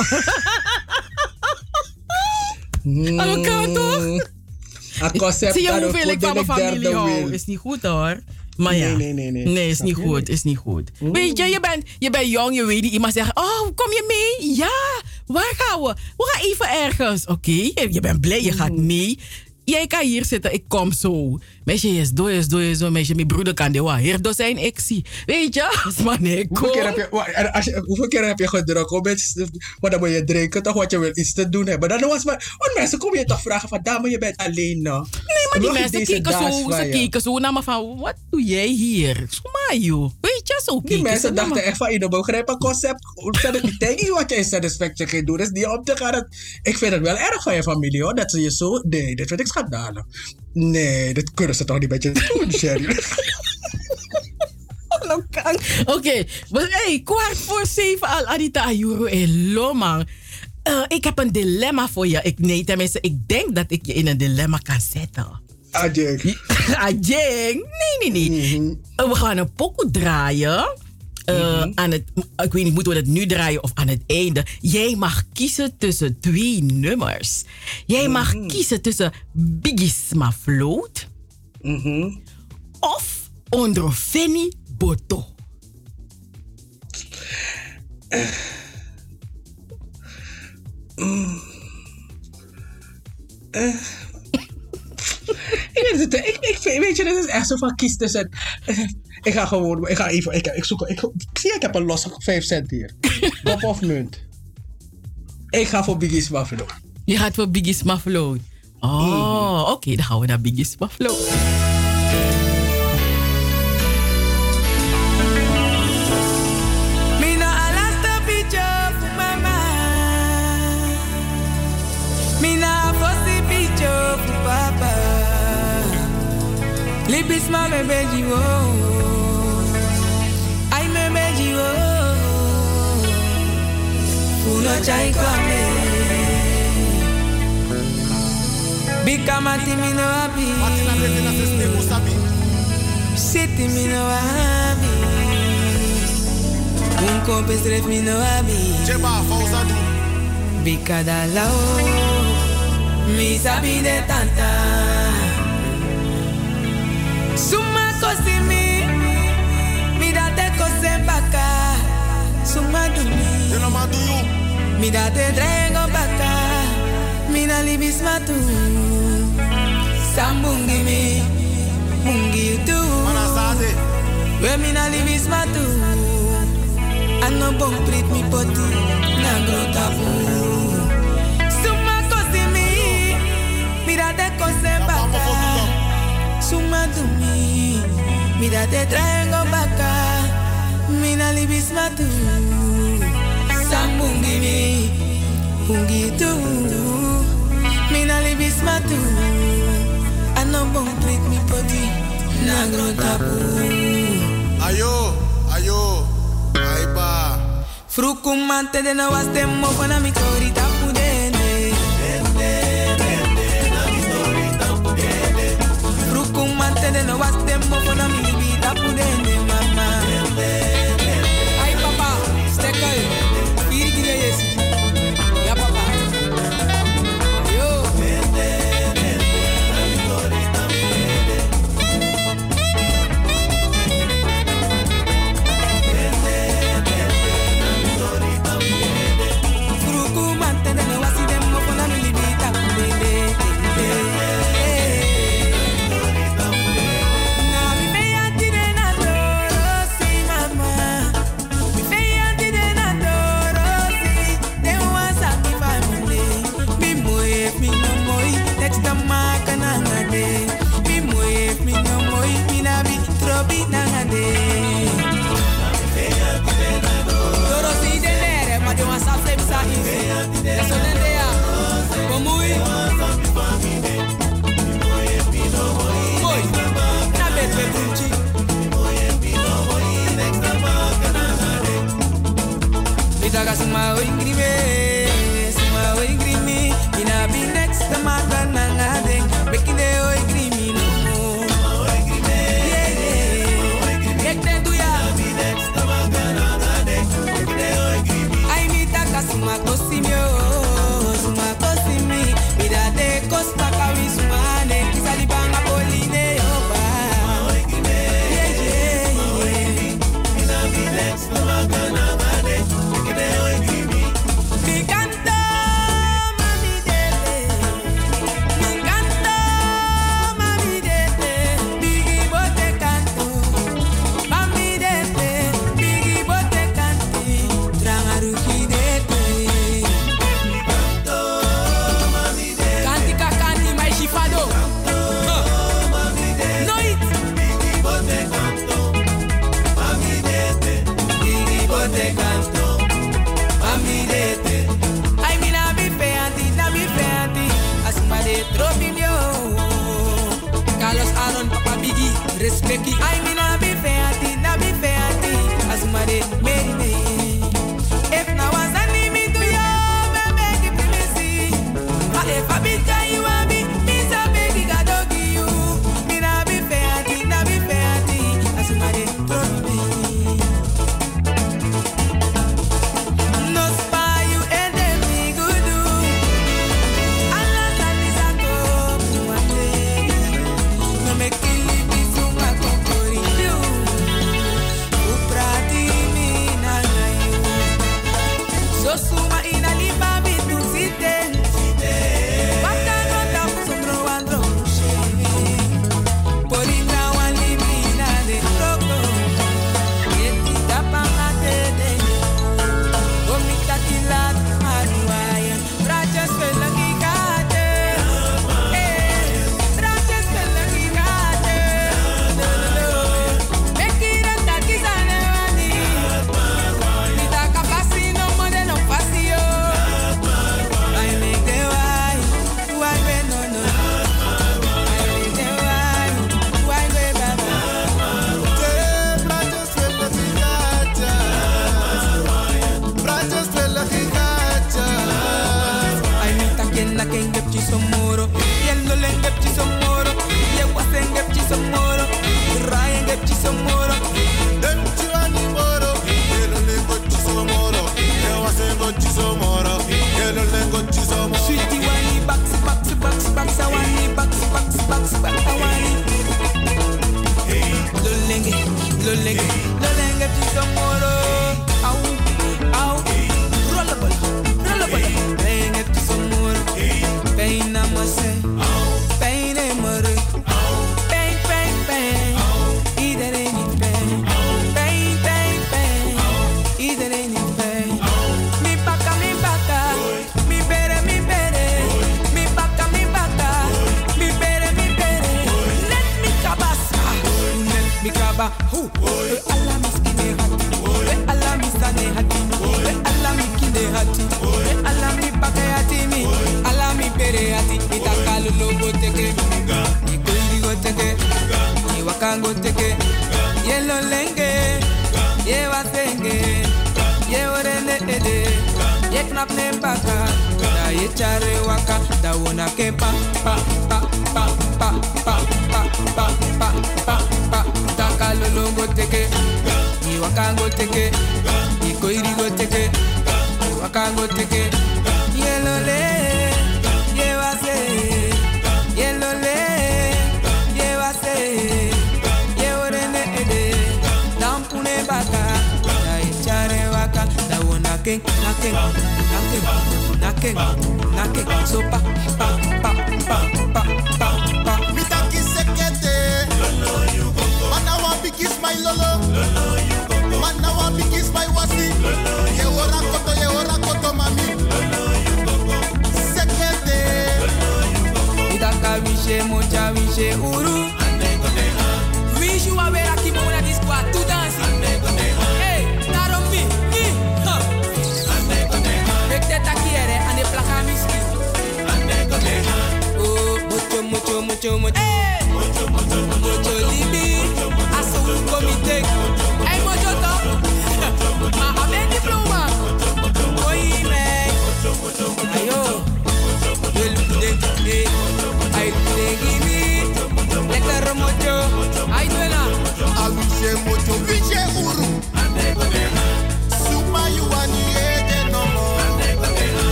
Aan elkaar toch? Zie je hoeveel ik van mijn familie hou? Is niet goed hoor. Maar ja. Nee, nee, nee, nee. Nee, is niet goed. Is niet goed. Weet je, je bent, je bent jong, je weet niet. Iemand zegt, oh, kom je mee? Ja, waar gaan we? We gaan even ergens. Oké, je, je bent blij, je gaat mee. Jij kan hier zitten, ik kom zo. Meisje, is door, is is door. Meisje, mijn broeder kan de waar. Hier zijn, ik zie. Weet je, als nee, Hoeveel kom. hoeveel keer heb je gedronken? Te- Maar dan moet je drinken toch, wat je wil iets te doen hebben. Dan was maar, want mensen komen je toch vragen van, dame, je bent alleen nou. Nee, maar die ik mensen kijken zo, ze kijken zo naar me van, wat doe jij hier? Sma joh. Weet je, zo Die ze mensen dachten echt van, je begrijpt een concept. Dat is niet tegen je wat je in satisfaction gaat doen. Dat is niet om te gaan. Ik vind het wel erg van je familie hoor, dat ze je zo... Nee, dit vind ik schandalig. Nee, dat kunnen ze toch niet met je doen, Sherry. Oké, maar hey, kwart voor zeven al, Anita Ayuro en. Eh, ik heb een dilemma voor je. Ik, nee, tenminste, ik denk dat ik je in een dilemma kan zetten. Ajeng. Ajeng? Nee, nee, nee. Eh, we gaan een pokoe draaien. Eh, aan het, ik weet niet, moeten we het nu draaien of aan het einde? Jij mag kiezen tussen twee nummers. Jij mag kiezen tussen Biggie Float of Ondrofeni Boto. Ik, weet het, ik, ik weet je, dat is echt zo van kies tussen Ik ga gewoon, ik ga even, ik, ik zoek, ik, zie ik heb een losse 5 cent hier. Pop of munt. Ik ga voor Biggie's Buffalo. Je gaat voor Biggie's Buffalo. Oh, oké, dan gaan we naar Biggie's Buffalo. Libis ma me beji wo. Ay me beji wo. Uno chai kwame. Bika mati mi no abi. Siti mi no abi. Un compestre mi no abi. Cheba fausa du. Bika da lao. Mi sabi de tanta. Suma kosi mi. Mi da te kose baka. Suma du mi. Mi da te drengo baka. Mi na libis matu. Sambungi mi. Mungi do. We mi na libis matu. Ano bom prit mi poti na grota fu. Suma kosi mi, mira te kose baka. Suma du mi, mira te traigo baka. Mina libis matu. Sambungi mi, bungi tu. Mina libis matu. Ano bom prit mi poti na grota fu. Ayo, ayo, aiba. Frukumante de no was temmo fana mi corita Frukumante de no was temmo fana mi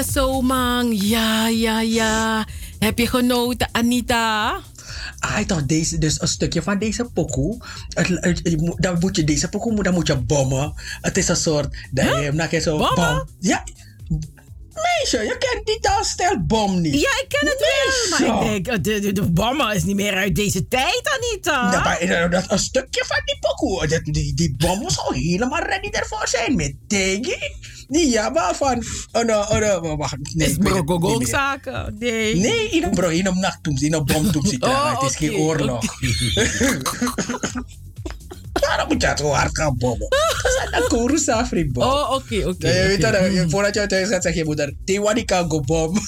Zo man. Ja, ja, ja. Heb je genoten, Anita? Ah, toch deze, dus een stukje van deze pokoe. Dan moet je deze pokoe, dan moet je bommen. Het is een soort, hem dan zo Bommen? bom. Ja, meisje, je kent die stijl bom niet. Ja, ik ken het wel. Maar ik denk, eh, de, de, de bommen is niet meer uit deze tijd, Anita. Ja, maar eh, dat een stukje van die pokoe, dat, die, die bom was al helemaal ready ervoor zijn. Met tegen. Die jabba van, oh no, oh no, wacht. Nee, is brokogong zaken. Nee. Nee, in een bro, in een nacht toen, in een bom toen zit. Oh, het is geen oorlog. Waarom moet je het zo hard gaan bommen? Dat is een bom. Oh, oké, oké. Ja, je weet oké. dat, je- voordat je thuis gaat, zeg je moeder, Tiwani kan go bom.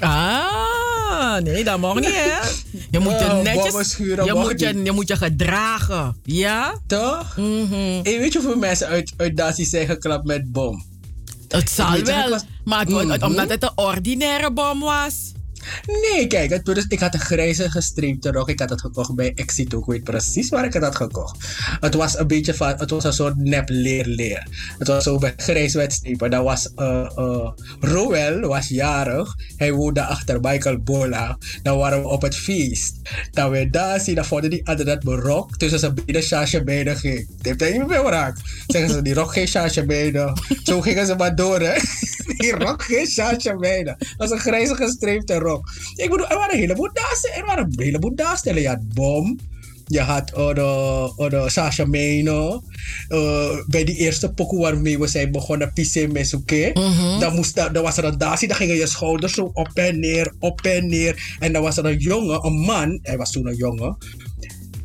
Ah, nee, dat mag niet, hè? Je moet je netjes... Je moet je, je moet je gedragen. Ja? Toch? Mhm. En weet je hoeveel mensen uit, uit Dasi zijn geklapt met bom? Het zal wel. Maar het, wordt- Mhm. omdat het een ordinaire bom was. Nee, kijk, het, dus ik had een grijze gestreepte rok. Ik had het gekocht bij Exito. Ik weet precies waar ik het had gekocht. Het was een beetje van, het was een soort nep leer Het was zo bij grijs met strepen. Dat was, uh, uh, Roel was jarig. Hij woonde achter Michael Bola. Dan waren we op het feest. Dan we daar zien, dan vonden die anderen dat mijn rok tussen zijn benen sjasje benen ging. Die heeft hij niet meer geraakt. Zeggen ze, die rok geen sjasje benen. Zo gingen ze maar door, hè. Die rok geen benen. Dat was een grijze gestreepte rok. Ik bedoel, er waren een heleboel daarstellen. Er waren een heleboel daarstellen. Je had bom. Je had uh, de, uh, de Sasha Meno. Uh, bij die eerste pokoe waarmee we zijn begonnen, Pisse Mesuke. dan, moest, dan, was er een dansie, dan gingen je schouders zo op en neer, op en neer. En dan was er een jongen, een man, hij was toen een jongen.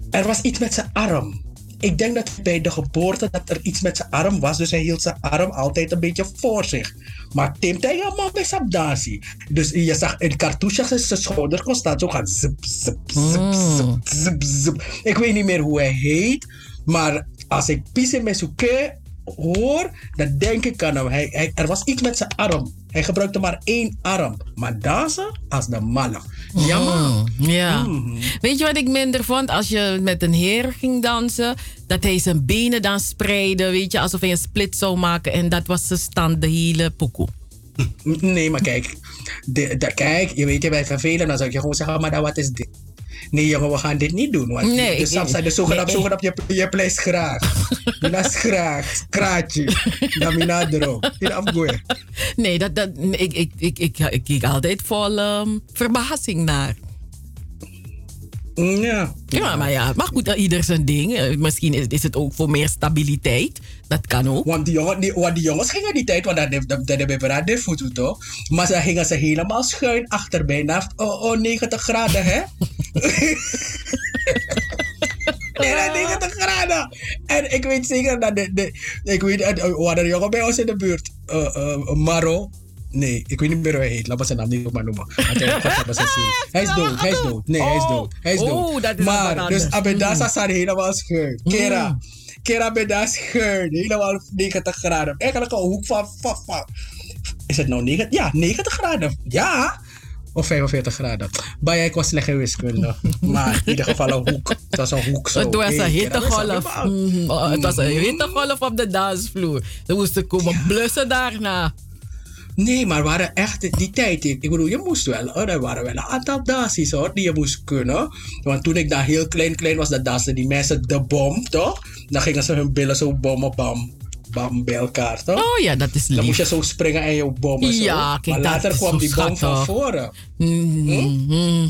Er was iets met zijn arm. Ik denk dat bij de geboorte dat er iets met zijn arm was. Dus hij hield zijn arm altijd een beetje voor zich. Maar Tim zei, ja man, bij Sabdasi. Dus je zag in cartouche zijn schouder constant zo gaan zip, zip, zip, zip, zip, zip. Ik weet niet meer hoe hij heet. Maar als ik Pisse Mesuke hoor, dan denk ik aan hem. Hij, hij, er was iets met zijn arm. Hij gebruikte maar één arm. Maar dansen als de mannen. Ja man. Mm, ja. Mhm. Weet je wat ik minder vond? Als je met een heer ging dansen, dat hij zijn benen dan spreidde, weet je, alsof hij een split zou maken. En dat was zijn stand, de hele pokoe. Nee, maar kijk. De, de- kijk, je weet je bij vervelen, dan zou je gewoon zeggen, maar dan wat is dit? Nee jongen, we gaan dit niet doen. Want Nee, de ik- zijn de zogenaamd, zogenaamd, je, je pleist graag. Je graag, kraatje. Dan mina erop. Nee, dat, dat, ik, ik, ik, ik, ik keek altijd vol ehm, verbazing naar. Ja. Ja, maar ja, maar goed, ieder zijn ding. Eh, Misschien is, is het ook voor meer stabiliteit. Dat kan ook. Want die, jongen, die, want die jongens gingen die tijd, want dat hebben we bij de voet toch? Maar ze gingen ze helemaal schuin achter bijna oh, oh, 90 graden, hè? Bijna 90 graden. En ik weet zeker dat de, de ik weet, we hadden een jongen bij ons in de buurt, eh, eh, Maro. Nee, ik weet niet meer hoe hij heet. Laat me zijn naam niet maar noemen. Hij, is dood, hij is dood. Nee, hij is dood. Hij is dood. Oh, dat is maar, dus Abedasa Mm. staat helemaal schuin. Kera. Kera Bedas schuin. Helemaal 90 graden. Eigenlijk een hoek van, van, van. Is het nou 90? Ja, 90 graden. Ja. Of 45 graden. Bij ik was slecht in wiskunde. Maar in ieder geval een hoek. Het was een hoek zo. Het was een hittegolf. oh, Het was een Mhm. hittegolf op de dansvloer. Ze moesten komen blussen daarna. Nee, maar waren echt die tijd. Ik bedoel, je moest wel. Hoor. Er waren wel een aantal dansies hoor, die je moest kunnen. Want toen ik daar heel klein, klein was, dat dansten die mensen de bom, toch? Dan gingen ze hun billen zo bommen, bam, bam, bij elkaar, toch? Oh ja, dat is lief. Dan moest je zo springen en je bommen zo. Ja, kijk, maar later kwam die bom van voren. Mhm.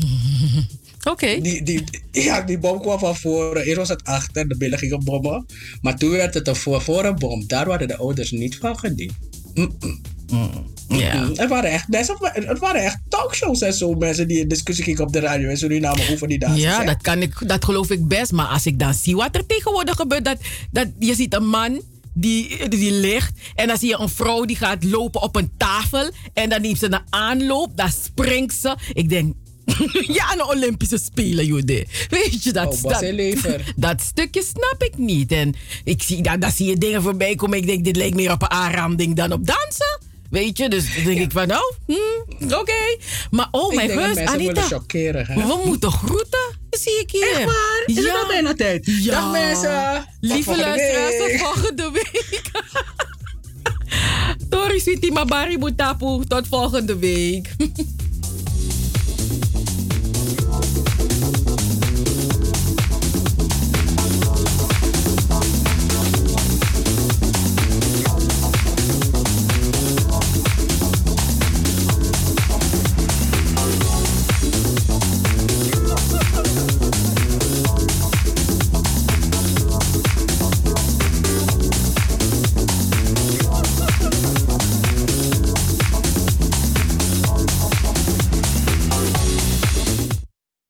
Oké. Die, die, ja, die bom kwam van voren. Eerst was het achter, de billen gingen bommen. Maar toen werd het een voor voren bom. Daar waren de ouders niet van gediend. Mm, Er waren echt mensen, het waren echt talkshows en zo. Mensen die in discussie gingen op de radio in Suriname over die dansen. Ja, dat, kan ik, dat geloof ik best. Maar als ik dan zie wat er tegenwoordig gebeurt, dat, dat je ziet een man die, die ligt en dan zie je een vrouw die gaat lopen op een tafel en dan neemt ze een aanloop, dan springt ze. Ik denk, ja, aan de Olympische Spelen, Jude. Weet je, dat, Oh, hij lever. dat stukje snap ik niet. En ik zie, dan, dan zie je dingen voorbij komen. Ik denk, dit leek meer op een aanranding dan op dansen. Weet je, dus denk ik van, nou, hm, oké. Maar oh, mijn willen Anita. We moeten groeten, zie ik hier. Echt waar? Is het al bijna tijd? Ja. Dag mensen. Lieve luisteraars, tot week. volgende week. Tori Sweetie Mabari Mutapu, tot volgende week.